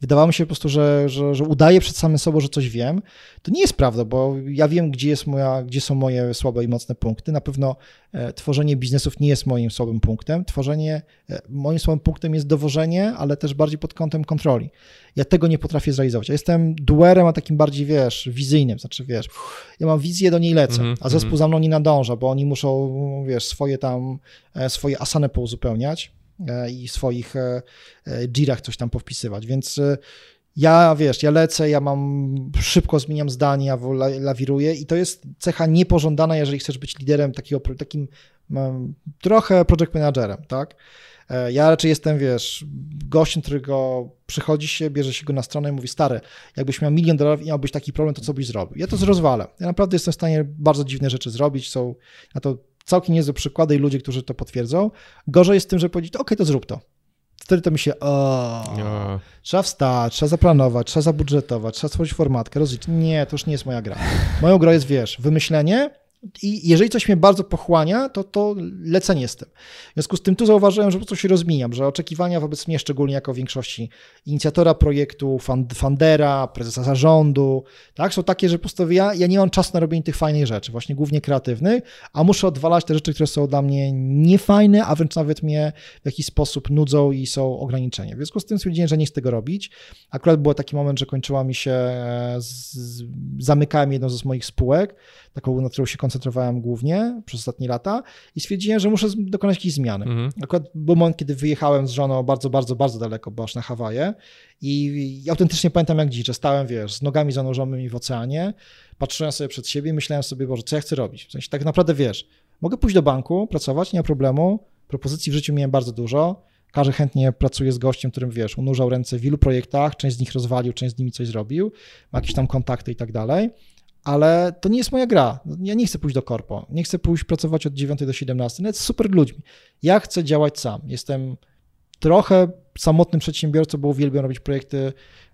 wydawało mi się po prostu, że, że, że udaję przed samym sobą, że coś wiem. To nie jest prawda, bo ja wiem, gdzie, jest moja, gdzie są moje słabe i mocne punkty. Na pewno e, tworzenie biznesów nie jest moim słabym punktem. Tworzenie, e, moim słabym punktem jest dowożenie, ale też bardziej pod kątem kontroli. Ja tego nie potrafię zrealizować. Ja jestem duerem, a takim bardziej, wiesz, wizyjnym. Znaczy, wiesz, ja mam wizję, do niej lecę, mm -hmm. a zespół za mną nie nadąża, bo oni muszą, wiesz, swoje tam, swoje asany pouzupełniać uzupełniać e, i w swoich girach e, e, coś tam powpisywać, więc ja, wiesz, ja lecę, ja mam, szybko zmieniam zdania, lawiruję i to jest cecha niepożądana, jeżeli chcesz być liderem takiego, takim trochę project managerem, tak? Ja raczej jestem, wiesz, gościem, którego przychodzi się, bierze się go na stronę i mówi, stary, jakbyś miał milion dolarów i miałbyś taki problem, to co byś zrobił? Ja to zrozwalę. Ja naprawdę jestem w stanie bardzo dziwne rzeczy zrobić, są na to całkiem niezłe przykłady i ludzie, którzy to potwierdzą. Gorzej jest tym, że powiedzieć, ok, to zrób to. Wtedy to mi się, o, trzeba wstać, trzeba zaplanować, trzeba zabudżetować, trzeba stworzyć formatkę, rozliczyć. Nie, to już nie jest moja gra. Moją grą jest, wiesz, wymyślenie, i jeżeli coś mnie bardzo pochłania, to, to lecenie z tym. W związku z tym tu zauważyłem, że po prostu się rozmijam, że oczekiwania wobec mnie, szczególnie jako większości inicjatora projektu, fundera, prezesa zarządu, tak, są takie, że po prostu ja, ja nie mam czasu na robienie tych fajnych rzeczy, właśnie głównie kreatywnych, a muszę odwalać te rzeczy, które są dla mnie niefajne, a wręcz nawet mnie w jakiś sposób nudzą i są ograniczenia. W związku z tym stwierdziłem, że nie chcę tego robić. Akurat był taki moment, że kończyła mi się, e, z, zamykałem jedną z moich spółek, taką, na którą się koncentrowałem głównie przez ostatnie lata i stwierdziłem, że muszę dokonać jakiejś zmiany. Mhm. Akurat był moment, kiedy wyjechałem z żoną bardzo, bardzo, bardzo daleko, bo aż na Hawaje i, i autentycznie pamiętam jak dziś, stałem, wiesz, z nogami zanurzonymi w oceanie, patrzyłem sobie przed siebie i myślałem sobie, Boże, co ja chcę robić? W sensie tak naprawdę, wiesz, mogę pójść do banku, pracować, nie ma problemu, propozycji w życiu miałem bardzo dużo, każdy chętnie pracuje z gościem, którym wiesz, unurzał ręce w wielu projektach, część z nich rozwalił, część z nimi coś zrobił, ma jakieś tam kontakty i tak dalej ale to nie jest moja gra. Ja nie chcę pójść do korpo, nie chcę pójść pracować od 9 do 17, nawet z super ludźmi. Ja chcę działać sam. Jestem trochę samotnym przedsiębiorcą, bo uwielbiam robić projekty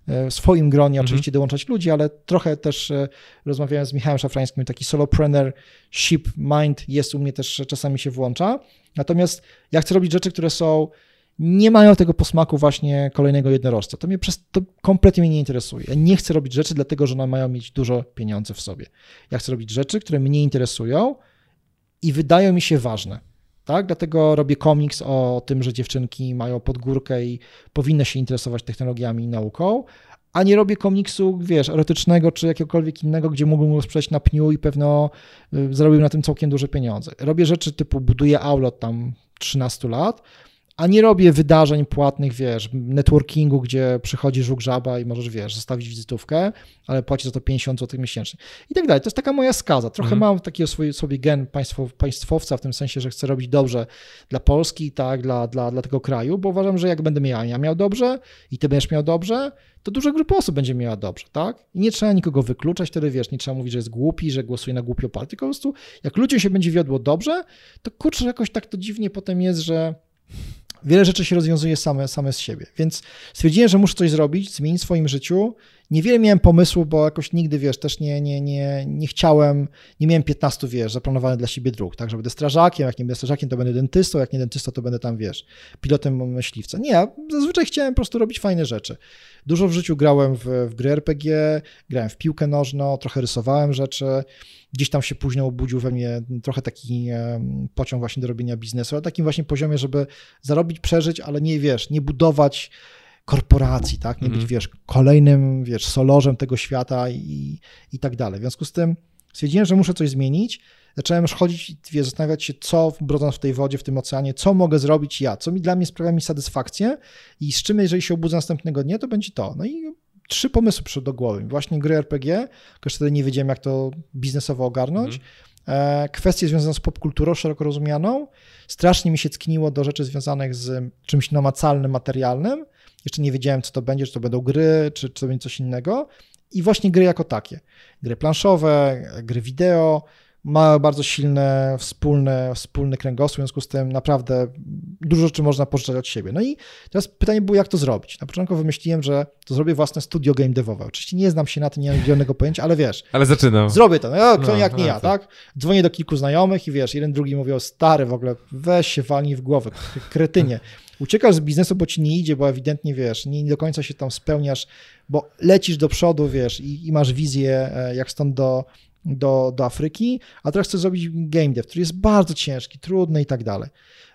e, w swoim gronie, mhm. oczywiście dołączać ludzi, ale trochę też e, rozmawiałem z Michałem Szafrańskim, taki solopreneurship mind jest u mnie też, czasami się włącza. Natomiast ja chcę robić rzeczy, które są nie mają tego posmaku właśnie kolejnego jednorożca. To mnie przez to kompletnie mnie nie interesuje. Ja nie chcę robić rzeczy dlatego, że one mają mieć dużo pieniędzy w sobie. Ja chcę robić rzeczy, które mnie interesują i wydają mi się ważne. Tak? Dlatego robię komiks o tym, że dziewczynki mają podgórkę i powinny się interesować technologiami i nauką, a nie robię komiksu, wiesz, erotycznego czy jakiegokolwiek innego, gdzie mógłbym go sprzedać na pniu i pewno y, zarobił na tym całkiem duże pieniądze. Robię rzeczy typu buduję aula od tam 13 lat, a nie robię wydarzeń płatnych, wiesz, networkingu, gdzie przychodzi żuk żaba i możesz, wiesz, zostawić wizytówkę, ale płaci za to 50 zł miesięcznie i tak dalej. To jest taka moja skaza. Trochę mhm. mam takiego swój, sobie gen państwo, państwowca w tym sensie, że chcę robić dobrze dla Polski, tak, dla, dla, dla tego kraju, bo uważam, że jak będę miał, ja miał dobrze i ty będziesz miał dobrze, to duża grupa osób będzie miała dobrze, tak? I nie trzeba nikogo wykluczać, wtedy wiesz, nie trzeba mówić, że jest głupi, że głosuje na głupio partię, tylko po prostu jak ludziom się będzie wiodło dobrze, to kurczę, jakoś tak to dziwnie potem jest, że wiele rzeczy się rozwiązuje same, same z siebie. Więc stwierdziłem, że muszę coś zrobić, zmienić w swoim życiu. Niewiele miałem pomysłu, bo jakoś nigdy, wiesz, też nie, nie, nie, nie chciałem, nie miałem 15, wiesz, zaplanowanych dla siebie dróg, tak, że będę strażakiem, jak nie będę strażakiem, to będę dentystą, jak nie dentystą, to będę tam, wiesz, pilotem myśliwca. Nie, zazwyczaj chciałem po prostu robić fajne rzeczy. Dużo w życiu grałem w, w gry RPG, grałem w piłkę nożną, trochę rysowałem rzeczy, gdzieś tam się później obudził we mnie trochę taki pociąg właśnie do robienia biznesu, ale takim właśnie poziomie, żeby zarobić, przeżyć, ale nie, wiesz, nie budować korporacji, tak, nie mm. być, mhm. wiesz, kolejnym, wiesz, solorzem tego świata i, i tak dalej. W związku z tym stwierdziłem, że muszę coś zmienić, zacząłem już chodzić i zastanawiać się, co brodząc w tej wodzie, w tym oceanie, co mogę zrobić ja, co mi dla mnie sprawia mi satysfakcję i z czym, jeżeli się obudzę następnego dnia, to będzie to. No i trzy pomysły przyszły do głowy. Właśnie gry RPG, tylko wtedy nie wiedziałem, jak to biznesowo ogarnąć. Mm. Kwestie związane z popkulturą szeroko rozumianą. Strasznie mi się ckniło do rzeczy związanych z czymś namacalnym, materialnym. Jeszcze nie wiedziałem, co to będzie, czy to będą gry, czy, czy to będzie coś innego. I właśnie gry jako takie. Gry planszowe, gry wideo, ma bardzo silny wspólny, wspólny kręgosłup, w związku z tym naprawdę dużo rzeczy można pożyczać od siebie. No i teraz pytanie było, jak to zrobić. Na początku wymyśliłem, że to zrobię własne studio game devowe. Oczywiście nie znam się na tym, nie mam zielonego pojęcia, ale wiesz. Ale zaczynam. Zrobię to. No, kto No, jak nie no, ja, tak. Dzwonię do kilku znajomych i wiesz, jeden drugi mówi o stary w ogóle, weź się walnij w głowę, ty kretynie. Uciekasz z biznesu, bo ci nie idzie, bo ewidentnie wiesz, nie do końca się tam spełniasz, bo lecisz do przodu, wiesz, i, i masz wizję, e, jak stąd do, do, do Afryki, a teraz chcesz zrobić game dev, który jest bardzo ciężki, trudny i tak dalej.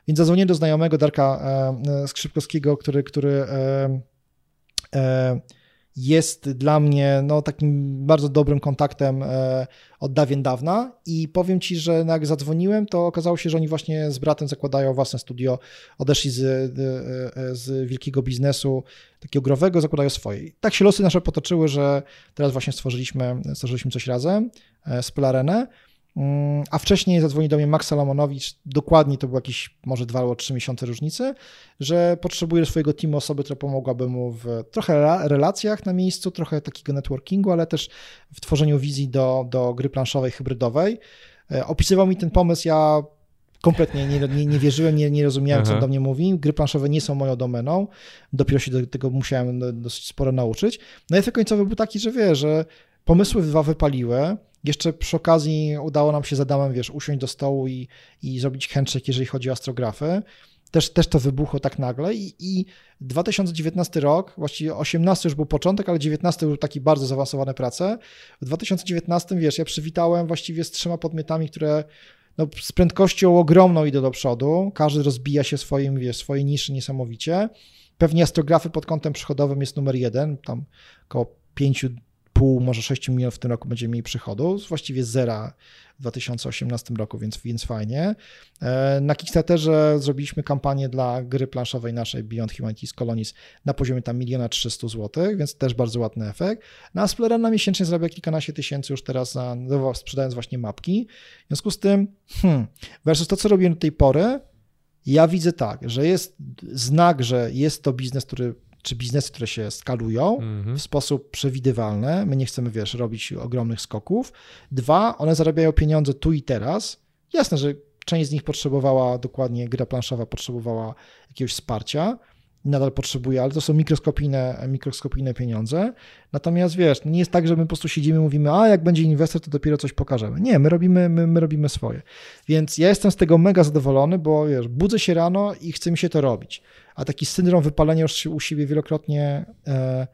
Więc zadzwonię do znajomego Darka e, e, Skrzypkowskiego, który, który e, e, jest dla mnie no, takim bardzo dobrym kontaktem e, od dawien dawna i powiem Ci, że jak zadzwoniłem, to okazało się, że oni właśnie z bratem zakładają własne studio, odeszli z, z, z wielkiego biznesu takiego growego, zakładają swoje. I tak się losy nasze potoczyły, że teraz właśnie stworzyliśmy, stworzyliśmy coś razem, e, Spelarenę, Mm, a wcześniej zadzwonił do mnie Max Salomonowicz, dokładnie to było jakieś może dwa albo trzy miesiące różnicy, że potrzebuje swojego teamu osoby, która pomogłaby mu w trochę rela- relacjach na miejscu, trochę takiego networkingu, ale też w tworzeniu wizji do, do gry planszowej, hybrydowej. E, Opisywał mi ten pomysł, ja kompletnie nie, nie, nie wierzyłem, nie, nie rozumiałem, co on Aha. do mnie mówi. Gry planszowe nie są moją domeną, dopiero się do tego musiałem do- dosyć sporo nauczyć. No i efekt końcowy był taki, że wie, że pomysły dwa wypaliły, jeszcze przy okazji udało nam się z Adamem, wiesz, usiąść do stołu i, i zrobić handshake, jeżeli chodzi o astrografy. Też, też to wybuchło tak nagle i, i 2019 rok, właściwie 18 już był początek, ale 19 był taki bardzo zaawansowane prace. W 2019, wiesz, ja przywitałem właściwie z trzema podmiotami, które no, z prędkością ogromną idą do przodu. Każdy rozbija się swoim, wiesz, swojej niszy niesamowicie. Pewnie astrografy pod kątem przychodowym jest numer jeden, tam około 5,5, może 6 milionów w tym roku będziemy mieli przychodu, właściwie zera w 2018 roku, więc, więc fajnie. E, Na Kickstarterze zrobiliśmy kampanię dla gry planszowej naszej Beyond Humanities Colonies na poziomie tam miliona 300 zł, więc też bardzo ładny efekt. No a Splerena miesięcznie zarabia kilkanaście tysięcy już teraz za, no, sprzedając właśnie mapki. W związku z tym, hmm, versus to, co robiłem do tej pory, ja widzę tak, że jest znak, że jest to biznes, który, czy biznesy, które się skalują Mhm. w sposób przewidywalny. My nie chcemy, wiesz, robić ogromnych skoków. Dwa, one zarabiają pieniądze tu i teraz. Jasne, że część z nich potrzebowała dokładnie, gra planszowa potrzebowała jakiegoś wsparcia, nadal potrzebuje, ale to są mikroskopijne, mikroskopijne pieniądze. Natomiast wiesz, nie jest tak, że my po prostu siedzimy i mówimy, a jak będzie inwestor, to dopiero coś pokażemy. Nie, my robimy, my, my robimy swoje. Więc ja jestem z tego mega zadowolony, bo wiesz, budzę się rano i chce mi się to robić. A taki syndrom wypalenia już u siebie wielokrotnie e,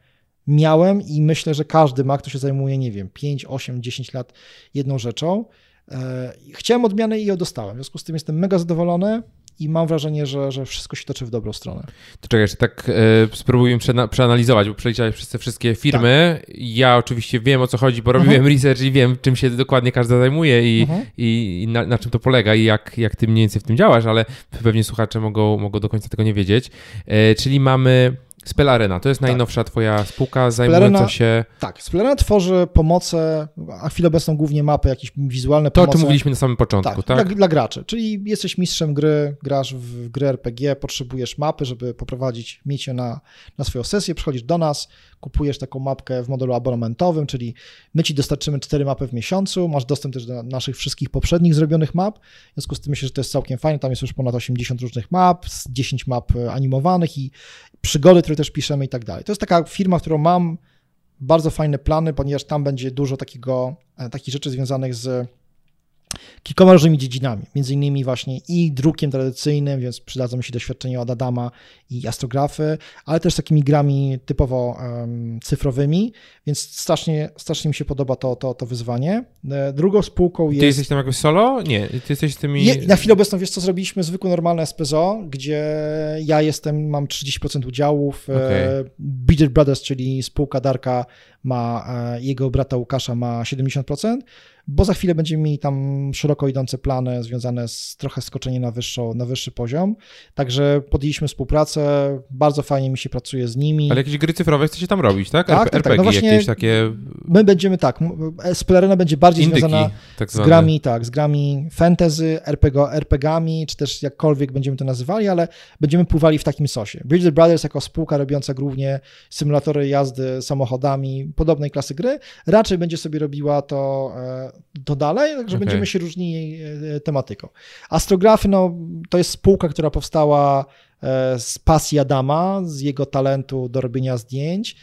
miałem i myślę, że każdy ma, kto się zajmuje, nie wiem, 5, 8, 10 lat jedną rzeczą. E, Chciałem odmiany i ją dostałem. W związku z tym jestem mega zadowolony i mam wrażenie, że, że wszystko się toczy w dobrą stronę. To czekaj, jeszcze tak e, spróbujmy przena- przeanalizować, bo przeliczałeś przez te wszystkie firmy. Ja oczywiście wiem o co chodzi, bo robiłem Mhm. research i wiem, czym się dokładnie każda zajmuje i, Mhm. i, i na, na czym to polega i jak, jak ty mniej więcej w tym działasz, ale pewnie słuchacze mogą, mogą do końca tego nie wiedzieć. E, czyli mamy Spell Arena, to jest Tak. najnowsza twoja spółka Arena- zajmująca się... Tak, Splerena tworzy pomoce, a chwilę obecną głównie mapy, jakieś wizualne To, o pomoce. czym mówiliśmy na samym początku, Tak, tak? Dla, dla graczy. Czyli jesteś mistrzem gry, grasz w gry RPG, potrzebujesz mapy, żeby poprowadzić, mieć ją na, na swoją sesję, przychodzisz do nas, kupujesz taką mapkę w modelu abonamentowym, czyli my ci dostarczymy cztery mapy w miesiącu, masz dostęp też do naszych wszystkich poprzednich zrobionych map, w związku z tym myślę, że to jest całkiem fajne, tam jest już ponad 80 różnych map, z 10 map e, animowanych i przygody, które też piszemy i tak dalej. To jest taka firma, którą mam bardzo fajne plany, ponieważ tam będzie dużo takiego, e, takich rzeczy związanych z kilkoma różnymi dziedzinami, między innymi właśnie i drukiem tradycyjnym, więc przydadzą mi się doświadczenia od Adama i astrografy, ale też takimi grami typowo em, cyfrowymi, więc strasznie, strasznie mi się podoba to, to, to wyzwanie. E, Drugą spółką Ty jest... jesteś tam jakoś solo? Nie, ty jesteś z tymi... Je, na chwilę obecną, wiesz co, zrobiliśmy zwykłe, normalne SPZO, gdzie ja jestem, mam 30% udziałów, okay. Bidget Brothers, czyli spółka Darka ma, e, jego brata Łukasza ma 70%, bo za chwilę będziemy mieli tam szeroko idące plany związane z trochę skoczeniem na, wyższą, na wyższy poziom, także podjęliśmy współpracę, bardzo fajnie mi się pracuje z nimi. Ale jakieś gry cyfrowe chcecie tam robić, tak? Tak, RP- tak, tak. No RPG, właśnie jakieś takie My będziemy tak, Splarena będzie bardziej indyki, związana tak z grami, tak, z grami fantasy, RPG, RPGami, czy też jakkolwiek będziemy to nazywali, ale będziemy pływali w takim sosie. Bridge the Brothers jako spółka robiąca głównie symulatory jazdy samochodami podobnej klasy gry, raczej będzie sobie robiła to, e, to dalej, także Okej. będziemy się różnili e, tematyką. Astrografy, no, to jest spółka, która powstała e, z pasji Adama, z jego talentu do robienia zdjęć.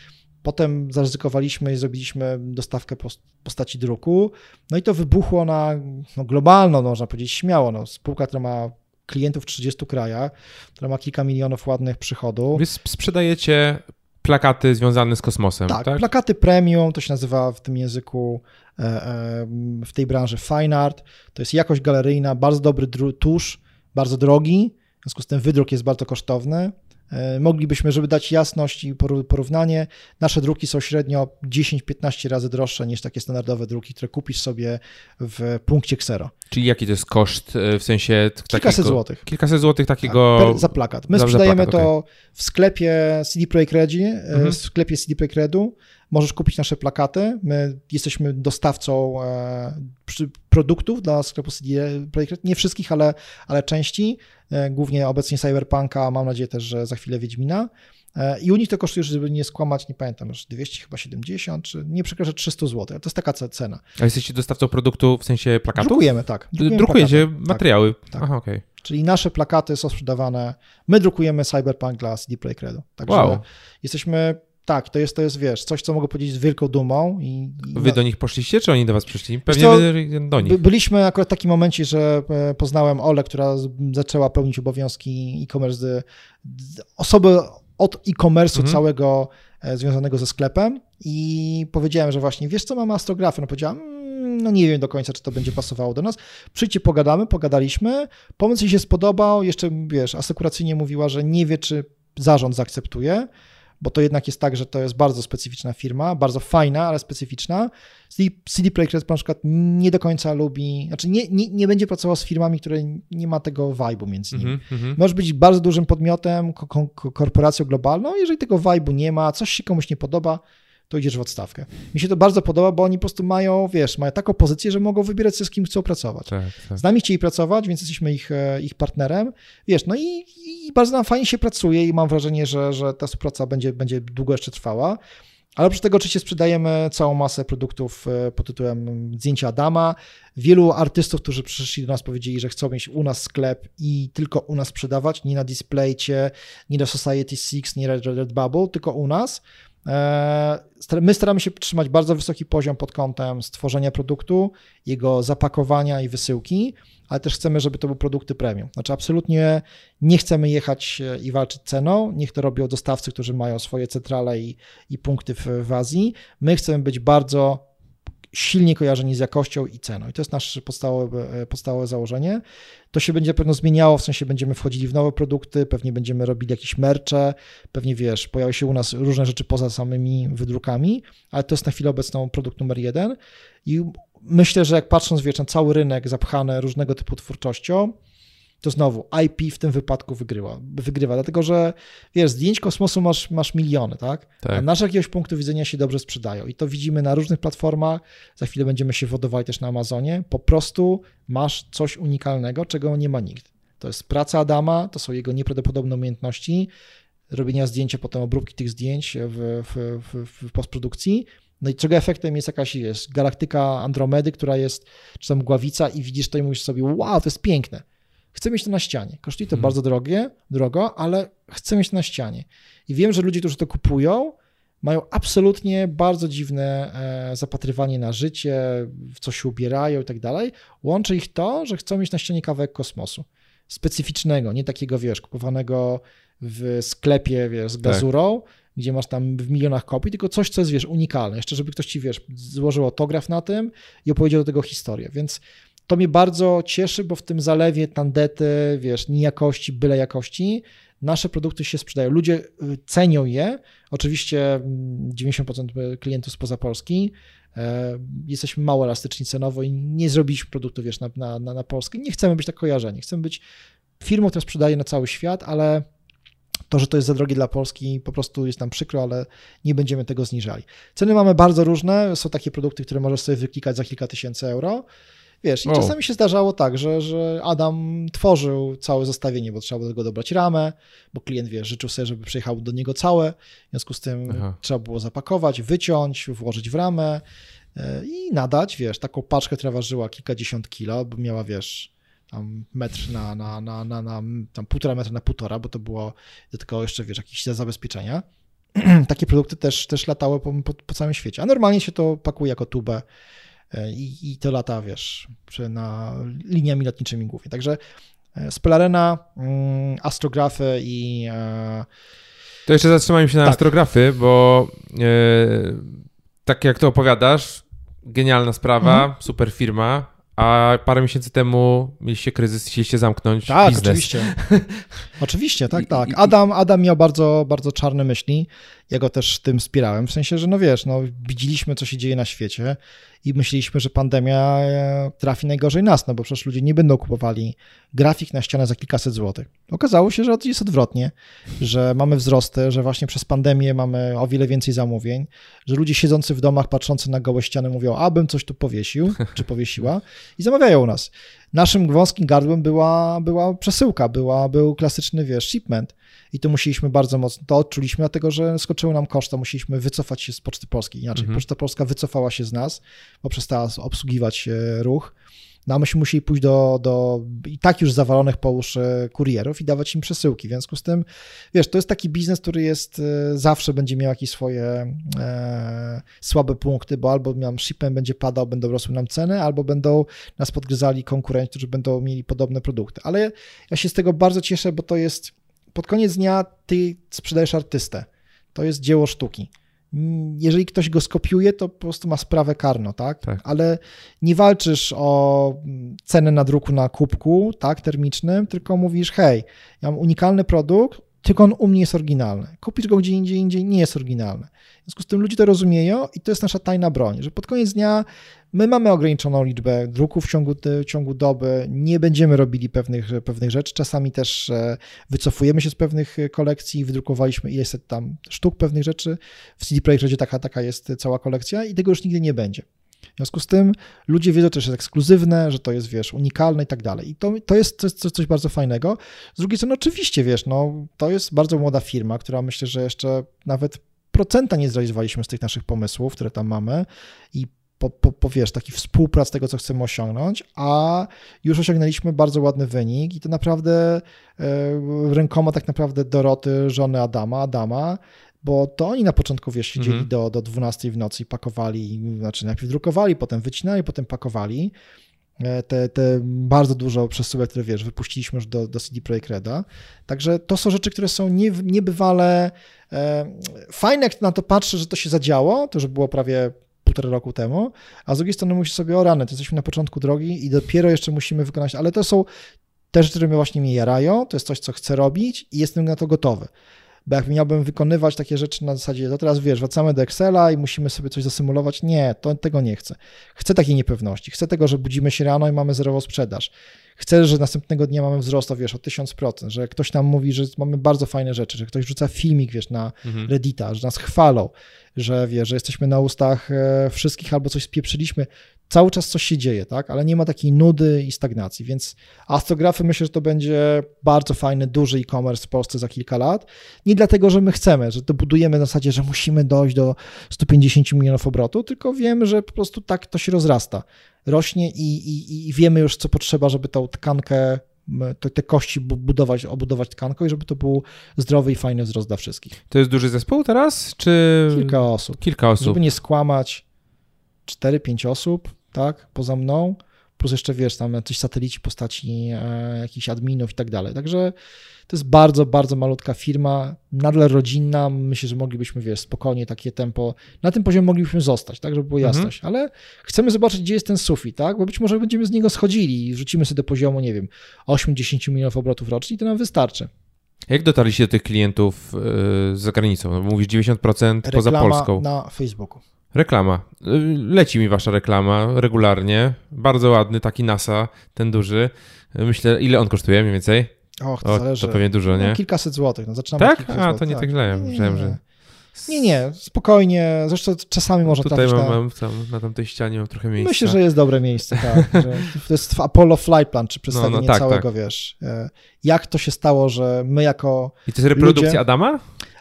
Potem zaryzykowaliśmy i zrobiliśmy dostawkę pos- postaci druku. No i to wybuchło na no, globalną, no, można powiedzieć śmiało. No, spółka, która ma klientów w 30 krajach, która ma kilka milionów ładnych przychodów. Wy sp- sprzedajecie plakaty związane z kosmosem, tak? Tak, plakaty premium, to się nazywa w tym języku, e, e, w tej branży fine art. To jest jakość galeryjna, bardzo dobry tusz, bardzo drogi, w związku z tym wydruk jest bardzo kosztowny. E, Moglibyśmy, żeby dać jasność i porównanie, nasze druki są średnio 10-15 razy droższe niż takie standardowe druki, które kupisz sobie w punkcie Xero. Czyli jaki to jest koszt, e, w sensie Kilkaset takiego- złotych. Kilkaset złotych Tak, takiego... per, za plakat. My za- za sprzedajemy plakat, to w sklepie CD Projekt Redi, Mhm. w sklepie CD Projekt Redu. Możesz kupić nasze plakaty. My jesteśmy dostawcą e, produktów dla sklepu CD Projekt Red. Nie wszystkich, ale, ale części. E, głównie obecnie Cyberpunka, mam nadzieję też, że za chwilę Wiedźmina. E, I u nich to kosztuje, żeby nie skłamać, nie pamiętam, już 200 chyba 70, czy nie przekracza 300 zł. To jest taka ce- cena. A jesteście dostawcą produktu w sensie plakatów? Drukujemy, tak. D- Drukujecie plakaty, tak. materiały? tak. Aha, okej. Czyli nasze plakaty są sprzedawane. My drukujemy Cyberpunk dla CD Projekt Redu. Także Wow. jesteśmy, tak, to jest, to jest, wiesz, coś, co mogę powiedzieć z wielką dumą. I, i Wy do nich poszliście, czy oni do was przyszli? Pewnie co, do nich. By, byliśmy akurat w takim momencie, że e, poznałem Olę, która zaczęła pełnić obowiązki e-commerce, osoby od e-commerce'u Mhm. całego e, związanego ze sklepem i powiedziałem, że właśnie, wiesz co, mamy astrografię. No powiedziała, "Mm, no nie wiem do końca, czy to będzie pasowało do nas. Przyjdźcie, pogadamy, pogadaliśmy. Pomysł jej się spodobał, jeszcze, wiesz, asekuracyjnie mówiła, że nie wie, czy zarząd zaakceptuje, bo to jednak jest tak, że to jest bardzo specyficzna firma, bardzo fajna, ale specyficzna. CD, Projekt Red na przykład nie do końca lubi, znaczy nie, nie, nie będzie pracował z firmami, które nie ma tego vibe'u między nimi. Mhm, mhm. Możesz być bardzo dużym podmiotem, ko- ko- korporacją globalną, jeżeli tego vibe'u nie ma, coś się komuś nie podoba, to idziesz w odstawkę. Mi się to bardzo podoba, bo oni po prostu mają, wiesz, mają taką pozycję, że mogą wybierać sobie, z kim chcą pracować. Tak, tak. Z nami chcieli pracować, więc jesteśmy ich, e, ich partnerem. Wiesz, no i, i bardzo nam fajnie się pracuje i mam wrażenie, że, że ta współpraca będzie, będzie długo jeszcze trwała. Ale oprócz tego oczywiście sprzedajemy całą masę produktów e, pod tytułem Zdjęcia Adama. Wielu artystów, którzy przyszli do nas, powiedzieli, że chcą mieć u nas sklep i tylko u nas sprzedawać, nie na Displaycie, nie na Society Six, nie Red, Red Bubble, tylko u nas. E, My staramy się trzymać bardzo wysoki poziom pod kątem stworzenia produktu, jego zapakowania i wysyłki, ale też chcemy, żeby to były produkty premium. Znaczy, absolutnie nie chcemy jechać e, i walczyć ceną. Niech to robią dostawcy, którzy mają swoje centrale i, i punkty w, w Azji. My chcemy być bardzo silnie kojarzeni z jakością i ceną. I to jest nasze podstawowe, e, podstawowe założenie. To się będzie pewno zmieniało, w sensie będziemy wchodzili w nowe produkty, pewnie będziemy robili jakieś mercze, pewnie wiesz, pojawią się u nas różne rzeczy poza samymi wydrukami, ale to jest na chwilę obecną produkt numer jeden. I myślę, że jak patrząc wiesz, na cały rynek zapchany różnego typu twórczością, to znowu IP w tym wypadku wygrywa, wygrywa, dlatego że wiesz, zdjęć kosmosu masz, masz miliony, tak? A tak. nasze jakiegoś punktu widzenia się dobrze sprzedają i to widzimy na różnych platformach, za chwilę będziemy się wodowali też na Amazonie, po prostu masz coś unikalnego, czego nie ma nikt. To jest praca Adama, to są jego nieprawdopodobne umiejętności, robienia zdjęcia, potem obróbki tych zdjęć w, w, w, w postprodukcji, no i czego efektem jest jakaś jest galaktyka Andromedy, która jest, czy tam mgławica i widzisz to i mówisz sobie, wow, to jest piękne. Chcę mieć to na ścianie. Kosztuje to Mhm. bardzo drogie, drogo, ale chcę mieć to na ścianie. I wiem, że ludzie, którzy to kupują, mają absolutnie bardzo dziwne e, zapatrywanie na życie, w co się ubierają i tak dalej. Łączy ich to, że chcą mieć na ścianie kawałek kosmosu. Specyficznego, nie takiego, wiesz, kupowanego w sklepie, wiesz, z Tak. glazurą, gdzie masz tam w milionach kopii, tylko coś, co jest, wiesz, unikalne. Jeszcze, żeby ktoś ci, wiesz, złożył autograf na tym i opowiedział do tego historię. Więc to mnie bardzo cieszy, bo w tym zalewie tandety, wiesz, nijakości, byle jakości, nasze produkty się sprzedają. Ludzie y, cenią je. Oczywiście mm, 90% klientów spoza Polski. E, Jesteśmy mało elastyczni cenowo i nie zrobiliśmy produktu, wiesz, na, na, na Polskę. Nie chcemy być tak kojarzeni. Chcemy być firmą, która sprzedaje na cały świat, ale to, że to jest za drogie dla Polski, po prostu jest nam przykro, ale nie będziemy tego zniżali. Ceny mamy bardzo różne. Są takie produkty, które możesz sobie wyklikać za kilka tysięcy euro. Wiesz, i czasami się zdarzało tak, że, że Adam tworzył całe zestawienie, bo trzeba było do tego dobrać ramę, bo klient, wiesz, życzył sobie, żeby przyjechało do niego całe, w związku z tym Aha. trzeba było zapakować, wyciąć, włożyć w ramę e, i nadać, wiesz, taką paczkę, która ważyła kilkadziesiąt kilo, bo miała, wiesz, tam metr na, na, na, na, na tam półtora metra na półtora, bo to było tego jeszcze, wiesz, jakieś zabezpieczenia. Takie produkty też, też latały po, po, po całym świecie, a normalnie się to pakuje jako tubę i, i to lata, wiesz, na liniami lotniczymi głównie. Także e, Spelarena, mm, astrografy i e, To jeszcze zatrzymajmy się na Tak. astrografy, bo e, tak jak to opowiadasz, genialna sprawa, Mhm. super firma, a parę miesięcy temu mieliście kryzys, chcieliście zamknąć Tak, biznes. oczywiście. oczywiście, tak, tak. Adam, Adam miał bardzo, bardzo czarne myśli. Ja go też tym wspierałem. W sensie, że no wiesz, no, widzieliśmy, co się dzieje na świecie i myśleliśmy, że pandemia e, trafi najgorzej nas, no bo przecież ludzie nie będą kupowali grafik na ścianę za kilkaset złotych. Okazało się, że jest odwrotnie, że mamy wzrosty, że właśnie przez pandemię mamy o wiele więcej zamówień, że ludzie siedzący w domach, patrzący na gołe ściany mówią, abym coś tu powiesił, czy powiesiła i zamawiają u nas. Naszym wąskim gardłem była, była przesyłka, była, był klasyczny, wiesz, shipment i to musieliśmy bardzo mocno, to odczuliśmy, dlatego że skoczyły nam koszta, musieliśmy wycofać się z Poczty Polskiej, inaczej Mhm. Poczta Polska wycofała się z nas, bo przestała obsługiwać e, ruch, no a myśmy musieli pójść do, do i tak już zawalonych po uszy kurierów i dawać im przesyłki, w związku z tym, wiesz, to jest taki biznes, który jest, e, zawsze będzie miał jakieś swoje e, słabe punkty, bo albo nam shipment będzie padał, będą rosły nam ceny, albo będą nas podgryzali konkurenci, którzy będą mieli podobne produkty. Ale ja się z tego bardzo cieszę, bo to jest pod koniec dnia ty sprzedajesz artystę. To jest dzieło sztuki. Jeżeli ktoś go skopiuje, to po prostu ma sprawę karną, tak? Tak. Ale nie walczysz o cenę nadruku na kubku, tak, termicznym, tylko mówisz, hej, ja mam unikalny produkt, tylko on u mnie jest oryginalny. Kupisz go gdzie indziej, indziej nie jest oryginalny. W związku z tym ludzie to rozumieją i to jest nasza tajna broń, że pod koniec dnia my mamy ograniczoną liczbę druków w ciągu, w ciągu doby, nie będziemy robili pewnych, pewnych rzeczy, czasami też e, wycofujemy się z pewnych kolekcji, wydrukowaliśmy ileś tam sztuk pewnych rzeczy, w CD Projekcie taka, taka jest cała kolekcja i tego już nigdy nie będzie. W związku z tym ludzie wiedzą, że to jest ekskluzywne, że to jest, wiesz, unikalne i tak dalej. I to, to jest coś, coś bardzo fajnego. Z drugiej strony, oczywiście, wiesz, no, to jest bardzo młoda firma, która myślę, że jeszcze nawet procenta nie zrealizowaliśmy z tych naszych pomysłów, które tam mamy i po, po, po wiesz, taki współprac tego, co chcemy osiągnąć, a już osiągnęliśmy bardzo ładny wynik i to naprawdę e, rękoma tak naprawdę Doroty, żony Adama, Adama, bo to oni na początku, wiesz, siedzieli Mhm. do, do 12 w nocy i pakowali, znaczy najpierw drukowali, potem wycinali, potem pakowali. E, Te, te bardzo dużo przesyłek, które wiesz, wypuściliśmy już do, do CD Projekt Reda. Także to są rzeczy, które są nie, niebywale e, fajne, jak na to patrzę, że to się zadziało, to że było prawie półtora roku temu, a z drugiej strony musisz sobie, o rany, to jesteśmy na początku drogi i dopiero jeszcze musimy wykonać, ale to są te rzeczy, które mnie właśnie mnie jarają, to jest coś, co chcę robić i jestem na to gotowy. Bo jak miałbym wykonywać takie rzeczy na zasadzie, to teraz wiesz, wracamy do Excela i musimy sobie coś zasymulować. Nie, to tego nie chcę. Chcę takiej niepewności. Chcę tego, że budzimy się rano i mamy zerową sprzedaż. Chcę, że następnego dnia mamy wzrost o, wiesz, o 1000%, że ktoś nam mówi, że mamy bardzo fajne rzeczy, że ktoś rzuca filmik, wiesz, na Mhm. Reddita, że nas chwalą, że wiesz, że jesteśmy na ustach e, wszystkich albo coś spieprzyliśmy. Cały czas coś się dzieje, tak? Ale nie ma takiej nudy i stagnacji, więc astrografy myślę, że to będzie bardzo fajny, duży e-commerce w Polsce za kilka lat. Nie dlatego, że my chcemy, że to budujemy na zasadzie, że musimy dojść do 150 milionów obrotu, tylko wiemy, że po prostu tak to się rozrasta. Rośnie i, i, i wiemy już, co potrzeba, żeby tą tkankę, te, te kości bu- budować, obudować tkanką i żeby to był zdrowy i fajny wzrost dla wszystkich. To jest duży zespół teraz, czy Kilka osób. kilka osób? Żeby nie skłamać, 4-5 osób, tak, poza mną, plus jeszcze, wiesz, tam jacyś satelici w postaci e, jakichś adminów i tak dalej. Także to jest bardzo, bardzo malutka firma, nadal rodzinna. Myślę, że moglibyśmy, wiesz, spokojnie takie tempo, na tym poziomie moglibyśmy zostać, tak, żeby było Mhm. jasność, ale chcemy zobaczyć, gdzie jest ten sufit, tak, bo być może będziemy z niego schodzili i wrzucimy sobie do poziomu, nie wiem, 8-10 milionów obrotów rocznie i to nam wystarczy. Jak dotarliście do tych klientów yy, za granicą? No, mówisz 90% poza Reklama Polską. na Facebooku. Reklama. Y, Leci mi wasza reklama regularnie. Bardzo ładny, taki NASA, ten duży. Myślę, ile on kosztuje mniej więcej? Och, to O, zależy. to pewnie dużo, nie? No, kilkaset złotych. No, zaczynamy Tak? A, to złotych, nie tak źle. Nie, nie, Myślałem, że... Nie, nie, spokojnie. Zresztą czasami można Tutaj trafić mam, na... mam tam, na tamtej ścianie mam trochę miejsca. Myślę, że jest dobre miejsce, tak. To jest Apollo Flight Plan, czy przedstawienie No, no, tak, całego, tak. wiesz. e, Jak to się stało, że my jako I to jest reprodukcja ludzie- Adama?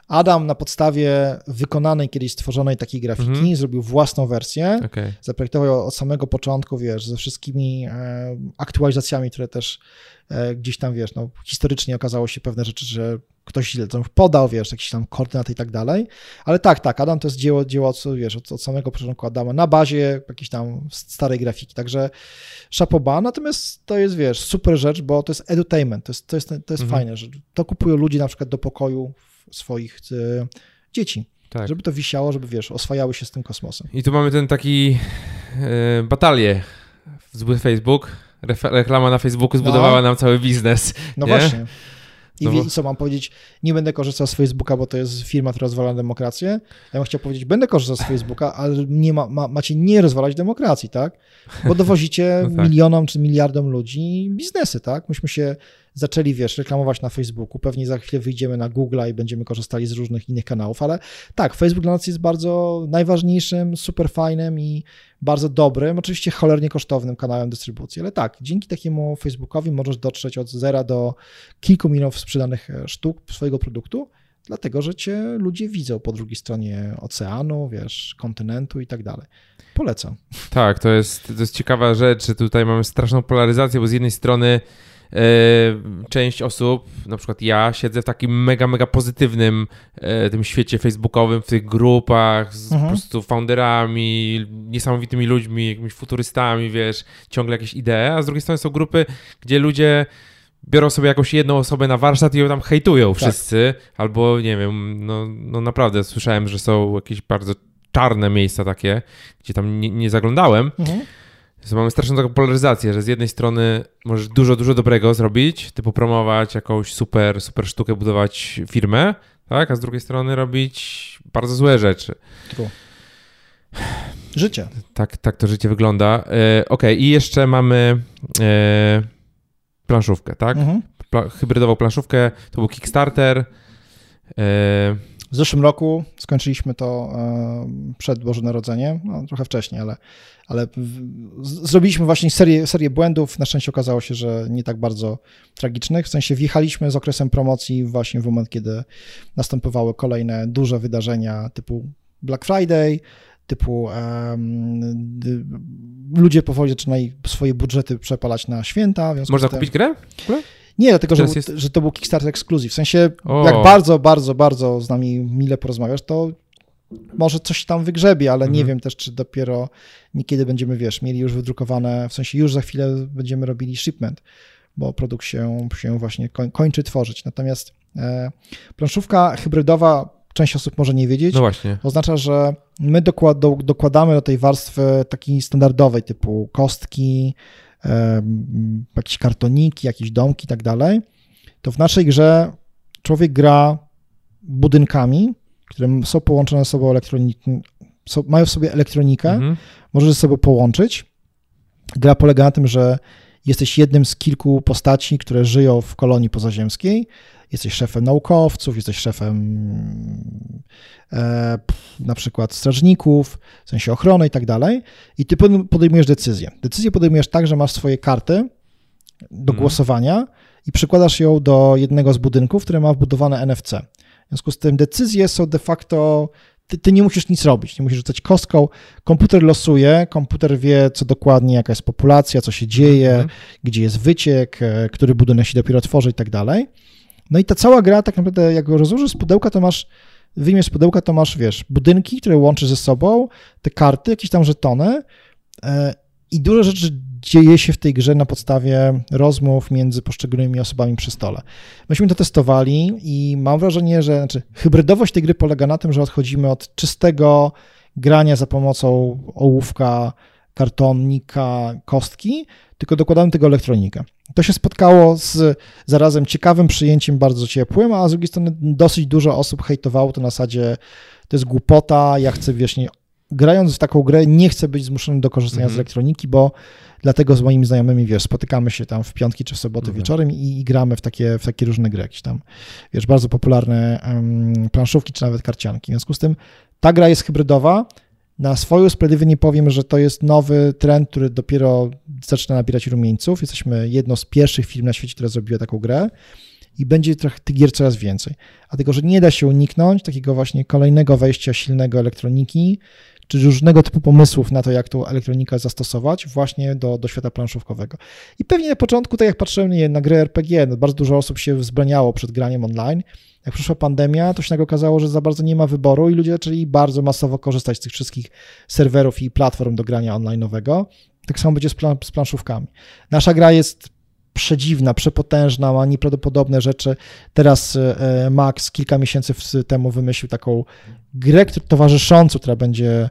Adam na podstawie wykonanej kiedyś stworzonej takiej grafiki Mhm. zrobił własną wersję. Okej. zaprojektował ją od samego początku, wiesz, ze wszystkimi e, aktualizacjami, które też e, gdzieś tam, wiesz, no, historycznie okazało się pewne rzeczy, że ktoś źle to podał, wiesz, jakieś tam koordynaty i tak dalej, ale tak, tak, Adam to jest dzieło, dzieło co, wiesz, od, od samego początku Adama na bazie jakiejś tam starej grafiki, także szapoba, natomiast to jest, wiesz, super rzecz, bo to jest edutainment, to jest, to jest, to jest Mhm. fajne, że to kupują ludzie na przykład do pokoju swoich e, dzieci, Tak. żeby to wisiało, żeby, wiesz, oswajały się z tym kosmosem. I tu mamy ten taki e, batalię. Zły Facebook. Reklama na Facebooku zbudowała No. nam cały biznes. No Nie? właśnie. I, No wie, co mam powiedzieć? Nie będę korzystał z Facebooka, bo to jest firma, która rozwala demokrację. Ja bym chciał powiedzieć, będę korzystał z Facebooka, ale nie ma, ma, macie nie rozwalać demokracji, tak? Bo dowozicie No tak. milionom czy miliardom ludzi biznesy, tak? Myśmy się zaczęli, wiesz, reklamować na Facebooku. Pewnie za chwilę wyjdziemy na Google'a i będziemy korzystali z różnych innych kanałów, ale tak, Facebook dla nas jest bardzo najważniejszym, super fajnym i bardzo dobrym, oczywiście cholernie kosztownym kanałem dystrybucji, ale tak, dzięki takiemu Facebookowi możesz dotrzeć od zera do kilku milionów sprzedanych e, sztuk swojego produktu, dlatego że cię ludzie widzą po drugiej stronie oceanu, wiesz, kontynentu i tak dalej. Polecam. Tak, to jest, to jest ciekawa rzecz, tutaj mamy straszną polaryzację, bo z jednej strony część osób, na przykład ja, siedzę w takim mega, mega pozytywnym e, tym świecie facebookowym, w tych grupach z Mhm. po prostu founderami, niesamowitymi ludźmi, jakimiś futurystami, wiesz, ciągle jakieś idee, a z drugiej strony są grupy, gdzie ludzie biorą sobie jakąś jedną osobę na warsztat i ją tam hejtują wszyscy, albo nie wiem, no, no naprawdę słyszałem, że są jakieś bardzo czarne miejsca takie, gdzie tam nie, nie zaglądałem. Mhm. Mamy straszną taką polaryzację, że z jednej strony możesz dużo, dużo dobrego zrobić, typu promować jakąś super, super sztukę, budować firmę, tak? A z drugiej strony robić bardzo złe rzeczy. True. Życie. Tak, tak to życie wygląda. E, Okej, i jeszcze mamy e, planszówkę, tak? Mhm. Pla- hybrydową planszówkę, to był Kickstarter. E, W zeszłym roku skończyliśmy to e, przed Boże Narodzenie, no, trochę wcześniej, ale, ale w- zrobiliśmy właśnie serię, serię błędów. Na szczęście okazało się, że nie tak bardzo tragicznych. W sensie wjechaliśmy z okresem promocji właśnie w moment, kiedy następowały kolejne duże wydarzenia typu Black Friday, typu d- ludzie powoli zaczynali swoje budżety przepalać na święta. w można kupić grę? Nie, dlatego, że, jest- że to był Kickstarter Exclusive. W sensie, O. jak bardzo, bardzo, bardzo z nami mile porozmawiasz, to może coś tam wygrzebie, ale nie Mhm. wiem też, czy dopiero niekiedy będziemy, wiesz, mieli już wydrukowane, w sensie już za chwilę będziemy robili shipment, bo produkt się, się właśnie koń, kończy tworzyć. Natomiast e, planszówka hybrydowa, część osób może nie wiedzieć, No właśnie. Oznacza, że my dokład, do, dokładamy do tej warstwy takiej standardowej, typu kostki, jakieś kartoniki, jakieś domki i tak dalej. To w naszej grze człowiek gra budynkami, które są połączone ze sobą elektroniką, są, mają w sobie elektronikę, Mhm. możesz ze sobą połączyć. Gra polega na tym, że jesteś jednym z kilku postaci, które żyją w kolonii pozaziemskiej. Jesteś szefem naukowców, jesteś szefem e, na przykład strażników, w sensie ochrony i tak dalej. I ty pod- podejmujesz decyzję. Decyzję podejmujesz tak, że masz swoje karty do Mhm. głosowania i przykładasz ją do jednego z budynków, który ma wbudowane NFC. W związku z tym decyzje są de facto ty, ty nie musisz nic robić, nie musisz rzucać kostką. Komputer losuje, komputer wie, co dokładnie, jaka jest populacja, co się dzieje, Mhm. gdzie jest wyciek, e, który budynek się dopiero tworzy i tak dalej. No i ta cała gra, tak naprawdę, jak go rozłożysz z pudełka, to masz, wyjmiesz z pudełka, to masz, wiesz, budynki, które łączy ze sobą, te karty, jakieś tam żetony e, i dużo rzeczy dzieje się w tej grze na podstawie rozmów między poszczególnymi osobami przy stole. Myśmy to testowali i mam wrażenie, że znaczy, hybrydowość tej gry polega na tym, że odchodzimy od czystego grania za pomocą ołówka, kartonika, kostki, tylko dokładamy tego elektronikę. To się spotkało z zarazem ciekawym przyjęciem, bardzo ciepłym, a z drugiej strony dosyć dużo osób hejtowało to na zasadzie, to jest głupota, ja chcę wiesz, nie, grając w taką grę nie chcę być zmuszony do korzystania Mhm. z elektroniki, bo dlatego z moimi znajomymi, wiesz, spotykamy się tam w piątki czy w soboty Mhm. wieczorem i, i gramy w takie, w takie różne gry, jakieś tam, wiesz, bardzo popularne em, planszówki czy nawet karcianki. W związku z tym ta gra jest hybrydowa. Na swoje usprawiedliwienie powiem, że to jest nowy trend, który dopiero zaczyna nabierać rumieńców. Jesteśmy jedną z pierwszych firm na świecie, która zrobiła taką grę i będzie trochę tych gier coraz więcej. A tego, że nie da się uniknąć takiego właśnie kolejnego wejścia silnego elektroniki, czy różnego typu pomysłów na to, jak tą elektronikę zastosować właśnie do, do świata planszówkowego. I pewnie na początku, tak jak patrzyłem nie, na gry RPG, no bardzo dużo osób się wzbraniało przed graniem online. Jak przyszła pandemia, to się nagle okazało, że za bardzo nie ma wyboru i ludzie zaczęli bardzo masowo korzystać z tych wszystkich serwerów i platform do grania online'owego. Tak samo będzie z, plan, z planszówkami. Nasza gra jest przedziwna, przepotężna, ma nieprawdopodobne rzeczy. Teraz e, Max kilka miesięcy temu wymyślił taką grę towarzyszącą, która będzie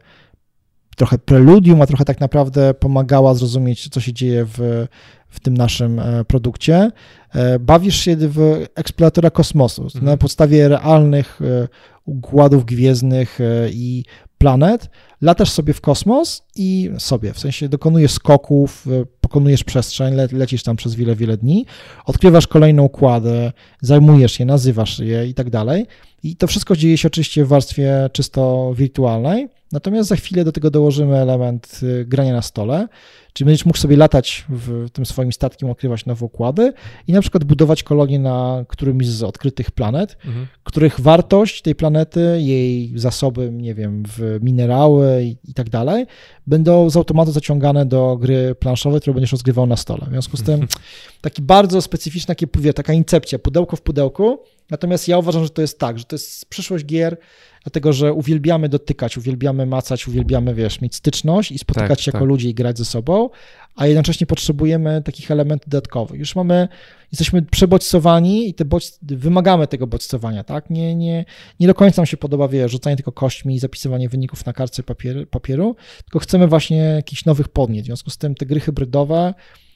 trochę preludium, a trochę tak naprawdę pomagała zrozumieć, co się dzieje w, w tym naszym e, produkcie. E, Bawisz się w eksploratora kosmosu Mhm. na podstawie realnych e, układów gwiezdnych e, i planet. Latasz sobie w kosmos i sobie, w sensie dokonujesz skoków, e, pokonujesz przestrzeń, le, lecisz tam przez wiele, wiele dni, odkrywasz kolejne układy, zajmujesz je, nazywasz je i tak dalej. I to wszystko dzieje się oczywiście w warstwie czysto wirtualnej, natomiast za chwilę do tego dołożymy element y, grania na stole, czyli będziesz mógł sobie latać w tym swoim statkiem, odkrywać nowe układy i na przykład budować kolonie na którymś z odkrytych planet, Mhm. których wartość tej planety, jej zasoby, nie wiem, w minerały i, i tak dalej, będą z automatu zaciągane do gry planszowej, którą będziesz rozgrywał na stole. W związku z tym taki bardzo specyficzny, takie, wie, taka incepcja, pudełko w pudełku, natomiast ja uważam, że to jest tak, że to jest przyszłość gier, dlatego, że uwielbiamy dotykać, uwielbiamy macać, uwielbiamy, wiesz, mieć styczność i spotykać Tak, się jako tak. ludzie i grać ze sobą, a jednocześnie potrzebujemy takich elementów dodatkowych. Już mamy, jesteśmy przebodźcowani i te bodź, wymagamy tego bodźcowania, tak? Nie, nie, nie do końca nam się podoba, wiesz, rzucanie tylko kośćmi i zapisywanie wyników na kartce papieru, papieru, tylko chcemy właśnie jakichś nowych podmiot. W związku z tym te gry hybrydowe,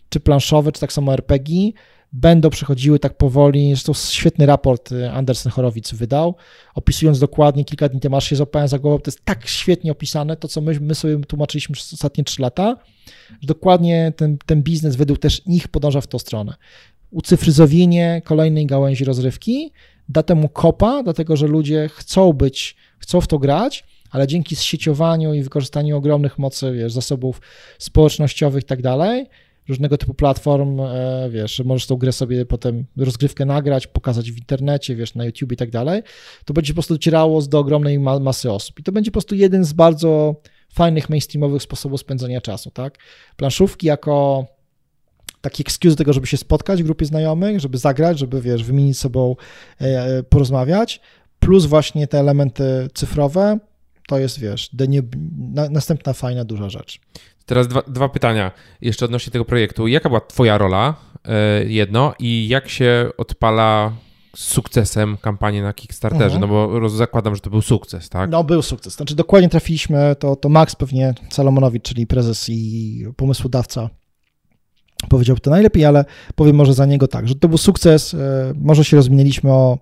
czy planszowe, czy tak samo RPG, będą przechodziły tak powoli. Zresztą świetny raport y, Andersen Horowitz wydał, opisując dokładnie, kilka dni temu aż się złapałem za głowę, to jest tak świetnie opisane, to co my, my sobie tłumaczyliśmy przez ostatnie trzy lata, że dokładnie ten, ten biznes według też nich podąża w tą stronę. Ucyfryzowienie kolejnej gałęzi rozrywki da temu kopa, dlatego że ludzie chcą być, chcą w to grać, ale dzięki zsieciowaniu i wykorzystaniu ogromnych mocy, wiesz, zasobów społecznościowych i tak dalej, różnego typu platform, e, wiesz, że możesz tą grę sobie potem rozgrywkę nagrać, pokazać w internecie, wiesz, na YouTube i tak dalej, to będzie po prostu docierało do ogromnej ma- masy osób. I to będzie po prostu jeden z bardzo fajnych mainstreamowych sposobów spędzania czasu, tak? Planszówki jako taki excuse do tego, żeby się spotkać w grupie znajomych, żeby zagrać, żeby, wiesz, wymienić sobą, e, porozmawiać, plus właśnie te elementy cyfrowe, to jest, wiesz, denie, na, następna fajna, duża rzecz. Teraz dwa, dwa pytania jeszcze odnośnie tego projektu. Jaka była Twoja rola? e, Jedno, i jak się odpala z sukcesem kampanię na Kickstarterze? Mhm. No bo roz- zakładam, że to był sukces, tak? No, był sukces. Znaczy, dokładnie trafiliśmy, to, to Max pewnie Salomonowicz, czyli prezes i pomysłodawca, powiedział to najlepiej, ale powiem może za niego tak, że to był sukces. e, Może się rozminęliśmy o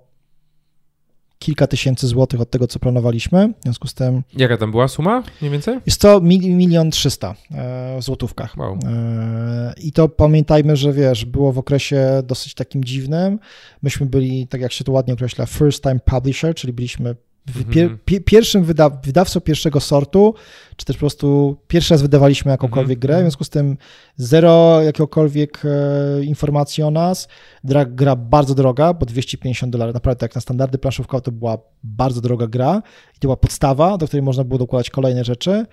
kilka tysięcy złotych od tego, co planowaliśmy. W związku z tym Jaka tam była suma mniej więcej? jest to mil- milion trzysta e, w złotówkach. Wow. E, I to pamiętajmy, że wiesz, było w okresie dosyć takim dziwnym. Myśmy byli, tak jak się to ładnie określa, first time publisher, czyli byliśmy pier, Mhm. pie, pierwszym wyda, wydawcą pierwszego sortu, czy też po prostu pierwszy raz wydawaliśmy jakąkolwiek Mhm. grę, w związku z tym zero jakiegokolwiek e, informacji o nas. Gra, gra bardzo droga, bo 250 dolarów, naprawdę jak na standardy planszówkowe to była bardzo droga gra i to była podstawa, do której można było dokładać kolejne rzeczy.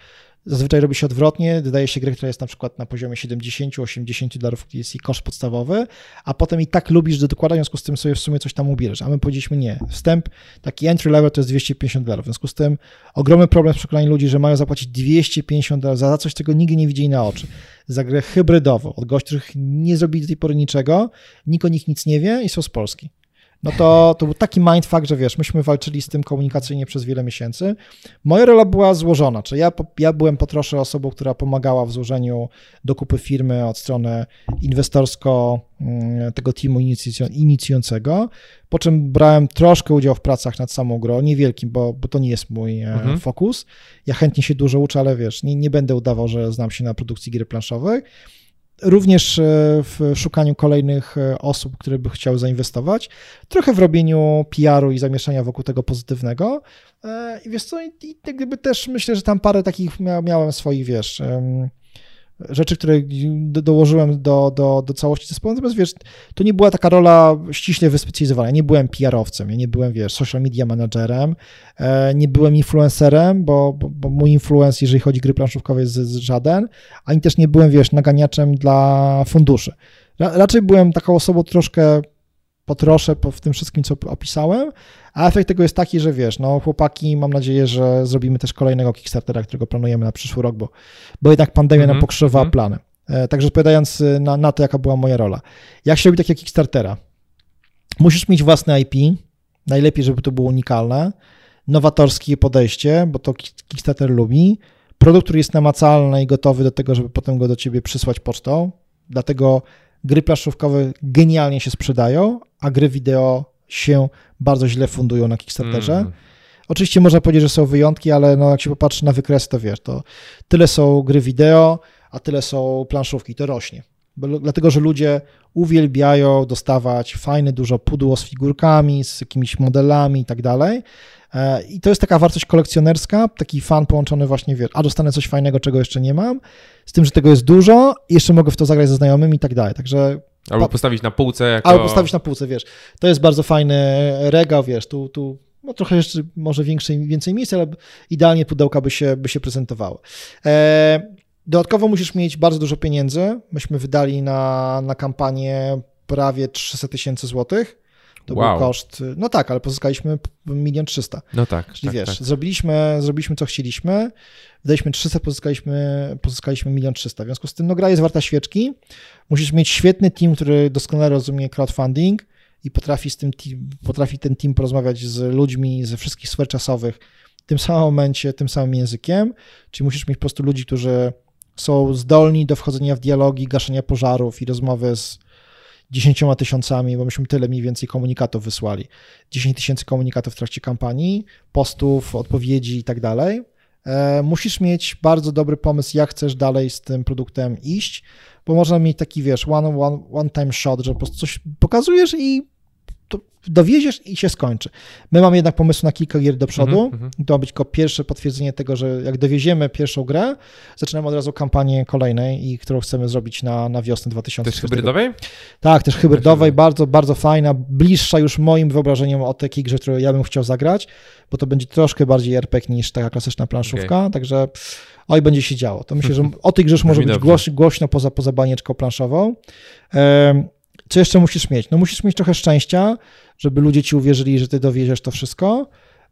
Zazwyczaj robi się odwrotnie, dodaje się grę, która jest na przykład na poziomie 70-80 dolarów, który jest jej koszt podstawowy, a potem i tak lubisz do dokładania, w związku z tym sobie w sumie coś tam ubierzesz. A my powiedzieliśmy nie. Wstęp, taki entry level to jest 250 dolarów. W związku z tym ogromny problem z przekonaniem ludzi, że mają zapłacić 250 dolarów za coś, czego nigdy nie widzieli na oczy. Za grę hybrydową, od gości, których nie zrobili do tej pory niczego, nikt o nich nic nie wie i są z Polski. No to, to był taki mindfuck, że wiesz, myśmy walczyli z tym komunikacyjnie przez wiele miesięcy. Moja rola była złożona, czyli ja, ja byłem po trosze osobą, która pomagała w złożeniu dokupy firmy od strony inwestorsko mm, tego teamu inicjującego, po czym brałem troszkę udział w pracach nad samą grą, niewielkim, bo, bo to nie jest mój e, mhm. fokus. Ja chętnie się dużo uczę, ale wiesz, nie, nie będę udawał, że znam się na produkcji gier planszowych również e, w szukaniu kolejnych e, osób, które by chciały zainwestować, trochę w robieniu PR-u i zamieszania wokół tego pozytywnego. E, I wiesz co, i, i gdyby też myślę, że tam parę takich miałem swoich, wiesz, rzeczy, które dołożyłem do, do, do całości zespołu. Natomiast wiesz, to nie była taka rola ściśle wyspecjalizowana. Ja nie byłem PR-owcem, ja nie byłem, wiesz, social media managerem, e, nie byłem influencerem, bo, bo, bo mój influence, jeżeli chodzi o gry planszówkowe, jest żaden, ani też nie byłem, wiesz, naganiaczem dla funduszy. Raczej byłem taką osobą troszkę potroszę po, w tym wszystkim, co opisałem, a efekt tego jest taki, że wiesz, no chłopaki, mam nadzieję, że zrobimy też kolejnego Kickstartera, którego planujemy na przyszły rok, bo, bo jednak pandemia mm -hmm. nam mhm, pokrzyżowała mm -hmm. plany. E, także odpowiadając y, na, na to, jaka była moja rola. Jak się robi takiego Kickstartera? Musisz mieć własne IP, najlepiej, żeby to było unikalne, nowatorskie podejście, bo to Kickstarter lubi, produkt, który jest namacalny i gotowy do tego, żeby potem go do ciebie przysłać pocztą, dlatego gry planszówkowe genialnie się sprzedają, a gry wideo się bardzo źle fundują na Kickstarterze. Mm. Oczywiście można powiedzieć, że są wyjątki, ale no jak się popatrzy na wykres, to wiesz, to tyle są gry wideo, a tyle są planszówki, to rośnie. Dlatego, że ludzie uwielbiają dostawać fajne, dużo pudło z figurkami, z jakimiś modelami i tak dalej. E, I to jest taka wartość kolekcjonerska, taki fan połączony właśnie, wiesz, a dostanę coś fajnego, czego jeszcze nie mam, z tym, że tego jest dużo jeszcze mogę w to zagrać ze znajomymi i tak dalej. Także Albo postawić na półce jako... Albo postawić na półce, wiesz. To jest bardzo fajny regał, wiesz, tu, tu no trochę jeszcze może większe, więcej miejsca, ale idealnie pudełka by się, by się prezentowały. E, dodatkowo musisz mieć bardzo dużo pieniędzy. Myśmy wydali na, na kampanię prawie 300 tysięcy złotych. To wow. był koszt, no tak, ale pozyskaliśmy milion trzysta. No tak. Czyli tak, wiesz, tak. Zrobiliśmy, zrobiliśmy co chcieliśmy, wydaliśmy 300, pozyskaliśmy, pozyskaliśmy milion trzysta. W związku z tym, no gra jest warta świeczki. Musisz mieć świetny team, który doskonale rozumie crowdfunding i potrafi, z tym team, potrafi ten team porozmawiać z ludźmi ze wszystkich sfer czasowych w tym samym momencie, tym samym językiem. Czyli musisz mieć po prostu ludzi, którzy są zdolni do wchodzenia w dialogi, gaszenia pożarów i rozmowy z dziesięcioma tysiącami, bo myśmy tyle mniej więcej komunikatów wysłali. 10 tysięcy komunikatów w trakcie kampanii, postów, odpowiedzi i tak dalej. E, musisz mieć bardzo dobry pomysł, jak chcesz dalej z tym produktem iść, bo można mieć taki, wiesz, one, one, one time shot, że po prostu coś pokazujesz i dowieziesz i się skończy. My mamy jednak pomysł na kilka gier do przodu. Mm -hmm. To ma być tylko pierwsze potwierdzenie tego, że jak dowieziemy pierwszą grę, zaczynamy od razu kampanię kolejnej, i którą chcemy zrobić na, na wiosnę 2020. Też hybrydowej? Tak, też hybrydowej, bardzo, bardzo fajna, bliższa już moim wyobrażeniom o takiej grze, którą ja bym chciał zagrać, bo to będzie troszkę bardziej RPG niż taka klasyczna planszówka, okay. także oj, będzie się działo. To myślę, że o tej grze może być głoś, głośno poza, poza banieczką planszową. Co jeszcze musisz mieć? No musisz mieć trochę szczęścia, żeby ludzie ci uwierzyli, że ty dowieziesz to wszystko.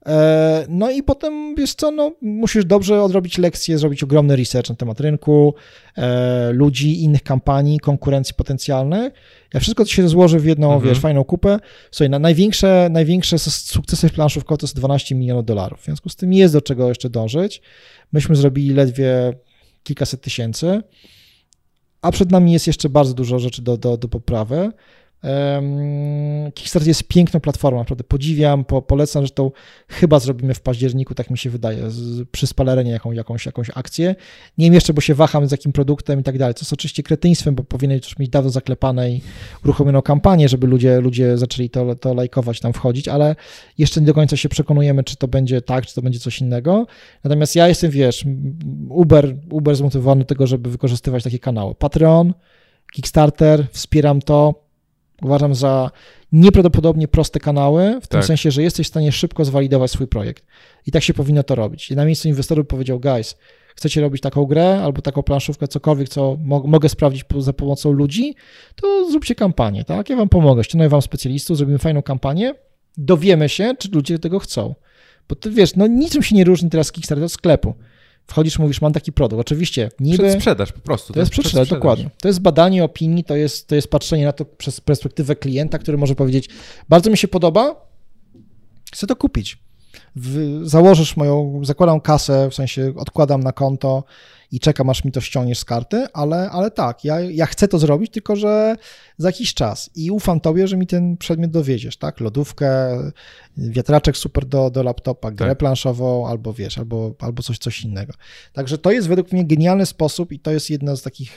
E, no i potem, wiesz co, no, musisz dobrze odrobić lekcje, zrobić ogromny research na temat rynku, e, ludzi, innych kampanii, konkurencji potencjalnych. Jak wszystko to się złoży w jedną, mhm. wiesz, fajną kupę, słuchaj, na największe, największe sukcesy planszówkowe to jest 12 milionów dolarów. W związku z tym jest do czego jeszcze dążyć. Myśmy zrobili ledwie kilkaset tysięcy, a przed nami jest jeszcze bardzo dużo rzeczy do, do, do poprawy. Kickstarter jest piękną platformą, naprawdę podziwiam, po, polecam, że to chyba zrobimy w październiku, tak mi się wydaje, z, przy spalerenie jaką, jakąś, jakąś akcję. Nie wiem jeszcze, bo się waham z jakim produktem i tak dalej, co jest oczywiście kretyństwem, bo powinien już mieć dawno zaklepane i uruchomioną kampanię, żeby ludzie, ludzie zaczęli to, to lajkować, tam wchodzić, ale jeszcze nie do końca się przekonujemy, czy to będzie tak, czy to będzie coś innego. Natomiast ja jestem, wiesz, Uber, Uber zmotywowany do tego, żeby wykorzystywać takie kanały. Patreon, Kickstarter, wspieram to, Uważam za nieprawdopodobnie proste kanały, w tym tak. sensie, że jesteś w stanie szybko zwalidować swój projekt. I tak się powinno to robić. I na miejscu inwestorów powiedział, guys, chcecie robić taką grę albo taką planszówkę, cokolwiek, co mo mogę sprawdzić za pomocą ludzi, to zróbcie kampanię, tak? Ja wam pomogę, ściągnę wam specjalistów, zrobimy fajną kampanię, dowiemy się, czy ludzie tego chcą. Bo ty wiesz, no niczym się nie różni teraz Kickstarter od sklepu. Wchodzisz, mówisz, mam taki produkt. Oczywiście, niby... sprzedaż po prostu. To, jest sprzedaż, dokładnie. To jest badanie opinii, to jest, to jest patrzenie na to przez perspektywę klienta, który może powiedzieć, bardzo mi się podoba, chcę to kupić. W, założysz moją, zakładam kasę, w sensie odkładam na konto i czekam, aż mi to ściągniesz z karty, ale, ale tak, ja, ja chcę to zrobić, tylko że za jakiś czas i ufam tobie, że mi ten przedmiot dowiedziesz, tak? Lodówkę, wiatraczek super do, do laptopa, grę tak. planszową, albo wiesz, albo, albo coś, coś innego. Także to jest według mnie genialny sposób i to jest jedna z takich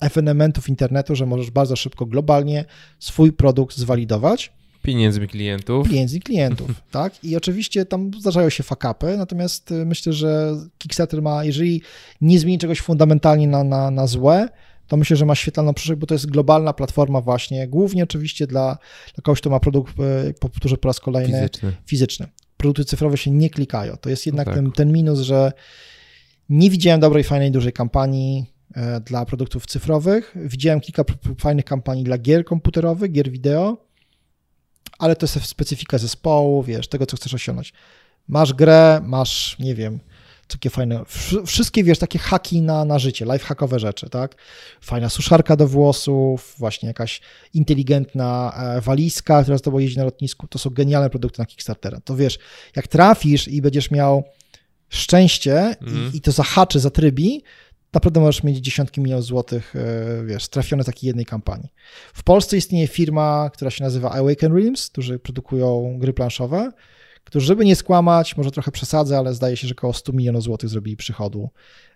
ewenementów internetu, że możesz bardzo szybko, globalnie swój produkt zwalidować Pieniędzmi klientów. Pieniędzy klientów, tak? I oczywiście tam zdarzają się fakapy, natomiast y, myślę, że Kickstarter ma, jeżeli nie zmieni czegoś fundamentalnie na, na, na złe, to myślę, że ma świetlną przyszłość, bo to jest globalna platforma właśnie, głównie oczywiście dla, dla kogoś, kto ma produkt, y, powtórzę po raz kolejny, fizyczny. fizyczny. Produkty cyfrowe się nie klikają. To jest jednak no tak. ten, ten minus, że nie widziałem dobrej, fajnej, dużej kampanii e, dla produktów cyfrowych. Widziałem kilka fajnych kampanii dla gier komputerowych, gier wideo, ale to jest specyfika zespołu, wiesz, tego, co chcesz osiągnąć. Masz grę, masz, nie wiem, takie fajne, wszystkie, wiesz, takie haki na, na życie, lifehackowe rzeczy, tak? Fajna suszarka do włosów, właśnie jakaś inteligentna e, walizka, która z tobą jeździ na lotnisku, to są genialne produkty na Kickstartera. To wiesz, jak trafisz i będziesz miał szczęście mm. i, mhm. i, to zahaczy, zatrybi, naprawdę możesz mieć dziesiątki milionów złotych, e, wiesz, trafione takiej jednej kampanii. W Polsce istnieje firma, która się nazywa Awaken Realms, którzy produkują gry planszowe, którzy, żeby nie skłamać, może trochę przesadzę, ale zdaje się, że około 100 milionów złotych zrobili przychodu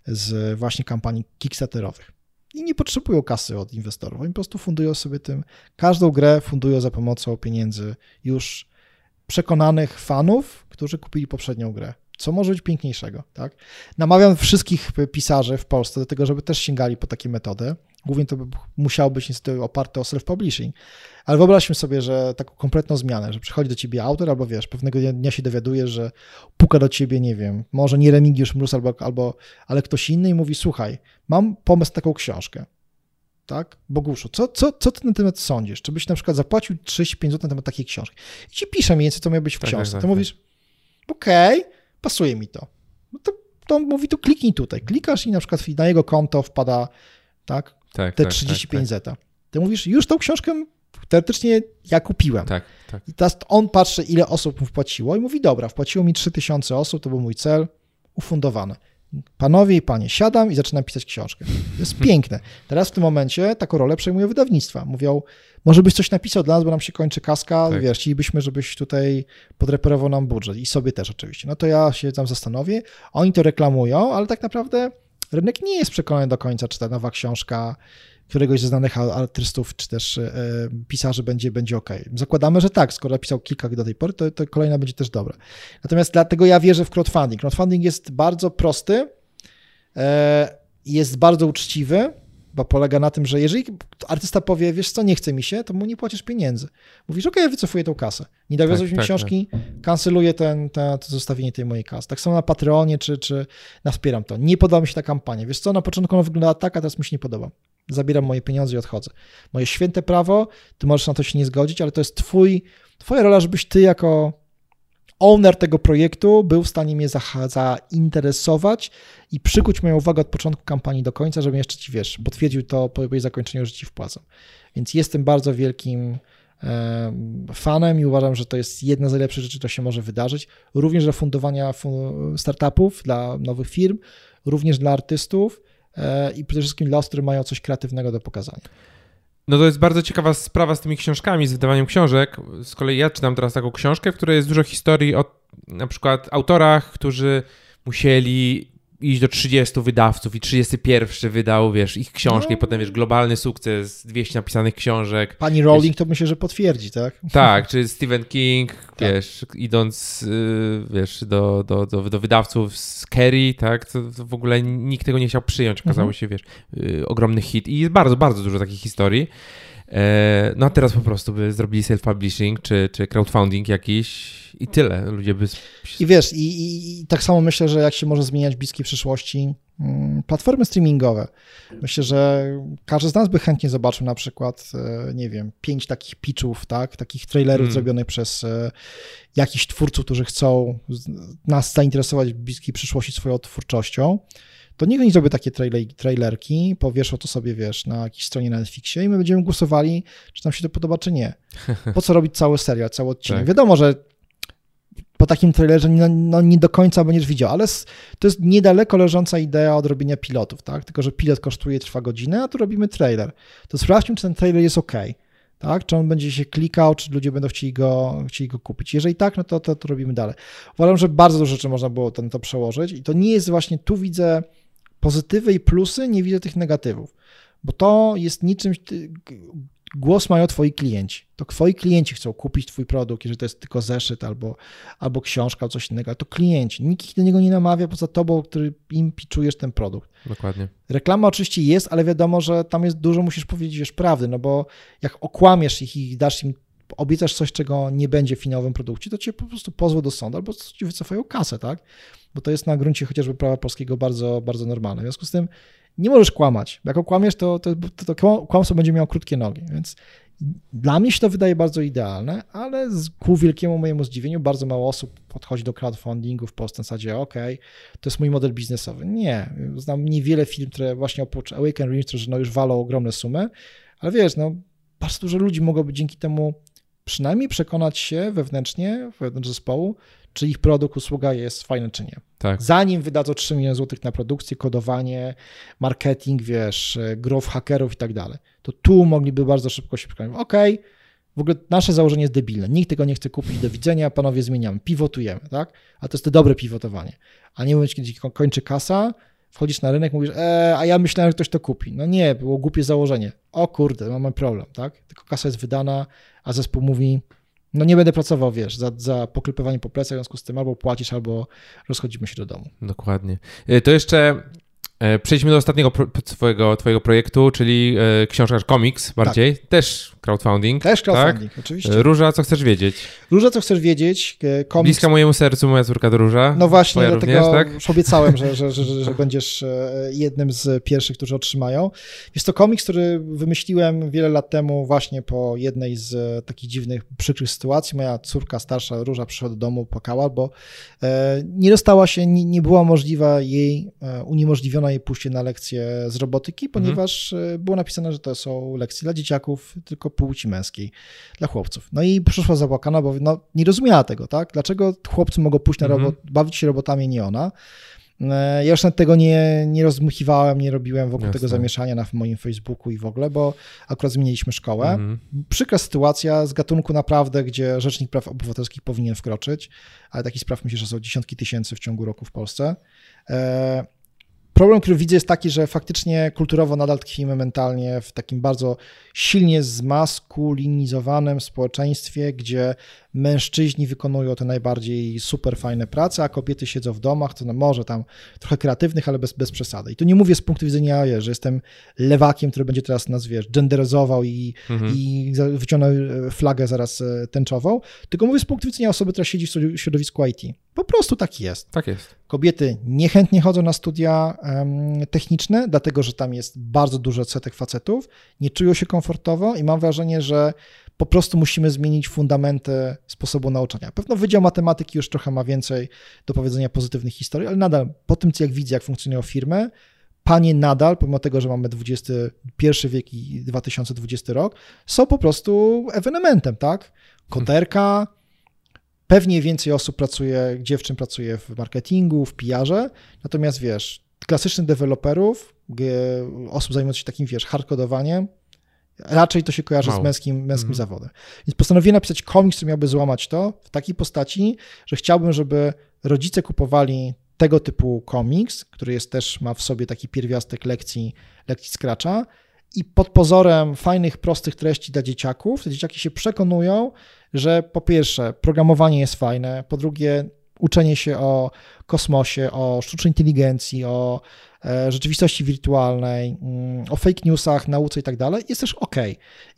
z właśnie kampanii kickstarterowych. I nie potrzebują kasy od inwestorów, oni po prostu fundują sobie tym. Każdą grę fundują za pomocą pieniędzy już przekonanych fanów, którzy kupili poprzednią grę. Co może być piękniejszego, tak? Namawiam wszystkich pisarzy w Polsce do tego, żeby też sięgali po takie metody. Głównie to by musiało być niestety oparte o self-publishing, ale wyobraźmy sobie, że taką kompletną zmianę, że przychodzi do ciebie autor, albo wiesz, pewnego dnia się dowiadujesz, że puka do ciebie, nie wiem, może nie Remigiusz Mróz, albo, albo ale ktoś inny i mówi, słuchaj, mam pomysł na taką książkę, tak? Boguszu, co, co, co ty na ten temat sądzisz? Czy byś na przykład zapłacił 35 zł na temat takiej książki? I ci pisze mniej więcej, co miał być w tak, książce. Tak, tak, ty mówisz, okej, okay, pasuje mi to. No to, to mówi, to kliknij tutaj. Klikasz i na przykład na jego konto wpada tak, tak te tak, 35 tak, zeta. Ty mówisz, już tą książkę teoretycznie ja kupiłem. Tak, tak. I teraz on patrzy, ile osób mu wpłaciło i mówi, dobra, wpłaciło mi 3000 osób, to był mój cel, ufundowane. Panowie i panie, siadam i zaczynam pisać książkę. To jest piękne. Teraz w tym momencie taką rolę przejmuje wydawnictwa. Mówią, może byś coś napisał dla nas, bo nam się kończy kaska, tak. wiesz, chcielibyśmy, żebyś tutaj podreperował nam budżet i sobie też oczywiście. No to ja się tam zastanowię. Oni to reklamują, ale tak naprawdę rynek nie jest przekonany do końca, czy ta nowa książka któregoś ze znanych artystów czy też e, pisarzy będzie, będzie ok. Zakładamy, że tak, skoro napisał kilka do tej pory, to, to kolejna będzie też dobra. Natomiast dlatego ja wierzę w crowdfunding. Crowdfunding jest bardzo prosty, e, jest bardzo uczciwy, bo polega na tym, że jeżeli artysta powie, wiesz co, nie chce mi się, to mu nie płacisz pieniędzy. Mówisz, ok, ja wycofuję tą kasę. Nie dowiozłeś tak, mi tak, książki, tak. kanceluję ten, ten, to zostawienie tej mojej kasy. Tak samo na Patreonie, czy, czy na Wspieram to. Nie podoba mi się ta kampania. Wiesz co, na początku ona wyglądała tak, a teraz mi się nie podoba zabieram moje pieniądze i odchodzę. Moje święte prawo, ty możesz na to się nie zgodzić, ale to jest twój, twoja rola, żebyś ty jako owner tego projektu był w stanie mnie zainteresować i przykuć moją uwagę od początku kampanii do końca, żebym jeszcze ci, wiesz, potwierdził to po jej zakończeniu, że ci wpłacam. Więc jestem bardzo wielkim fanem i uważam, że to jest jedna z najlepszych rzeczy, która się może wydarzyć. Również dla fundowania startupów, dla nowych firm, również dla artystów, E, i przede wszystkim dla osób, które mają coś kreatywnego do pokazania. No to jest bardzo ciekawa sprawa z tymi książkami, z wydawaniem książek. Z kolei ja czytam teraz taką książkę, w której jest dużo historii o na przykład autorach, którzy musieli iść do 30 wydawców i 31 wydał, wiesz, ich książkę no. i potem, wiesz, globalny sukces, 200 napisanych książek. Pani Rowling wiesz, to myślę, że potwierdzi, tak? Tak, czy Stephen King, tak. wiesz, idąc, y, wiesz, do, do, do, do wydawców z Kerry, tak, to, to, w ogóle nikt tego nie chciał przyjąć, okazało mhm. się, wiesz, y, ogromny hit i jest bardzo, bardzo dużo takich historii. E, no a teraz po prostu by zrobili self-publishing czy, czy crowdfunding jakiś i tyle. Ludzie by... I wiesz, i, i, i tak samo myślę, że jak się może zmieniać w bliskiej przyszłości mm, platformy streamingowe. Myślę, że każdy z nas by chętnie zobaczył na przykład, e, nie wiem, pięć takich pitchów, tak, takich trailerów hmm. zrobionych przez e, jakichś twórców, którzy chcą nas zainteresować w bliskiej przyszłości swoją twórczością to niech oni zrobią takie trailerki, powieszą to sobie, wiesz, na jakiejś stronie na Netflixie i my będziemy głosowali, czy nam się to podoba, czy nie. Po co robić cały serial, cały odcinek? Tak. Wiadomo, że po takim trailerze no, no, nie do końca będziesz widział, ale to jest niedaleko leżąca idea od robienia pilotów, tak? Tylko, że pilot kosztuje, trwa godzinę, a tu robimy trailer. To sprawdźmy, czy ten trailer jest ok, tak? Czy on będzie się klikał, czy ludzie będą chcieli go, chcieli go kupić. Jeżeli tak, no to, to, to robimy dalej. Uważam, że bardzo dużo rzeczy można było ten, to przełożyć i to nie jest właśnie, tu widzę pozytywy i plusy, nie widzę tych negatywów, bo to jest niczym, głos mają twoi klienci. To twoi klienci chcą kupić twój produkt, jeżeli to jest tylko zeszyt albo, albo książka, albo coś innego, to klienci. Nikt ich do niego nie namawia poza tobą, który im piczujesz ten produkt. Dokładnie. Reklama oczywiście jest, ale wiadomo, że tam jest dużo, musisz powiedzieć wiesz, prawdy, no bo jak okłamiesz ich i dasz im obiecasz coś, czego nie będzie w finałowym produkcie, to cię po prostu pozwą do sądu albo ci wycofają kasę, tak? Bo to jest na gruncie chociażby prawa polskiego bardzo, bardzo normalne. W związku z tym nie możesz kłamać. Jak okłamiesz, to, to, to, to kłamstwo będzie miało krótkie nogi, więc dla mnie się to wydaje bardzo idealne, ale ku wielkiemu mojemu zdziwieniu bardzo mało osób podchodzi do crowdfundingu w Polsce na zasadzie, ok, to jest mój model biznesowy. Nie, znam niewiele firm, które właśnie oprócz Awaken Dreams, które no już walą ogromne sumy, ale wiesz, no bardzo dużo ludzi mogłoby dzięki temu przynajmniej przekonać się wewnętrznie, wewnątrz zespołu, czy ich produkt, usługa jest fajna, czy nie. Tak. Zanim wydadzą 3 miliony złotych na produkcję, kodowanie, marketing, wiesz, growth hakerów i tak dalej, to tu mogliby bardzo szybko się przekonać, ok, w ogóle nasze założenie jest debilne, nikt tego nie chce kupić, do widzenia, panowie zmieniamy, pivotujemy, tak? A to jest to dobre pivotowanie. A nie mówić, kiedy kończy kasa, wchodzisz na rynek, mówisz, e, a ja myślałem, że ktoś to kupi. No nie, było głupie założenie. O kurde, mamy problem, tak? Tylko kasa jest wydana, a zespół mówi, no nie będę pracował, wiesz, za, za poklepywanie po plecach, w związku z tym albo płacisz, albo rozchodzimy się do domu. Dokładnie. E, to jeszcze E, przejdźmy do ostatniego pro, twojego, twojego projektu, czyli e, książka komiks bardziej. Tak. Też crowdfunding. Też crowdfunding, tak? oczywiście. E, Róża, co chcesz wiedzieć? Róża, co chcesz wiedzieć. Komiks... Bliska mojemu sercu moja córka do Róża. No właśnie, Twoja dlatego również, tak? już obiecałem, że, że, że, że, będziesz jednym z pierwszych, którzy otrzymają. Jest to komiks, który wymyśliłem wiele lat temu właśnie po jednej z takich dziwnych, przykrych sytuacji. Moja córka starsza, Róża, przyszła do domu, płakała, bo nie dostała się, nie, nie była możliwa jej uniemożliwiona jej pójście na lekcje z robotyki, mhm. ponieważ mhm. było napisane, że to są lekcje dla dzieciaków, tylko płci męskiej, dla chłopców. No i przyszła zapłakana, bo no, nie rozumiała tego, tak? Dlaczego chłopcy mogą pójść na robot, mhm. bawić się robotami, nie ona? E, ja już nawet tego nie, nie rozmuchiwałem, nie robiłem wokół Jasne. tego zamieszania na moim Facebooku i w ogóle, bo akurat zmieniliśmy szkołę. Mhm. Przykra sytuacja z gatunku naprawdę, gdzie Rzecznik Praw Obywatelskich powinien wkroczyć, ale takich spraw myślę, że są dziesiątki tysięcy w ciągu roku w Polsce. Problem, który widzę, jest taki, że faktycznie kulturowo nadal tkwimy mentalnie w takim bardzo silnie zmaskulinizowanym społeczeństwie, gdzie mężczyźni wykonują te najbardziej super fajne prace, a kobiety siedzą w domach, to no może tam trochę kreatywnych, ale bez, bez przesady. I tu nie mówię z punktu widzenia, że jestem lewakiem, który będzie teraz nas, wiesz, genderyzował i, mhm. i wyciągnął e, flagę zaraz e, tęczową, tylko mówię z punktu widzenia osoby, która siedzi w środowisku IT. Po prostu tak jest. Tak jest. Kobiety niechętnie chodzą na studia um, techniczne, dlatego że tam jest bardzo dużo odsetek facetów, nie czują się komfortowo i mam wrażenie, że po prostu musimy zmienić fundamenty sposobu nauczania. Pewno Wydział Matematyki już trochę ma więcej do powiedzenia pozytywnych historii, ale nadal po tym, co jak widzę, jak funkcjonują firmy, panie nadal, pomimo tego, że mamy XXI wiek i 2020 rok, są po prostu ewenementem, tak? Koterka, pewnie więcej osób pracuje, dziewczyn pracuje w marketingu, w PR-ze, natomiast wiesz, klasycznych deweloperów, osób zajmujących się takim, wiesz, hardkodowaniem, Raczej to się kojarzy Mało. z męskim, męskim mm. zawodem. Więc postanowiłem napisać komiks, który miałby złamać to w takiej postaci, że chciałbym, żeby rodzice kupowali tego typu komiks, który jest też, ma w sobie taki pierwiastek lekcji, lekcji Scratcha i pod pozorem fajnych, prostych treści dla dzieciaków, te dzieciaki się przekonują, że po pierwsze programowanie jest fajne, po drugie uczenie się o kosmosie, o sztucznej inteligencji, o rzeczywistości wirtualnej, mm, o fake newsach, nauce i tak dalej, jest też ok.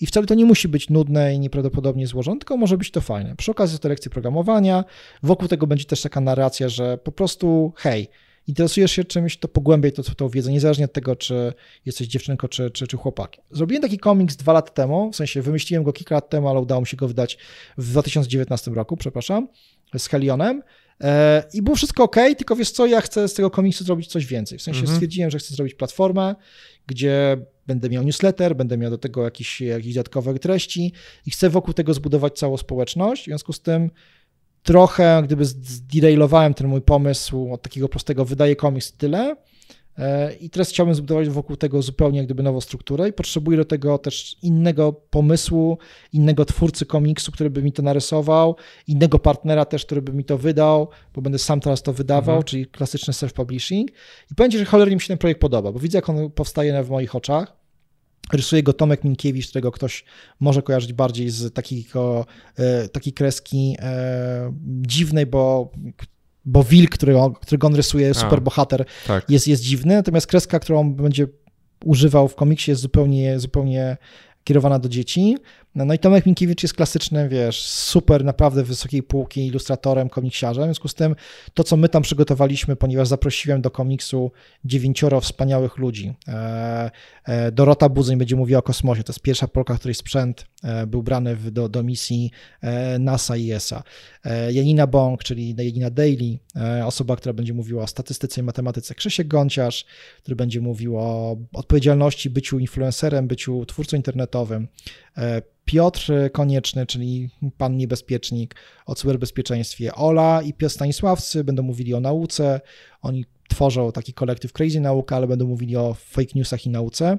I wcale to nie musi być nudne i nieprawdopodobnie złożone, tylko może być to fajne. Przy okazji to lekcje programowania, wokół tego będzie też taka narracja, że po prostu hej, interesujesz się czymś, to pogłębiaj to, tą wiedzę, niezależnie od tego, czy jesteś dziewczynką, czy, czy, czy chłopakiem. Zrobiłem taki komiks dwa lata temu, w sensie wymyśliłem go kilka lat temu, ale udało mi się go wydać w 2019 roku, przepraszam, z Helionem. E, I było wszystko ok, tylko wiesz co, ja chcę z tego komiksu zrobić coś więcej. W sensie mhm. stwierdziłem, że chcę zrobić platformę, gdzie będę miał newsletter, będę miał do tego jakieś, jakieś dodatkowe treści i chcę wokół tego zbudować całą społeczność. W związku z tym trochę gdyby zderailowałem ten mój pomysł od takiego prostego wydaje komiks tyle i teraz chciałbym zbudować wokół tego zupełnie jak gdyby nową strukturę i potrzebuję do tego też innego pomysłu, innego twórcy komiksu, który by mi to narysował, innego partnera też, który by mi to wydał, bo będę sam teraz to wydawał, mhm. czyli klasyczny self-publishing i powiem Ci, że cholernie mi się ten projekt podoba, bo widzę jak on powstaje w moich oczach Rysuje go Tomek Minkiewicz, którego ktoś może kojarzyć bardziej z takiego, e, takiej kreski e, dziwnej, bo bo wilk, którego, którego on rysuje, super bohater, tak. jest, jest dziwny, natomiast kreska, którą będzie używał w komiksie jest zupełnie, zupełnie kierowana do dzieci. No, no i Tomek Minkiewicz jest klasycznym, wiesz, super, naprawdę wysokiej półki ilustratorem, komiksiarzem. W związku z tym to, co my tam przygotowaliśmy, ponieważ zaprosiłem do komiksu dziewięcioro wspaniałych ludzi. E, e, Dorota Budzeń będzie mówiła o kosmosie. To jest pierwsza Polka, której sprzęt e, był brany w, do, do misji NASA i ESA. Janina Bąk, czyli Janina Daily, osoba, która będzie mówiła o statystyce i matematyce. Krzysiek Gąciarz, który będzie mówił o odpowiedzialności, byciu influencerem, byciu twórcą internetowym. Piotr Konieczny, czyli pan niebezpiecznik o cyberbezpieczeństwie, Ola i Piotr Stanisławcy będą mówili o nauce, oni tworzą taki kolektyw Crazy Nauka, ale będą mówili o fake newsach i nauce.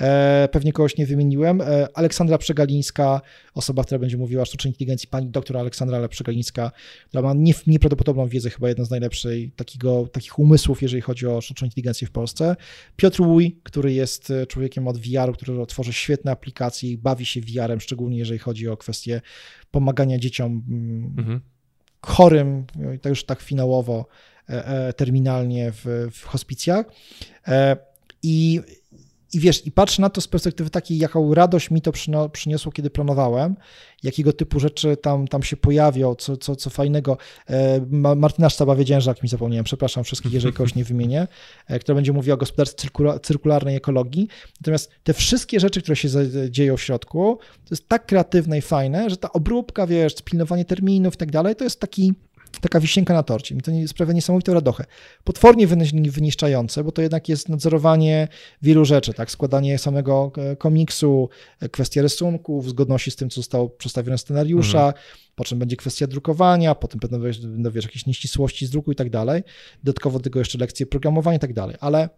E, pewnie kogoś nie wymieniłem. E, Aleksandra Przegalińska, osoba, która będzie mówiła o sztucznej inteligencji, pani doktor Aleksandra Przegalińska, która ma nieprawdopodobną wiedzę, chyba jedna z najlepszych takiego, takich umysłów, jeżeli chodzi o sztuczną inteligencję w Polsce. Piotr Łuj, który jest e, człowiekiem od VR-u, który tworzy świetne aplikacje i bawi się VR-em, szczególnie jeżeli chodzi o kwestie pomagania dzieciom mm, mhm. chorym, to już tak finałowo, terminalnie w, w hospicjach. I i wiesz, i patrz na to z perspektywy takiej, jaką radość mi to przyniosło, kiedy planowałem, jakiego typu rzeczy tam, tam się pojawią, co, co, co fajnego. E, Martyna Sztaba-Wiedziężak mi zapomniałem, przepraszam wszystkich, jeżeli kogoś nie wymienię, e, która będzie mówiła o gospodarce cyrkularnej ekologii. Natomiast te wszystkie rzeczy, które się dzieją w środku, to jest tak kreatywne i fajne, że ta obróbka, wiesz, pilnowanie terminów i tak dalej, to jest taki taka wisienka na torcie. Mi to sprawia niesamowitą radochę. Potwornie wyniszczające, bo to jednak jest nadzorowanie wielu rzeczy, tak? Składanie samego e, komiksu, e, kwestia rysunków, zgodności z tym, co zostało przedstawione scenariusza, mhm. po czym będzie kwestia drukowania, potem będą, będą wiesz, jakieś nieścisłości z druku i tak dalej. Dodatkowo do tego jeszcze lekcje programowania i tak dalej, ale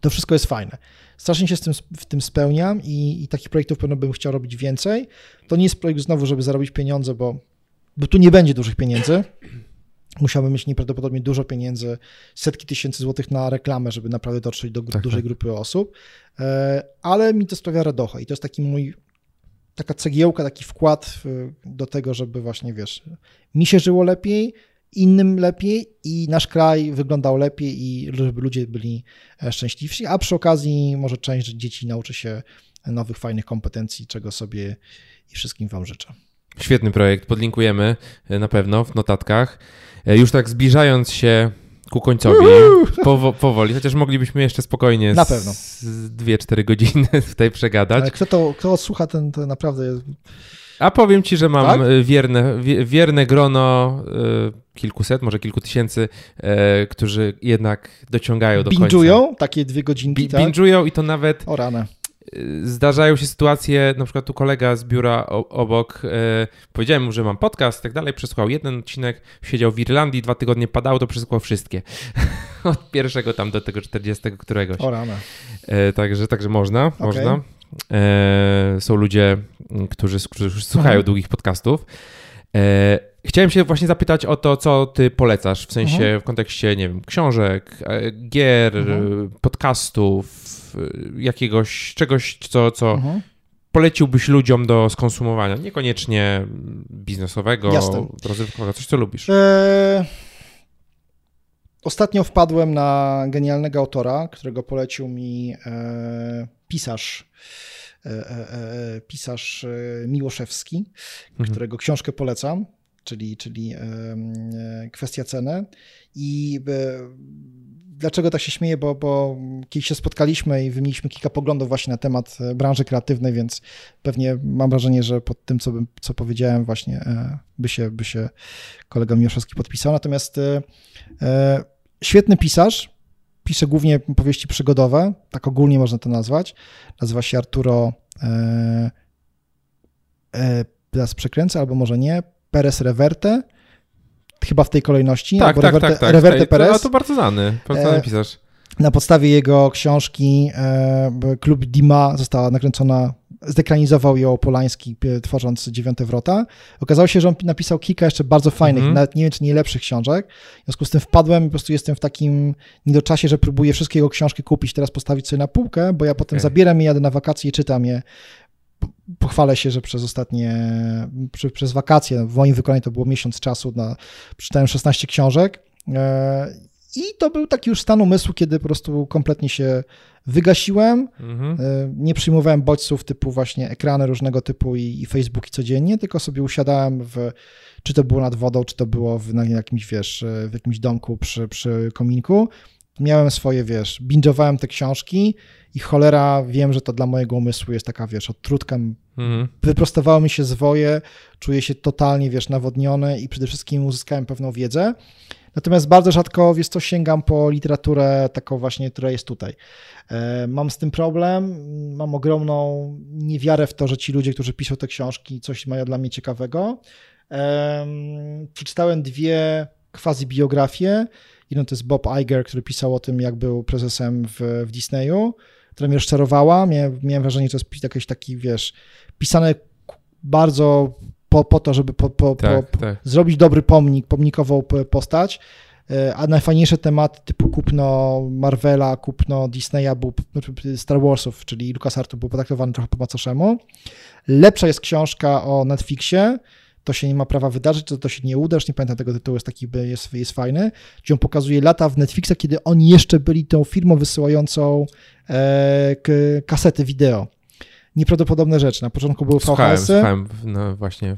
to wszystko jest fajne. Strasznie się z tym, w tym spełniam i, i takich projektów pewno bym chciał robić więcej. To nie jest projekt znowu, żeby zarobić pieniądze, bo bo tu nie będzie dużych pieniędzy. Musiałbym mieć nieprawdopodobnie dużo pieniędzy, setki tysięcy złotych na reklamę, żeby naprawdę dotrzeć do tak, dużej tak. grupy osób, e, ale mi to sprawia radochę i to jest taki mój, taka cegiełka, taki wkład do tego, żeby właśnie, wiesz, mi się żyło lepiej, innym lepiej i nasz kraj wyglądał lepiej i żeby ludzie byli e, szczęśliwsi, a przy okazji może część dzieci nauczy się nowych, fajnych kompetencji, czego sobie i wszystkim Wam życzę. Świetny projekt, podlinkujemy e, na pewno w notatkach. E, już tak zbliżając się ku końcowi, powo powoli, chociaż moglibyśmy jeszcze spokojnie na pewno. z 2-4 godziny tutaj przegadać. Ale kto to, kto odsłucha, ten to naprawdę jest... A powiem ci, że mam tak? E, wierne, wierne grono kilkuset, może kilku tysięcy, którzy jednak dociągają do końca. Binge'ują takie dwie godzinki, Bi tak? Binge'ują i to nawet... O rane zdarzają się sytuacje, na przykład tu kolega z biura obok, e, powiedziałem mu, że mam podcast i tak dalej, przesłuchał jeden odcinek, siedział w Irlandii, dwa tygodnie padało, to przesłuchał wszystkie. Od pierwszego tam do tego 40 któregoś. O rana. E, także, także można, okay. można. E, są ludzie, którzy, którzy słuchają mhm. długich podcastów. E, chciałem się właśnie zapytać o to, co ty polecasz, w sensie mhm. w kontekście, nie wiem, książek, e, gier, mhm. podcastów, jakiegoś czegoś, co, co mhm. poleciłbyś ludziom do skonsumowania? Niekoniecznie biznesowego, rozrywkowego, coś, co lubisz. Eee... ostatnio wpadłem na genialnego autora, którego polecił mi e, pisarz, e, e, e pisarz e, Miłoszewski, mhm. którego książkę polecam, czyli, czyli e, kwestia ceny. I dlaczego tak się śmieję, bo, bo kiedyś się spotkaliśmy i wymieniliśmy kilka poglądów właśnie na temat branży kreatywnej, więc pewnie mam wrażenie, że pod tym, co, bym, co powiedziałem właśnie by się, by się kolega Miłoszewski podpisał. Natomiast świetny pisarz, pisze głównie powieści przygodowe, tak ogólnie można to nazwać. Nazywa się Arturo, e, e, teraz przekręcę, albo może nie, Perez Reverte, chyba w tej kolejności. Tak, tak, Reverte, tak, tak. Reverte Perez. To, to bardzo znany, bardzo znany e, pisarz. Na podstawie jego książki e, Klub Dima została nakręcona Zdekranizował ją Polański, e, tworząc Dziewiąte Wrota. Okazało się, że on napisał kilka jeszcze bardzo fajnych, mm -hmm. nawet nie wiem, czy nie lepszych książek. W związku z tym wpadłem po prostu jestem w takim niedoczasie, że próbuję wszystkie jego książki kupić, teraz postawić sobie na półkę, bo ja potem okay. zabieram je, jadę na wakacje i czytam je. Pochwalę się, że przez ostatnie, przez wakacje, w moim wykonaniu to było miesiąc czasu, na, przeczytałem 16 książek e, i to był taki już stan umysłu, kiedy po prostu kompletnie się wygasiłem. Mhm. E, nie przyjmowałem bodźców typu właśnie ekrany różnego typu i, i Facebooki codziennie, tylko sobie usiadałem w, czy to było nad wodą, czy to było w, na jakimś, wiesz, w jakimś domku przy, przy kominku. Miałem swoje, wiesz, binge'owałem te książki i cholera, wiem, że to dla mojego umysłu jest taka, wiesz, odtrutka. Mhm. Wyprostowało mi się zwoje, czuję się totalnie, wiesz, nawodniony i przede wszystkim uzyskałem pewną wiedzę. Natomiast bardzo rzadko, wiesz co, sięgam po literaturę taką właśnie, która jest tutaj. E, mam z tym problem, mam ogromną niewiarę w to, że ci ludzie, którzy piszą te książki, coś mają dla mnie ciekawego. Przeczytałem dwie quasi biografie. Jedną to jest Bob Iger, który pisał o tym, jak był prezesem w, w Disneyu, która mnie rozczarowała. Miałem, miałem wrażenie, że to jest jakiś taki, wiesz, pisane bardzo po, po to, żeby po, po, tak, po, tak. zrobić dobry pomnik, pomnikową postać. E, a najfajniejsze tematy typu kupno Marvela, kupno Disneya, był, Star Warsów, czyli LucasArtu był potraktowany trochę po macoszemu. Lepsza jest książka o Netflixie, to się nie ma prawa wydarzyć, to, to się nie uda, już nie pamiętam tego tytułu, jest taki, jest, jest fajny, gdzie on pokazuje lata w Netflixa, kiedy oni jeszcze byli tą firmą wysyłającą e, kasety wideo nieprawdopodobne rzeczy. Na początku były VHS-y. No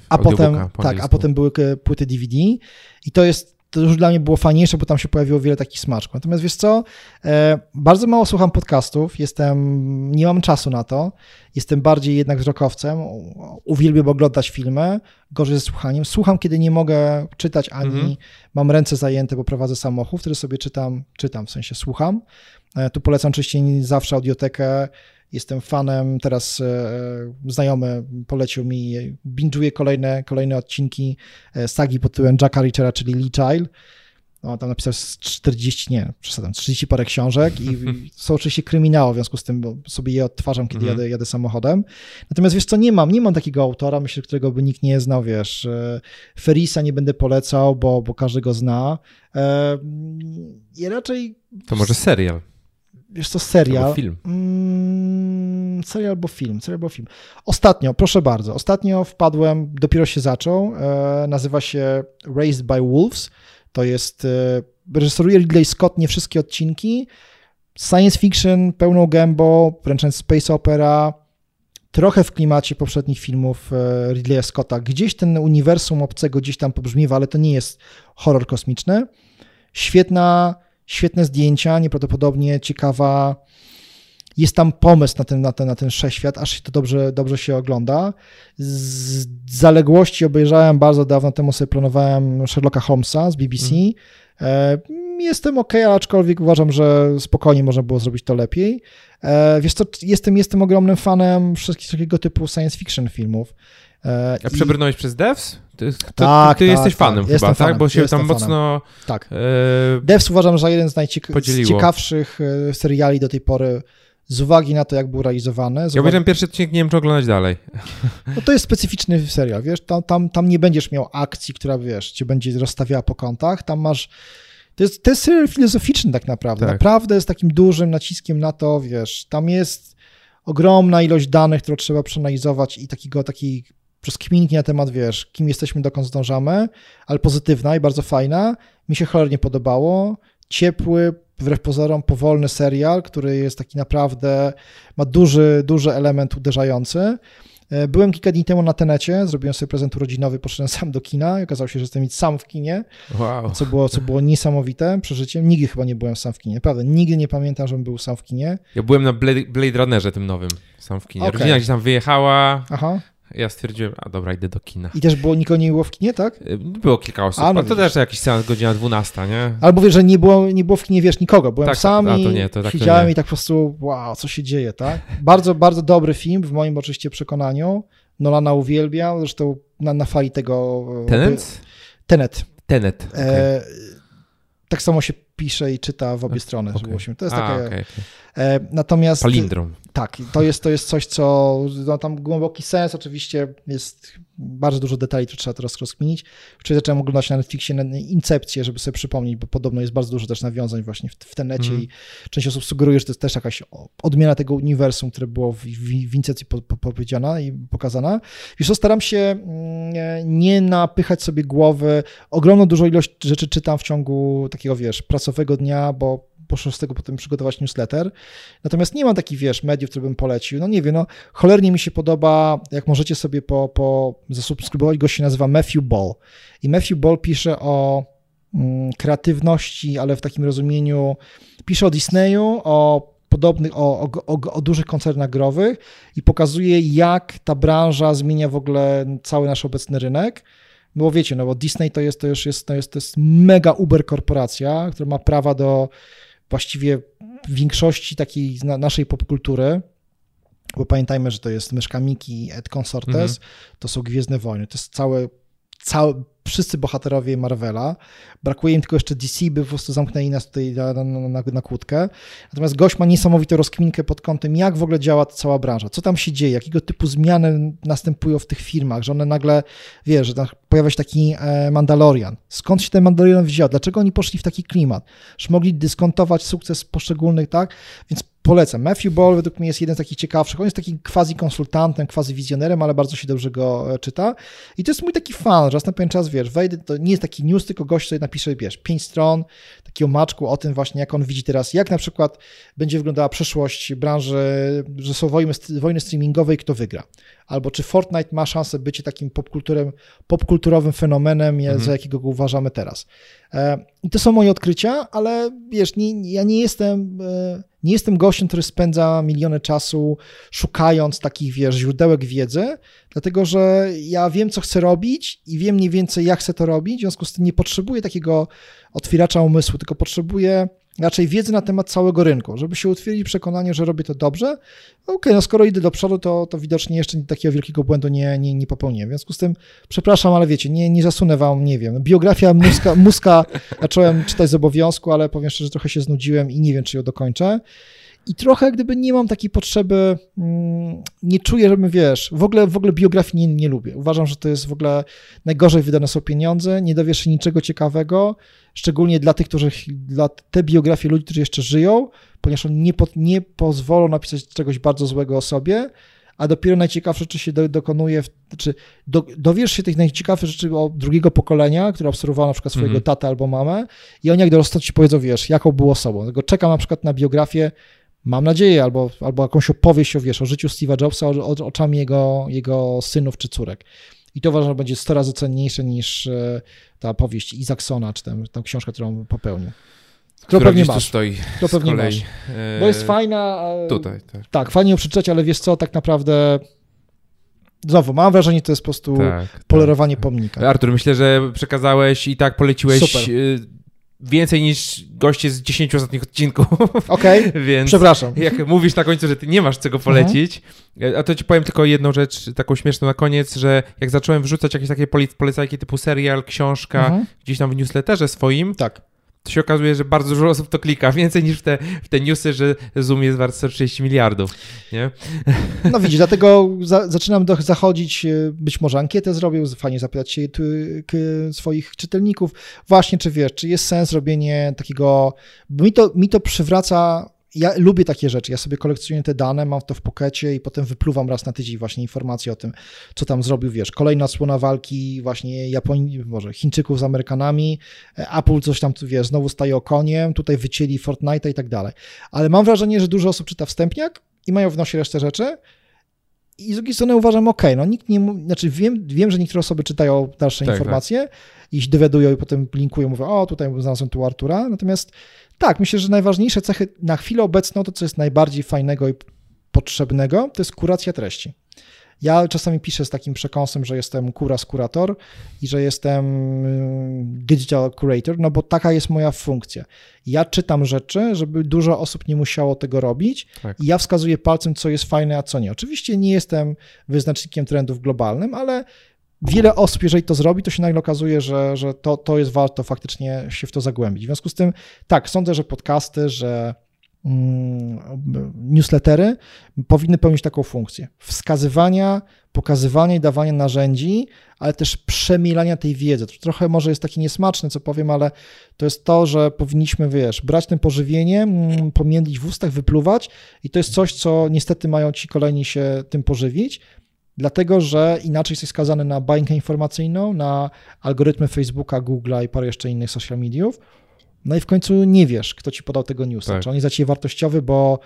a potem, tak, a potem były płyty DVD i to jest to już dla mnie było fajniejsze, bo tam się pojawiło wiele takich smaczków. Natomiast wiesz co, e, bardzo mało słucham podcastów, jestem, nie mam czasu na to, jestem bardziej jednak wzrokowcem, uwielbiam oglądać filmy, gorzej ze słuchaniem. Słucham, kiedy nie mogę czytać, ani mhm. mam ręce zajęte, bo prowadzę samochód, wtedy sobie czytam, czytam, w sensie słucham. E, tu polecam oczywiście zawsze audiotekę, Jestem fanem, teraz e, znajomy polecił mi, binge'uję kolejne, kolejne odcinki e, sagi pod tytułem Jacka Richera, czyli Lee Child. No, tam napisał 40, nie, przesadam, 30 parę książek i są oczywiście kryminały, w związku z tym bo sobie je odtwarzam, kiedy mhm. jadę, jadę samochodem. Natomiast wiesz co, nie mam, nie mam takiego autora, myślę, którego by nikt nie znał, wiesz, e, Ferisa nie będę polecał, bo, bo każdy go zna. I raczej... To może serial. Wiesz co, serial. Albo film. Mm, serial albo film, serial albo film. Ostatnio, proszę bardzo, ostatnio wpadłem, dopiero się zaczął, e, nazywa się Raised by Wolves. To jest, e, reżyseruje Ridley Scott nie wszystkie odcinki. Science fiction pełną gębą, wręcz space opera, trochę w klimacie poprzednich filmów e, Ridleya Scotta. Gdzieś ten uniwersum obcego gdzieś tam pobrzmiewa, ale to nie jest horror kosmiczny. Świetna świetne zdjęcia, nieprawdopodobnie ciekawa. Jest tam pomysł na ten, na ten, na ten wszechświat, aż to dobrze, dobrze się ogląda. Z zaległości obejrzałem bardzo dawno temu, sobie planowałem Sherlocka Holmesa z BBC. Mm. Jestem ok, aczkolwiek uważam, że spokojnie można było zrobić to lepiej. E, wiesz co, jestem, jestem ogromnym fanem wszystkiego typu science fiction filmów. E, A przebrnąłeś przez devs? Ty, to, tak, ty tak, jesteś fanem tak, chyba, tak? Bo się tam mocno... Tak. E... Devs uważam, że jeden z najciekawszych e, seriali do tej pory z uwagi na to, jak był realizowany. Ja uwagi... pierwszy odcinek, nie wiem, czy oglądać dalej. No to jest specyficzny serial, wiesz, tam, tam, tam nie będziesz miał akcji, która, wiesz, cię będzie rozstawiała po kątach, tam masz... To jest, to jest serial filozoficzny tak naprawdę, tak. naprawdę z takim dużym naciskiem na to, wiesz, tam jest ogromna ilość danych, które trzeba przeanalizować i takiego, takiej rozkminki na temat, wiesz, kim jesteśmy, dokąd zdążamy, ale pozytywna i bardzo fajna. Mi się cholernie podobało. ciepły, wbrew pozorom powolny serial, który jest taki naprawdę, ma duży, duży element uderzający. E, byłem kilka dni temu na Tenecie, zrobiłem sobie prezent urodzinowy, poszedłem sam do kina i okazało się, że jestem sam w kinie, wow. co, było, co było niesamowite przeżyciem. Nigdy chyba nie byłem sam w kinie, naprawdę, nigdy nie pamiętam, żebym był sam w kinie. Ja byłem na Blade, Blade Runnerze tym nowym, sam w kinie. Okej. Rodzina gdzieś tam wyjechała, Aha. Ja stwierdziłem, a dobra, idę do kina. I też było, nikogo nie było w kinie, tak? Y, Było kilka osób, A, no to też jakiś seans godzina 12, nie? Albo wiesz, że nie było, nie było w kinie, wiesz, nikogo. Byłem Tak, sam a to i nie, to tak to siedziałem nie. i tak po prostu, wow, co się dzieje, tak? Bardzo, bardzo dobry film, w moim oczywiście przekonaniu. Nolana uwielbiam, zresztą na, na fali tego... e, Tenet? Tenet. Tenet. okej. E, tak samo się pisze i czyta w obie strony. okej. Żeby się- To jest A, takie... okej, okej. E, natomiast... Palindrom. Tak, to jest, to jest coś, co no, tam głęboki sens, oczywiście jest bardzo dużo detali, które trzeba teraz rozkminić. Wczoraj zacząłem oglądać na Netflixie na- Incepcję, żeby sobie przypomnieć, bo podobno jest bardzo dużo też nawiązań właśnie w, w tenecie Mhm. i część osób sugeruje, że to jest też jakaś odmiana tego uniwersum, które było w, w, w Incepcji po, po, powiedziana i pokazana. Wiesz co, staram się mm, nie napychać sobie głowy. Ogromną dużo ilość rzeczy czytam w ciągu takiego, wiesz, pracowego dnia, bo poszło z tego potem przygotować newsletter. Natomiast nie mam takich, wiesz, mediów, które bym polecił. No nie wiem, no cholernie mi się podoba, jak możecie sobie po, po zasubskrybować, go się nazywa Matthew Ball. I Matthew Ball pisze o mm, kreatywności, ale w takim rozumieniu, pisze o Disneyu, o podobnych, o, o, o, o dużych koncernach growych i pokazuje, jak ta branża zmienia w ogóle cały nasz obecny rynek. No bo wiecie, no bo Disney to jest, to już jest, to jest, to jest mega uber korporacja, która ma prawa do właściwie większości takiej na- naszej popkultury, bo pamiętajmy, że to jest Myszka Miki, Ed Consortes, Mhm. to są Gwiezdne Wojny, to jest całe, całe, wszyscy bohaterowie Marvela, brakuje im tylko jeszcze DC, by po prostu zamknęli nas tutaj na, na, na, na kłódkę, natomiast gość ma niesamowitą rozkminkę pod kątem, jak w ogóle działa cała branża, co tam się dzieje, jakiego typu zmiany następują w tych firmach, że one nagle, wiesz, że tam pojawia się taki e, Mandalorian, skąd się ten Mandalorian wziął, dlaczego oni poszli w taki klimat, że mogli dyskontować sukces poszczególnych, tak, więc polecam. Matthew Ball według mnie jest jeden z takich ciekawszych. On jest takim quasi konsultantem, quasi wizjonerem, ale bardzo się dobrze go e, czyta. I to jest mój taki fan, że raz na pewien czas, wiesz, wejdę, to nie jest taki news, tylko gość sobie napisze, wiesz, pięć stron, takiego maczku o tym właśnie, jak on widzi teraz, jak na przykład będzie wyglądała przyszłość branży, że są wojny, wojny streamingowe i kto wygra. Albo czy Fortnite ma szansę bycie takim popkulturem, popkulturowym fenomenem, Mhm. za jakiego go uważamy teraz. E, I to są moje odkrycia, ale wiesz, nie, ja nie jestem, e, nie jestem gościem, który spędza miliony czasu szukając takich, wiesz, źródełek wiedzy, dlatego że ja wiem, co chcę robić i wiem mniej więcej, jak chcę to robić, w związku z tym nie potrzebuję takiego otwieracza umysłu, tylko potrzebuję raczej wiedzy na temat całego rynku, żeby się utwierdzić przekonanie, że robię to dobrze. Okej, no skoro idę do przodu, to, to widocznie jeszcze takiego wielkiego błędu nie, nie, nie popełniłem. W związku z tym, przepraszam, ale wiecie, nie, nie zasunę wam, nie wiem, biografia Muska, Muska zacząłem czytać z obowiązku, ale powiem szczerze, trochę się znudziłem i nie wiem, czy ją dokończę. I trochę gdyby nie mam takiej potrzeby, mm, nie czuję, żebym, wiesz, w ogóle, w ogóle biografii nie, nie lubię. Uważam, że to jest w ogóle najgorzej wydane są pieniądze, nie dowiesz się niczego ciekawego, szczególnie dla tych, którzy, dla te biografie ludzi, którzy jeszcze żyją, ponieważ oni nie, po, nie pozwolą napisać czegoś bardzo złego o sobie, a dopiero najciekawsze rzeczy się do, dokonuje, czy do, dowiesz się tych najciekawszych rzeczy o drugiego pokolenia, które obserwowało na przykład swojego Mhm. tatę albo mamę i oni jak dorosną ci powiedzą, wiesz, jaką było osobą. Dlatego czekam na przykład na biografię, mam nadzieję, albo, albo jakąś opowieść o, wiesz, o życiu Steve'a Jobsa o, o, oczami jego, jego synów czy córek. I to uważam, że będzie 100 razy cenniejsze niż e, ta powieść Isaacsona, czy tam, ta książka, którą popełnił. Która pewnie masz. stoi To pewnie kolei. masz. Bo jest fajna. e, Tutaj, tak. Tak, fajnie ją przeczytać, ale wiesz co, tak naprawdę znowu, mam wrażenie, że to jest po prostu tak polerowanie tak. pomnika. Artur, myślę, że przekazałeś i tak poleciłeś Super. Więcej niż goście z 10 ostatnich odcinków, Okej, więc przepraszam. jak mówisz na końcu, że ty nie masz czego polecić, a to ci powiem tylko jedną rzecz, taką śmieszną na koniec, że jak zacząłem wrzucać jakieś takie polecajki typu serial, książka, Mhm. gdzieś tam w newsletterze swoim, Tak. To się okazuje, że bardzo dużo osób to klika, więcej niż w te, w te newsy, że Zoom jest wart 130 miliardów, nie? No widzisz, dlatego za, zaczynam do, zachodzić, e, być może ankietę zrobił, fajnie zapytać się k, swoich czytelników, właśnie czy wiesz, czy jest sens robienie takiego, bo mi to, mi to przywraca ja lubię takie rzeczy. Ja sobie kolekcjonuję te dane, mam to w pokecie i potem wypluwam raz na tydzień właśnie informacje o tym, co tam zrobił, wiesz, kolejna słona walki właśnie Japonii, może Chińczyków z Amerykanami, Apple coś tam, wiesz, znowu staje okoniem, tutaj wycięli Fortnite'a i tak dalej. Ale mam wrażenie, że dużo osób czyta wstępniak i mają w nosie resztę rzeczy, i z drugiej strony uważam, ok, no nikt nie, znaczy wiem, wiem, że niektóre osoby czytają dalsze tak, informacje tak. i się dowiadują i potem linkują, mówią, o tutaj znalazłem tu Artura, natomiast tak, myślę, że najważniejsze cechy na chwilę obecną, to co jest najbardziej fajnego i potrzebnego, to jest kuracja treści. Ja czasami piszę z takim przekąsem, że jestem kuras kurator i że jestem y, digital curator, no bo taka jest moja funkcja. Ja czytam rzeczy, żeby dużo osób nie musiało tego robić tak. i ja wskazuję palcem, co jest fajne, a co nie. Oczywiście nie jestem wyznacznikiem trendów globalnym, ale wiele osób, jeżeli to zrobi, to się nagle okazuje, że, że to, to jest warto faktycznie się w to zagłębić. W związku z tym, tak, sądzę, że podcasty, że newslettery powinny pełnić taką funkcję wskazywania, pokazywania i dawania narzędzi, ale też przemilania tej wiedzy. To trochę może jest takie niesmaczne, co powiem, ale to jest to, że powinniśmy, wiesz, brać tym pożywienie, mm, pomiędlić w ustach, wypluwać i to jest coś, co niestety mają ci kolejni się tym pożywić, dlatego że inaczej jesteś skazany na bańkę informacyjną, na algorytmy Facebooka, Google'a i parę jeszcze innych social mediów. No i w końcu nie wiesz, kto ci podał tego newsa. Tak. Czy on jest za ciebie wartościowy, bo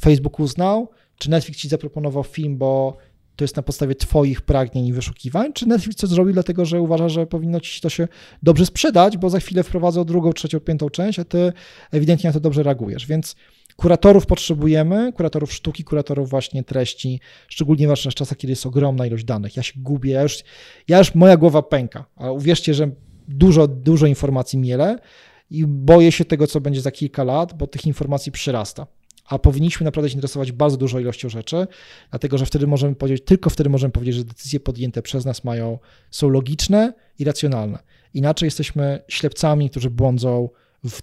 Facebook uznał, czy Netflix ci zaproponował film, bo to jest na podstawie twoich pragnień i wyszukiwań, czy Netflix to zrobił dlatego, że uważa, że powinno ci to się dobrze sprzedać, bo za chwilę wprowadzą drugą, trzecią, piątą część, a ty ewidentnie na to dobrze reagujesz. Więc Kuratorów potrzebujemy, kuratorów sztuki, kuratorów właśnie treści, szczególnie w naszych czasach, kiedy jest ogromna ilość danych. Ja się gubię, ja już, ja już moja głowa pęka, a uwierzcie, że dużo, dużo informacji miele i boję się tego, co będzie za kilka lat, bo tych informacji przyrasta. A powinniśmy naprawdę się interesować bardzo dużą ilością rzeczy, dlatego że wtedy możemy powiedzieć, tylko wtedy możemy powiedzieć, że decyzje podjęte przez nas mają, są logiczne i racjonalne. Inaczej jesteśmy ślepcami, którzy błądzą w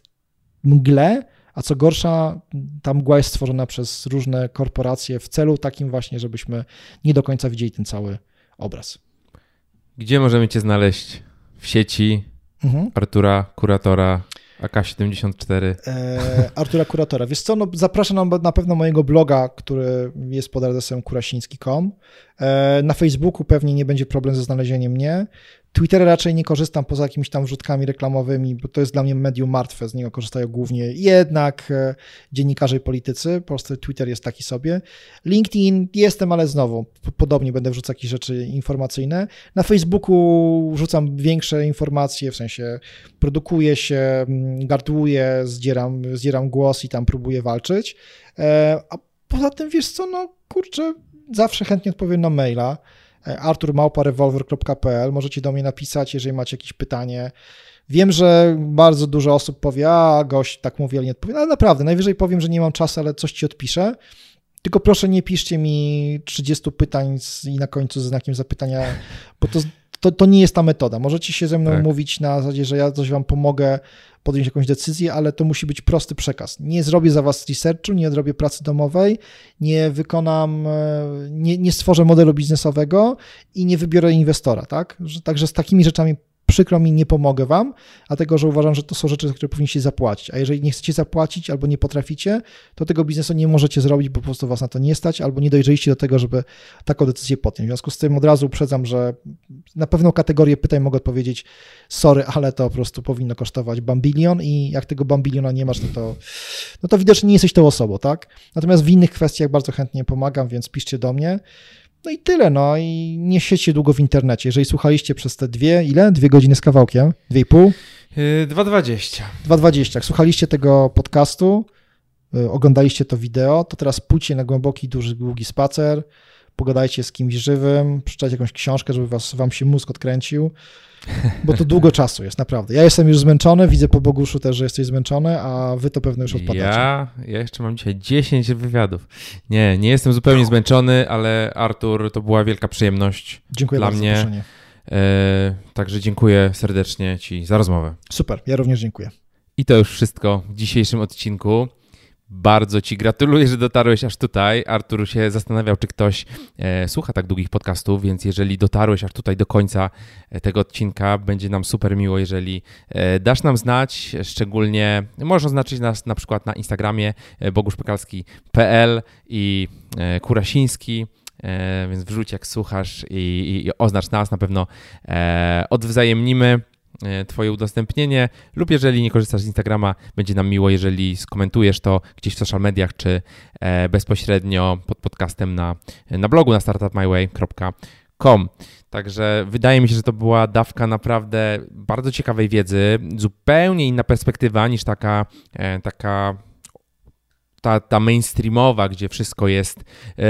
mgle, a co gorsza, ta mgła jest stworzona przez różne korporacje w celu takim właśnie, żebyśmy nie do końca widzieli ten cały obraz. Gdzie możemy Cię znaleźć? W sieci mhm. Artura, kuratora AK-74. E, Artura Kuratora. Wiesz co, no, zapraszam na, na pewno mojego bloga, który jest pod adresem kurasiński.com. E, na Facebooku pewnie nie będzie problem ze znalezieniem mnie. Twittera raczej nie korzystam poza jakimiś tam wrzutkami reklamowymi, bo to jest dla mnie medium martwe, z niego korzystają głównie jednak e, dziennikarze i politycy, po prostu Twitter jest taki sobie. LinkedIn jestem, ale znowu, podobnie będę wrzucał jakieś rzeczy informacyjne. Na Facebooku wrzucam większe informacje, w sensie produkuję się, gardłuję, zdzieram, zdzieram głos i tam próbuję walczyć. E, a poza tym, wiesz co, no kurczę, zawsze chętnie odpowiem na maila arturmałparevolver.pl. Możecie do mnie napisać, jeżeli macie jakieś pytanie. Wiem, że bardzo dużo osób powie, a gość tak mówi, ale nie odpowie. Ale naprawdę, najwyżej powiem, że nie mam czasu, ale coś ci odpiszę. Tylko proszę nie piszcie mi 30 pytań i na końcu ze znakiem zapytania, bo to, to, to nie jest ta metoda. Możecie się ze mną tak. mówić na zasadzie, że ja coś wam pomogę podjąć jakąś decyzję, ale to musi być prosty przekaz. Nie zrobię za was researchu, nie zrobię pracy domowej, nie wykonam, e, nie, nie stworzę modelu biznesowego i nie wybiorę inwestora, tak? Także z takimi rzeczami przykro mi, nie pomogę wam, dlatego że uważam, że to są rzeczy, za które powinniście zapłacić. A jeżeli nie chcecie zapłacić albo nie potraficie, to tego biznesu nie możecie zrobić, bo po prostu was na to nie stać, albo nie dojrzeliście do tego, żeby taką decyzję podjąć. W związku z tym od razu uprzedzam, że na pewną kategorię pytań mogę odpowiedzieć sorry, ale to po prostu powinno kosztować bambilion i jak tego bambiliona nie masz, no to, no to widocznie nie jesteś tą osobą, tak? Natomiast w innych kwestiach bardzo chętnie pomagam, więc piszcie do mnie. No i tyle, no i nie siedźcie długo w internecie. Jeżeli słuchaliście przez te dwie, ile? Dwie godziny z kawałkiem? Dwie i pół? 2,20. Yy, 2,20. Jak słuchaliście tego podcastu, yy, oglądaliście to wideo, to teraz pójdźcie na głęboki, duży, długi spacer, pogadajcie z kimś żywym, przeczytajcie jakąś książkę, żeby was, wam się mózg odkręcił, bo to długo czasu jest, naprawdę. Ja jestem już zmęczony, widzę po Boguszu też, że jesteś zmęczony, a wy to pewno już odpadacie. Ja, ja jeszcze mam dzisiaj 10 wywiadów. Nie, nie jestem zupełnie no. zmęczony, ale Artur, to była wielka przyjemność dziękuję dla mnie. E, także dziękuję serdecznie Ci za rozmowę. Super, ja również dziękuję. I to już wszystko w dzisiejszym odcinku. Bardzo Ci gratuluję, że dotarłeś aż tutaj. Artur się zastanawiał, czy ktoś e, słucha tak długich podcastów, więc jeżeli dotarłeś aż tutaj do końca e, tego odcinka, będzie nam super miło, jeżeli e, dasz nam znać, szczególnie możesz oznaczyć nas na przykład na Instagramie e, boguszpekalski.pl i e, kurasiński. E, więc wrzuć jak słuchasz i, i, i oznacz nas, na pewno e, odwzajemnimy twoje udostępnienie, lub jeżeli nie korzystasz z Instagrama, będzie nam miło, jeżeli skomentujesz to gdzieś w social mediach, czy e, bezpośrednio pod podcastem na, na blogu na startupmyway.com. Także wydaje mi się, że to była dawka naprawdę bardzo ciekawej wiedzy, zupełnie inna perspektywa niż taka, e, taka ta, ta mainstreamowa, gdzie wszystko jest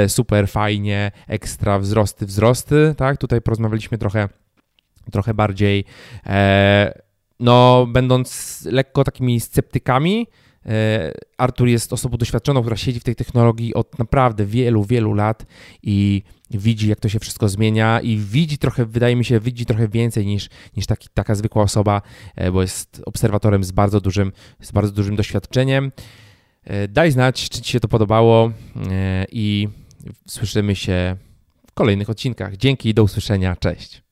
super fajnie, ekstra wzrosty, wzrosty, tak? Tutaj porozmawialiśmy trochę trochę bardziej, e, no, będąc lekko takimi sceptykami. E, Artur jest osobą doświadczoną, która siedzi w tej technologii od naprawdę wielu, wielu lat i widzi, jak to się wszystko zmienia i widzi trochę, wydaje mi się, widzi trochę więcej niż, niż taki, taka zwykła osoba, e, bo jest obserwatorem z bardzo dużym, z bardzo dużym doświadczeniem. Daj znać, czy Ci się to podobało i słyszymy się w kolejnych odcinkach. Dzięki i do usłyszenia. Cześć.